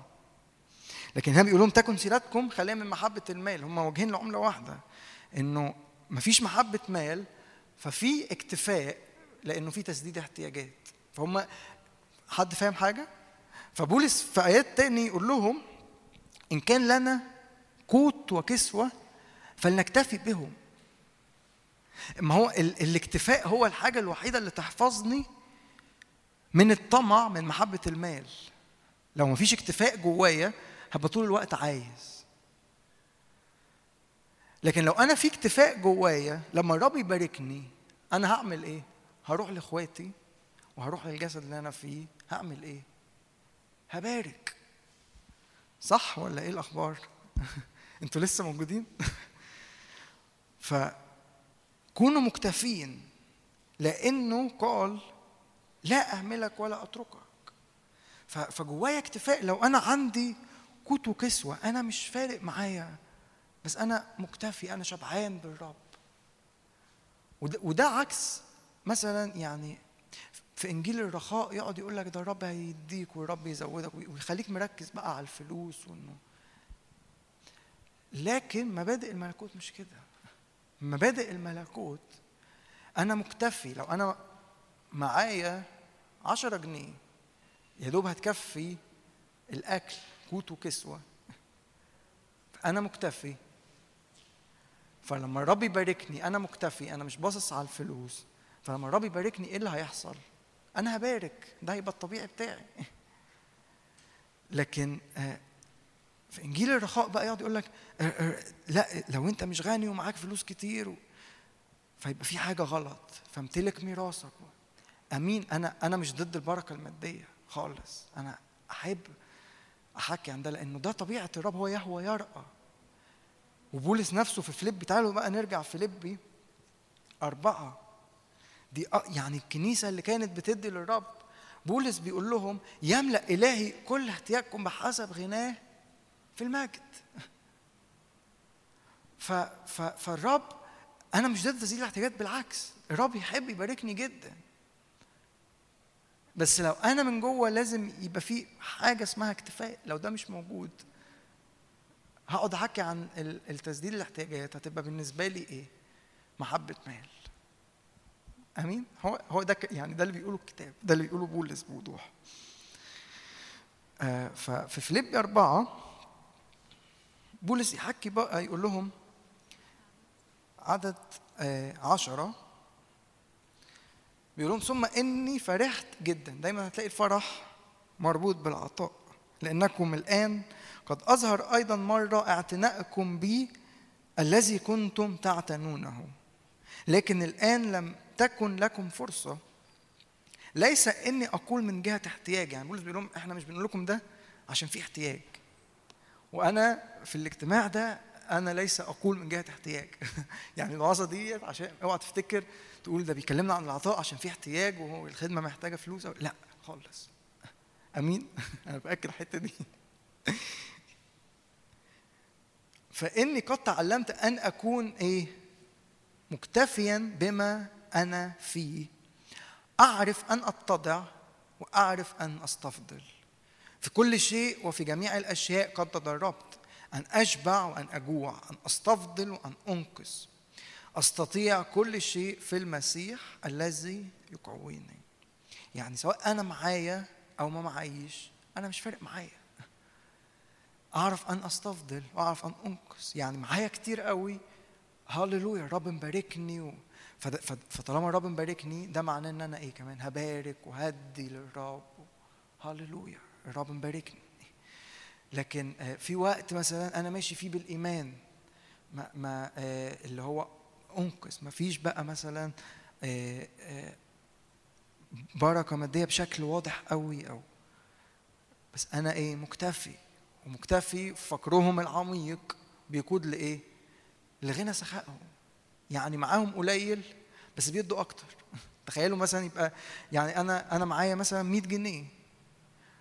لكن هنا بيقول لهم تكن سيرتكم خالية من محبة المال. هم واجهين لعملة واحدة إنه مفيش محبة مال ففي اكتفاء لإنه في تسديد احتياجات. فهم حد فاهم حاجة؟ فبولس في آيات تاني يقول لهم إن كان لنا قوت وكسوة فلنكتفي بهم. ما هو ال- الاكتفاء هو الحاجة الوحيدة اللي تحفظني من الطمع من محبة المال. لو مفيش اكتفاء جوايا هبقى طول الوقت عايز. لكن لو أنا في اكتفاء جوايا لما الرب يباركني أنا هعمل إيه؟ هروح لإخواتي وهروح للجسد اللي أنا فيه هعمل إيه؟ هبارك. صح ولا إيه الأخبار؟ [laughs] أنتوا لسه موجودين؟ [laughs] فكونوا مكتفين لأنه قال لا أهملك ولا أتركك. فجوايا اكتفاء. لو أنا عندي قوت وكسوه أنا مش فارق معايا بس أنا مكتفي أنا شبعان بالرب. وده, وده عكس مثلا يعني في إنجيل الرخاء يقعد يقول لك ده الرب هيديك والرب يزودك ويخليك مركز بقى على الفلوس وإنه. لكن مبادئ الملكوت مش كده. مبادئ الملكوت أنا مكتفي لو أنا معايا عشرة جنيه يا دوب هتكفي الأكل قوت وكسوة. أنا مكتفي. فلما الرب يباركني أنا مكتفي أنا مش باصص على الفلوس. فلما الرب يباركني إيه اللي هيحصل؟ أنا هبارك. ده هيبقى الطبيعي بتاعي. [laughs] لكن آه، في إنجيل الرخاء بقى يقعد يقول لك لأ لو أنت مش غني ومعاك فلوس كتير فيبقى في حاجة غلط فامتلك ميراثك. أمين أنا أنا مش ضد البركة المادية خالص. أنا أحب أحكي عن ده لأنه ده طبيعة الرب هو يهوى يرقى وبولس نفسه في فيليب تعالوا بقى نرجع فيليبي أربعة. دي يعني الكنيسة اللي كانت بتدي للرب. بولس بيقول لهم يملأ إلهي كل احتياجكم بحسب غناه في المجد ف ف فالرب أنا مش ضد تسديد الاحتياجات بالعكس الرب يحب يباركني جدا بس لو أنا من جوه لازم يبقى في حاجة اسمها اكتفاء لو ده مش موجود هقعد أحكي عن ال- التسديد الاحتياجات هتبقى بالنسبة لي إيه؟ محبة مال. آمين؟ هو هو ده يعني ده اللي بيقوله الكتاب، ده اللي بيقوله بولس بوضوح. آه ففي فيليبي أربعة بولس يحكي بقى يقول لهم عدد آه عشرة. بيقول لهم ثم إني فرحت جدا. دايما هتلاقي الفرح مربوط بالعطاء لأنكم الآن قد أظهر أيضا مرة اعتناءكم بي الذي كنتم تعتنونه. لكن الآن لم تكن لكم فرصة. ليس إني أقول من جهة احتياج يعني بولس بيقول لهم إحنا مش بنقول لكم ده عشان في احتياج. وأنا في الاجتماع ده أنا ليس أقول من جهة احتياج. [laughs] يعني الوعظة دي عشان اوعى تفتكر تقول ده بيكلمنا عن العطاء عشان في احتياج وهو الخدمة محتاجة فلوس. أو لا خالص. أمين؟ [laughs] أنا باكد الحتة دي. [laughs] فإني قد تعلمت أن أكون إيه؟ مكتفيا بما أنا فيه. أعرف أن أتضع وأعرف أن أستفضل. في كل شيء وفي جميع الأشياء قد تدربت. أن أشبع وأن أجوع أن أستفضل وأن أنقذ. أستطيع كل شيء في المسيح الذي يقويني. يعني سواء أنا معايا أو ما معيش أنا مش فارق معايا. أعرف أن أستفضل وأعرف أن أنقذ. يعني معايا كتير قوي. هاللويا الرب مباركني و... فطالما الرب مباركني ده معناه إن أنا إيه كمان؟ هبارك وهدي للرب. هاللويا الرب مباركني. لكن آه، في وقت مثلا أنا ماشي فيه بالإيمان ما, ما آه، اللي هو أنقذ ما فيش بقى مثلا آه، بركة مادية بشكل واضح قوي أو بس أنا إيه مكتفي ومكتفي فقرهم العميق بيقود لإيه؟ لغنى سخائهم. يعني معاهم قليل بس بيدوا أكتر. [laughs] تخيلوا مثلا يبقى يعني أنا أنا معايا مثلا 100 جنيه.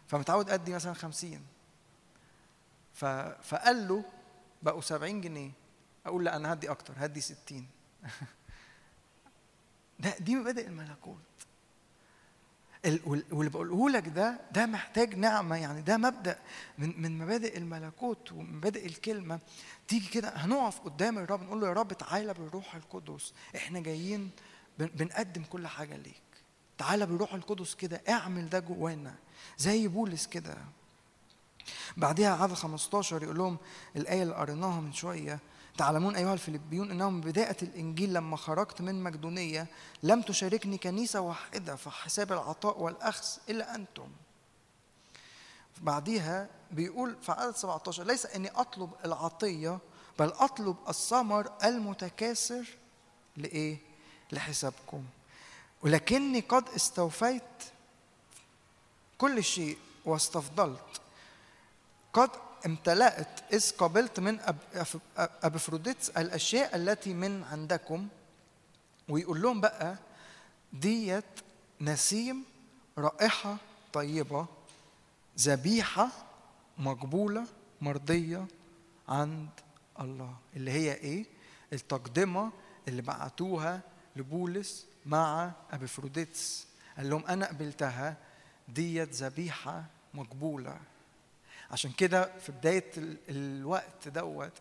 فمتعود ادي مثلا 50 ف فقال له بقوا 70 جنيه. أقول لا أنا هدي أكتر هدي 60 [laughs] ده دي مبادئ الملكوت. ال- وال- واللي بقوله لك ده ده محتاج نعمة يعني ده مبدأ من من مبادئ الملكوت ومبادئ الكلمة. تيجي كده هنقف قدام الرب نقول له يا رب تعالى بالروح القدس. إحنا جايين بن- بنقدم كل حاجة ليك. تعالى بالروح القدس كده اعمل ده جوانا زي بولس كده. بعدها عدد 15 يقول لهم الآية اللي قريناها من شوية تعلمون أيها الفيلبيون أنه من بداية الإنجيل لما خرجت من مقدونية لم تشاركني كنيسة واحدة في حساب العطاء والأخذ إلا أنتم. بعديها بيقول في عدد 17 ليس أني أطلب العطية بل أطلب الثمر المتكاثر لإيه؟ لحسابكم. ولكني قد استوفيت كل شيء واستفضلت قد امتلأت إذ قبلت من أب- أف- أبفروديتس الأشياء التي من عندكم ويقول لهم بقى ديت نسيم رائحة طيبة ذبيحة مقبولة مرضية عند الله اللي هي إيه؟ التقدمة اللي بعتوها لبولس مع أبفروديتس قال لهم أنا قبلتها ديت ذبيحة مقبولة. عشان كده في بداية ال- الوقت دوت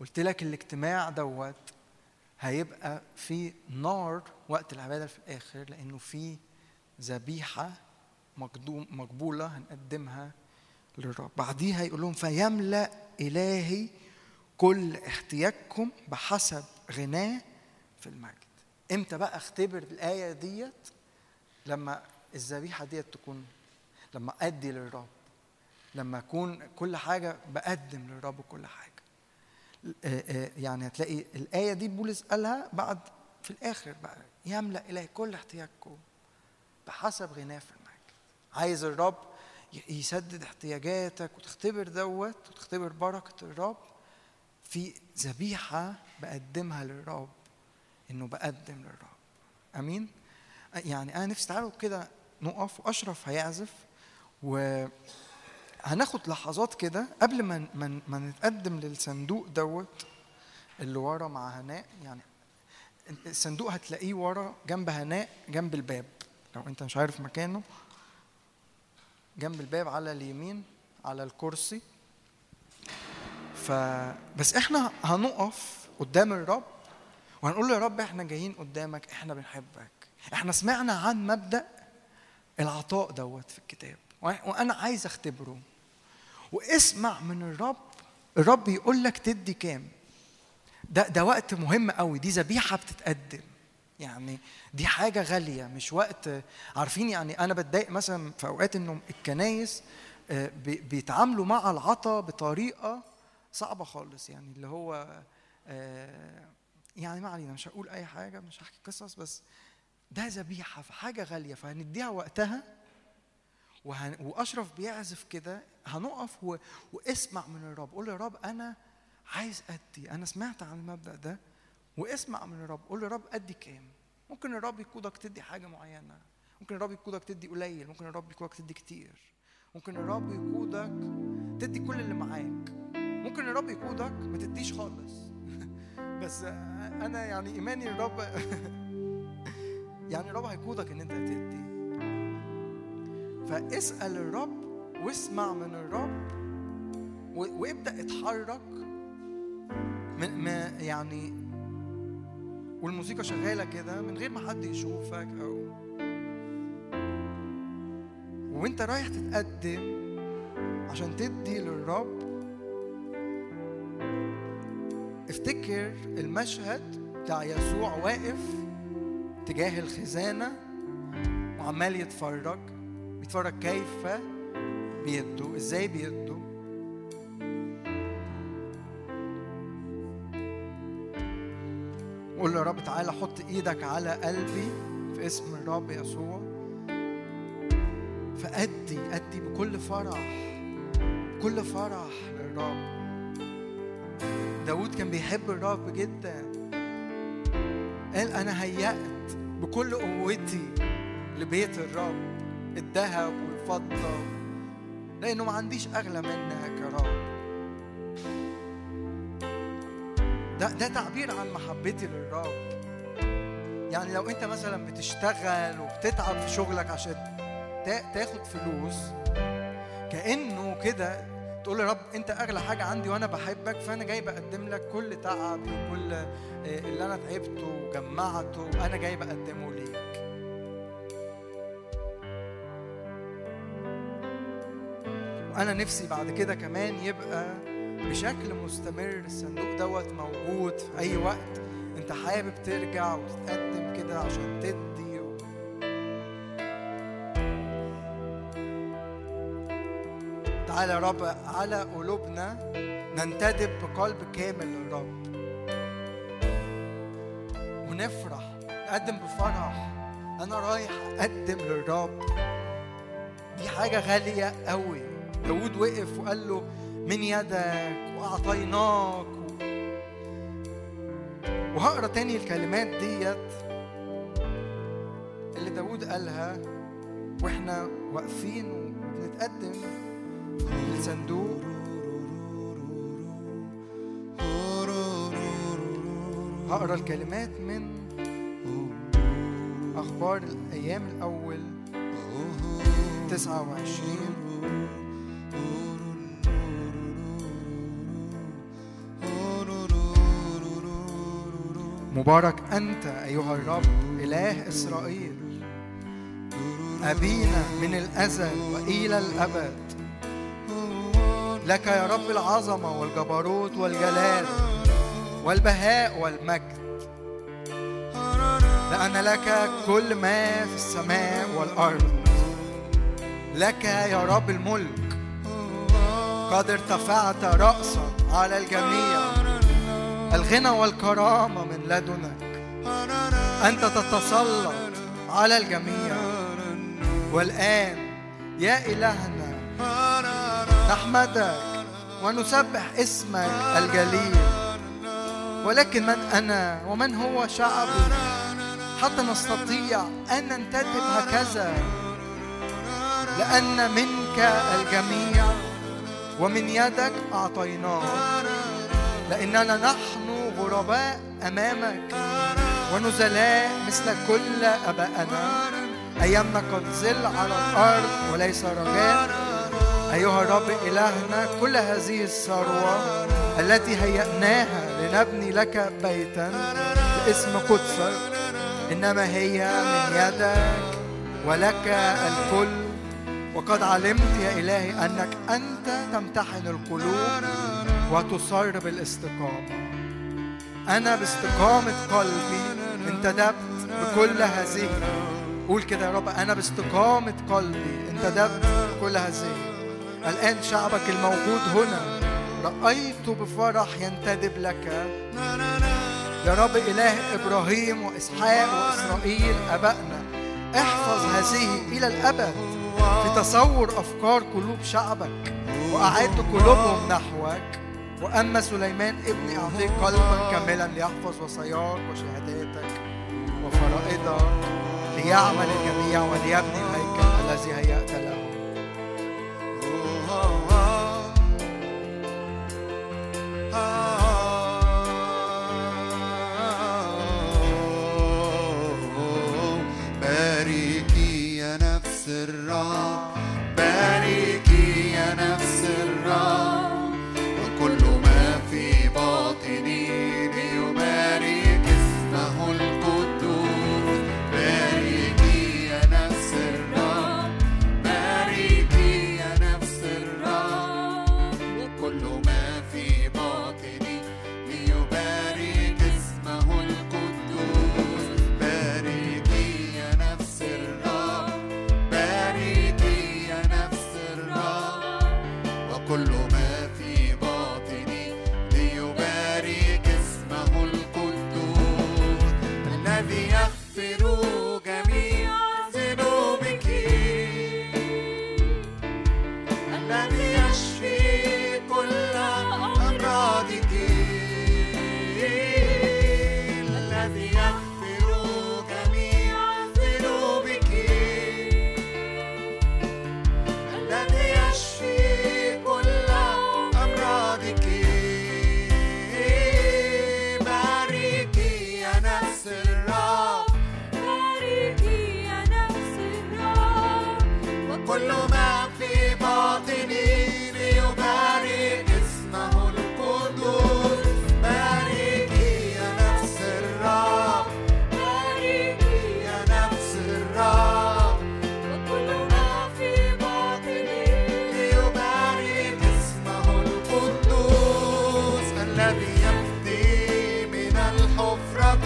قلت لك الاجتماع دوت هيبقى في نار وقت العبادة في الآخر لأنه في ذبيحة مقبولة هنقدمها للرب. بعديها يقول لهم فيملأ إلهي كل احتياجكم بحسب غناه في المجد. إمتى بقى اختبر الآية ديت؟ لما الذبيحة ديت تكون لما أدي للرب لما أكون كل حاجة بقدم للرب كل حاجة. آه، آه، يعني هتلاقي الآية دي بولس قالها بعد في الآخر بقى يملأ إلهي كل احتياجكم بحسب غناه في المجد. عايز الرب يسدد احتياجاتك وتختبر دوت وتختبر بركة الرب في ذبيحة بقدمها للرب. إنه بقدم للرب. أمين؟ يعني أنا نفسي تعالوا كده نقف وأشرف هيعزف و هناخد لحظات كده قبل ما ما ما نتقدم للصندوق دوت اللي ورا مع هناء. يعني الصندوق هتلاقيه ورا جنب هناء جنب الباب. لو أنت مش عارف مكانه. جنب الباب على اليمين على الكرسي. ف بس إحنا هنقف قدام الرب وهنقول له يا رب إحنا جايين قدامك إحنا بنحبك. إحنا سمعنا عن مبدأ العطاء دوت في الكتاب. وأنا عايز أختبره. واسمع من الرب الرب يقول لك تدي كام. ده ده وقت مهم قوي. دي ذبيحة بتتقدم. يعني دي حاجة غالية مش وقت. عارفين يعني أنا بتضايق مثلا في أوقات إنه الكنايس آه، بي- بيتعاملوا مع العطا بطريقة صعبة خالص. يعني اللي هو آه، يعني ما علينا مش هقول أي حاجة مش هحكي قصص بس ده ذبيحة في حاجة غالية فهنديها وقتها وهن... وأشرف بيعزف كده هنقف و... واسمع من الرب قول يا رب أنا عايز أدي أنا سمعت عن المبدأ ده واسمع من الرب قول يا رب أدي كام؟ ممكن الرب يقودك تدي حاجة معينة ممكن الرب يقودك تدي قليل ممكن الرب يقودك تدي كتير ممكن الرب يقودك تدي كل اللي معاك ممكن الرب يقودك ما تديش خالص. بس أنا يعني إيماني الرب [laughs] يعني الرب هيقودك إن أنت تدي فاسأل الرب واسمع من الرب و- وابدأ اتحرك من ما يعني والموسيقى شغالة كده من غير ما حد يشوفك أو وأنت رايح تتقدم عشان تدي للرب افتكر المشهد بتاع يسوع واقف تجاه الخزانة وعمال يتفرج؟ بيتفرج كيف بيدوا إزاي بيدوا قول له يا رب تعالى حط إيدك على قلبي في اسم الرب يسوع. فأدي أدي بكل فرح بكل فرح للرب. داود كان بيحب الرب جدا. قال أنا هيأت بكل قوتي لبيت الرب الذهب والفضة لأنه ما عنديش أغلى منك يا رب ده ده تعبير عن محبتي للرب. يعني لو أنت مثلا بتشتغل وبتتعب في شغلك عشان تا- تاخد فلوس كأنه كده تقول يا رب انت اغلى حاجة عندي وأنا بحبك فأنا جاي بقدم لك كل تعبي وكل آه، اللي أنا تعبته وجمعته أنا جاي بقدمه ليك. وأنا نفسي بعد كده كمان يبقى بشكل مستمر الصندوق دوت موجود في أي وقت. أنت حابب ترجع وتتقدم كده عشان تدي تعالى يا رب على قلوبنا ننتدب بقلب كامل للرب ونفرح نقدم بفرح. أنا رايح أقدم للرب. دي حاجة غالية قوي. داود وقف وقال له من يدك وأعطيناك. وهقرأ تاني الكلمات ديت اللي داود قالها وإحنا واقفين وبنتقدم. للصندوق هقرأ الكلمات من أخبار الأيام الأول. 29 مبارك أنت أيها الرب إله إسرائيل. أبينا من الأزل وإلى الأبد. لك يا رب العظمة والجبروت والجلال والبهاء والمجد. لأن لك كل ما في السماء والأرض. لك يا رب الملك. قد ارتفعت رأسا على الجميع. الغنى والكرامة من لدنك. أنت تتسلط على الجميع. والآن يا إلهنا نحمدك ونسبح اسمك الجليل. ولكن من أنا ومن هو شعبي؟ حتى نستطيع أن ننتدب هكذا. لأن منك الجميع ومن يدك أعطيناه. لأننا نحن غرباء أمامك ونزلاء مثل كل أبائنا أيامنا قد زل على الأرض وليس رجاء. أيها الرب إلهنا كل هذه الثروة التي هيأناها لنبني لك بيتا باسم قدسك إنما هي من يدك ولك الكل. وقد علمت يا إلهي أنك أنت تمتحن القلوب وتصر بالاستقامة أنا باستقامة قلبي انتدبت بكل هذه. قول كده يا رب أنا باستقامة قلبي انتدبت بكل هذه. الآن شعبك الموجود هنا. رأيت بفرح ينتدب لك. يا رب إله إبراهيم وإسحاق وإسرائيل أبائنا. احفظ هذه إلى الأبد في تصور أفكار قلوب شعبك. وأعد قلوبهم نحوك. وأما سليمان ابني أعطيه قلبا كاملا ليحفظ وصاياك وشهاداتك. وفرائضك ليعمل الجميع وليبني الهيكل الذي هيأت له. باركي يا نفس الرب الذي يفدي من الحفرة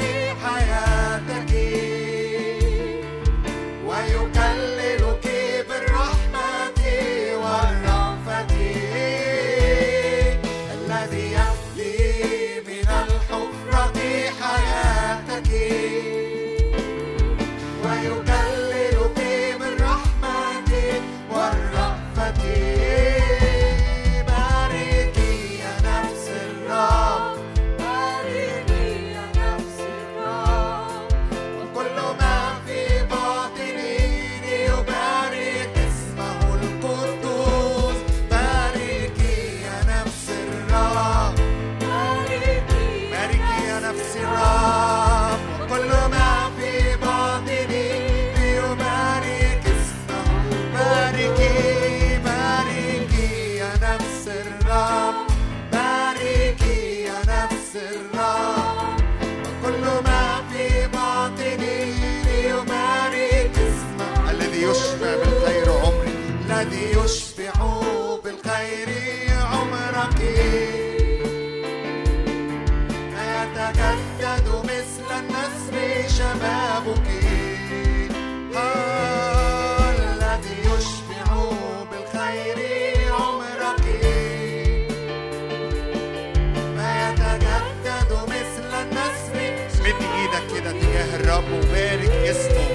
الرب وبارك اسمه.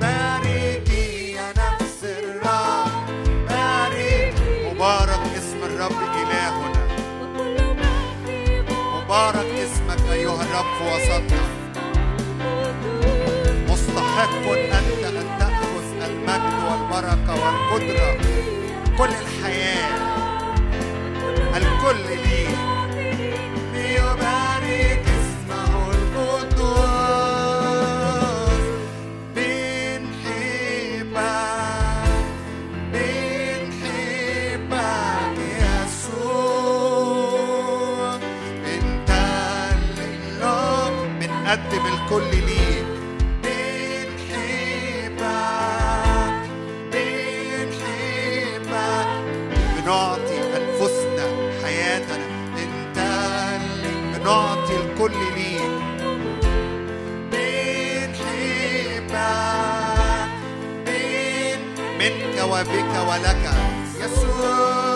باركي يا نفس الرب. باركي. مبارك اسم الرب إلهنا. مبارك اسمك أيها الرب في وسطنا. مستحق أنت أن تأخذ المجد والبركة والقدرة. كل الحياة. الكل ليك. بك ولك يسوع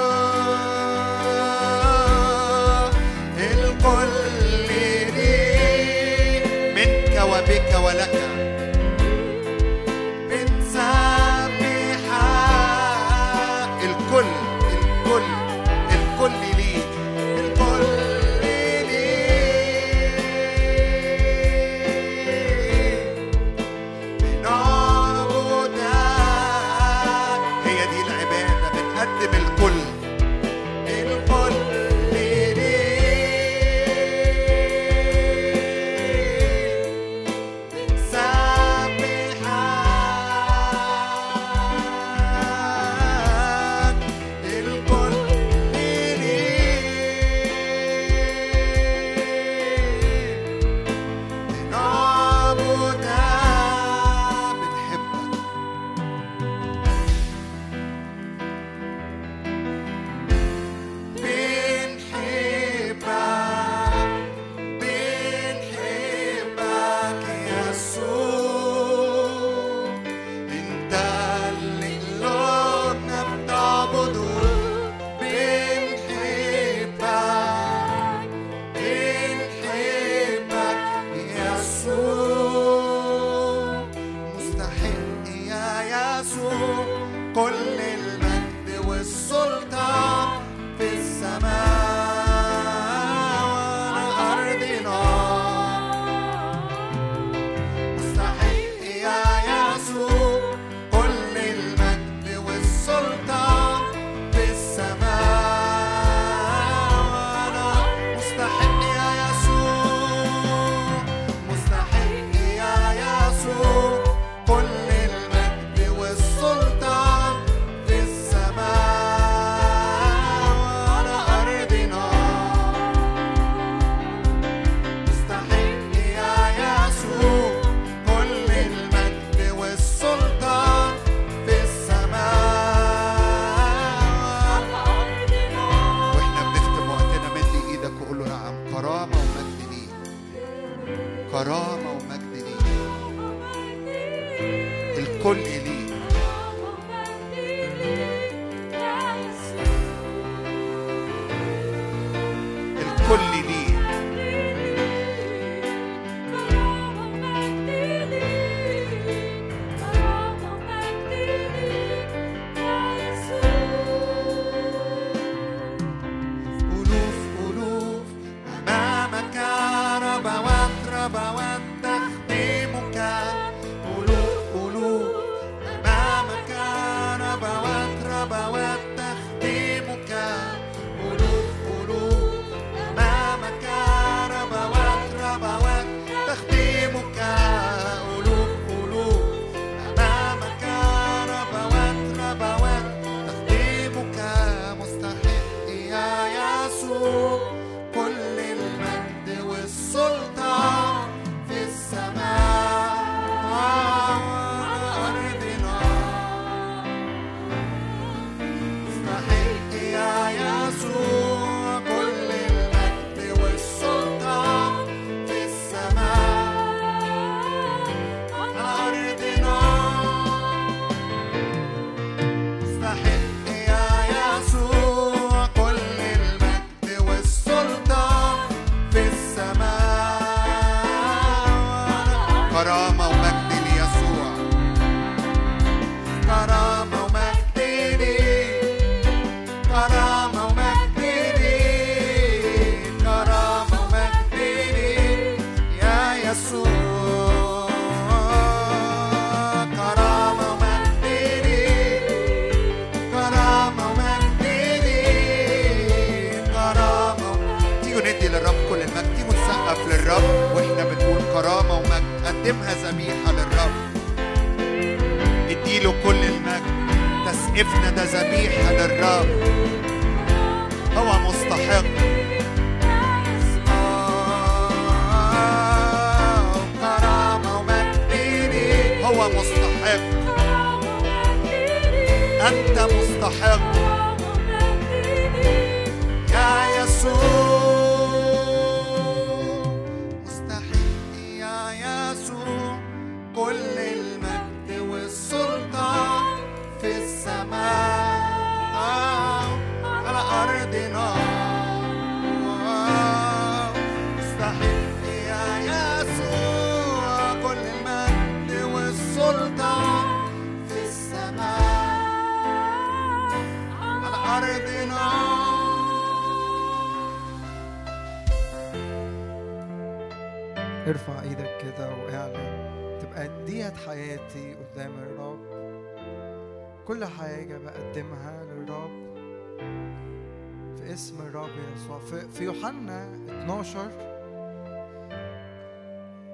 يوحنا 12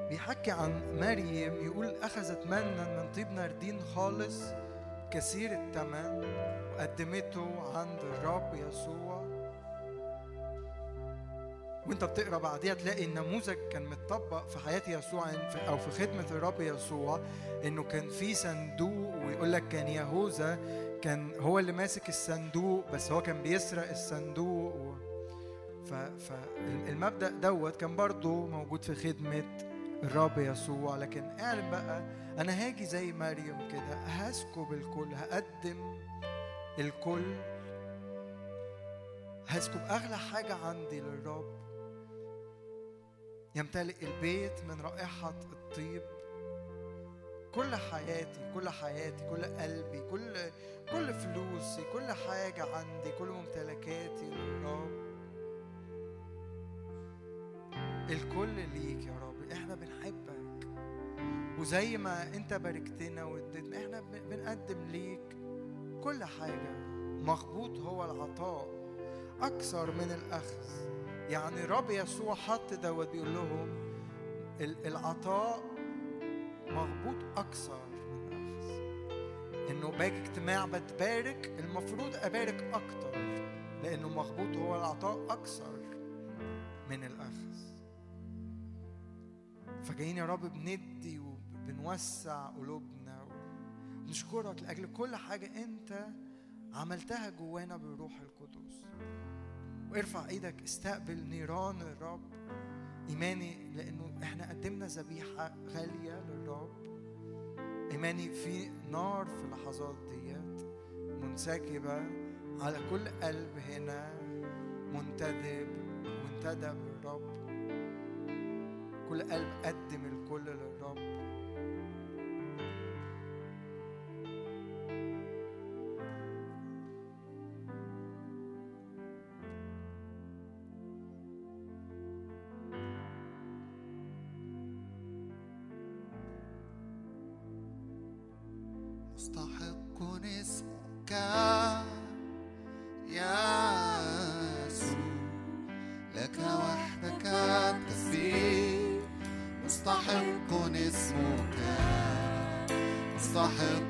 بيحكي عن مريم يقول أخذت منا من طيب ناردين خالص كثير الثمن وقدمته عند الرب يسوع وانت بتقرأ بعديها تلاقي النموذج كان متطبق في حياة يسوع أو في خدمة الرب يسوع إنه كان في صندوق ويقول لك كان يهوذا كان هو اللي ماسك الصندوق بس هو كان بيسرق الصندوق. ف... فالمبدا دوت كان برضو موجود في خدمة الرب يسوع لكن اعلن بقى أنا هاجي زي مريم كده هسكب الكل هقدم الكل. هسكب أغلى حاجة عندي للرب. يمتلئ البيت من رائحة الطيب. كل حياتي كل حياتي كل قلبي كل كل فلوسي كل حاجة عندي كل ممتلكاتي. الكل ليك يا رب. إحنا بنحبك. وزي ما أنت باركتنا واديتنا إحنا بن- بنقدم ليك كل حاجة. مخبوط هو العطاء أكثر من الأخذ. يعني الرب يسوع حط دوت بيقول لهم ال- العطاء مغبوط أكثر من الأخذ. إنه باجي اجتماع بتبارك المفروض أبارك أكتر. لأنه مغبوط هو العطاء أكثر من الأخذ. فجايين يا رب بندي وبنوسع قلوبنا ونشكرك لأجل كل حاجة أنت عملتها جوانا بالروح القدس. وارفع إيدك استقبل نيران الرب إيماني لأنه إحنا قدمنا ذبيحة غالية للرب. إيماني في نار في اللحظات ديت منسكبه على كل قلب هنا منتدب منتدب. كل قلب قدم الكل للرب. مستحق اسمك لك مستحق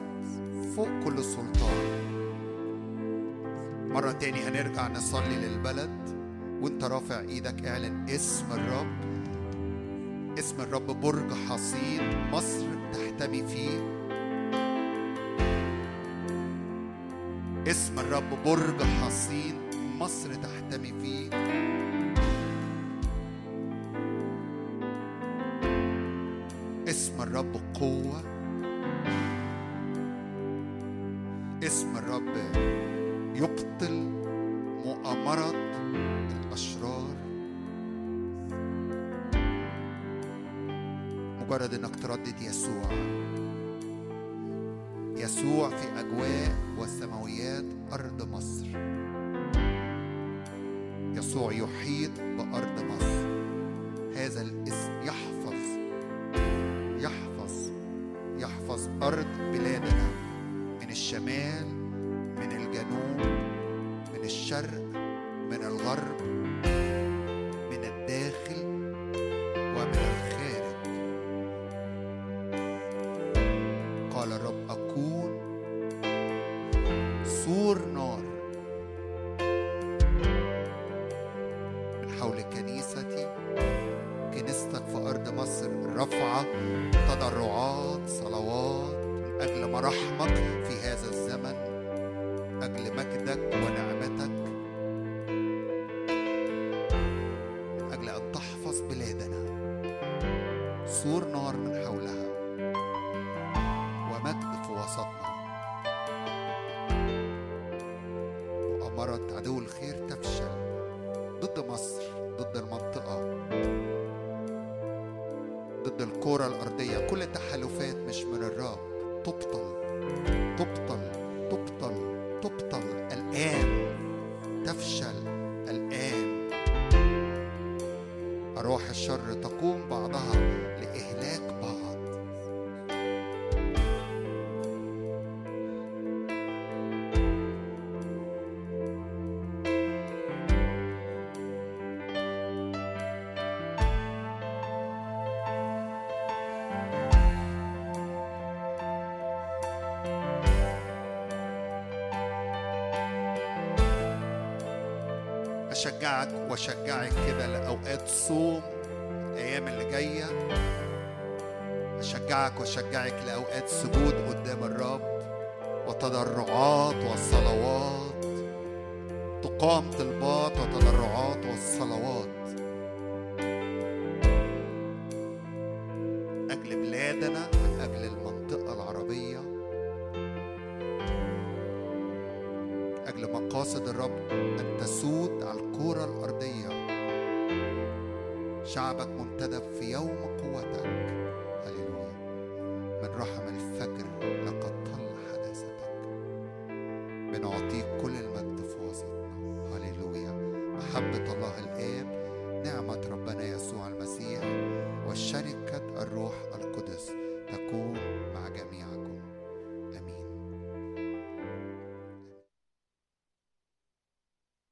فوق كل سلطان مرة تاني هنرجع نصلي للبلد وانت رافع إيدك اعلن اسم الرب. اسم الرب برج حصين مصر تحتمي فيه. اسم الرب برج حصين مصر تحتمي فيه. اسم الرب قوة الرب يبطل مؤامرة الأشرار. مجرد إنك تردد يسوع. يسوع في أجواء وسماويات أرض مصر. يسوع يحيط بأرض مصر. هذا الاسم يحفظ. يحفظ. يحفظ أرض أشجعك وأشجعك كده لأوقات صوم الأيام اللي جاية. أشجعك وأشجعك لأوقات سجود قدام الرب وتضرعات وصلوات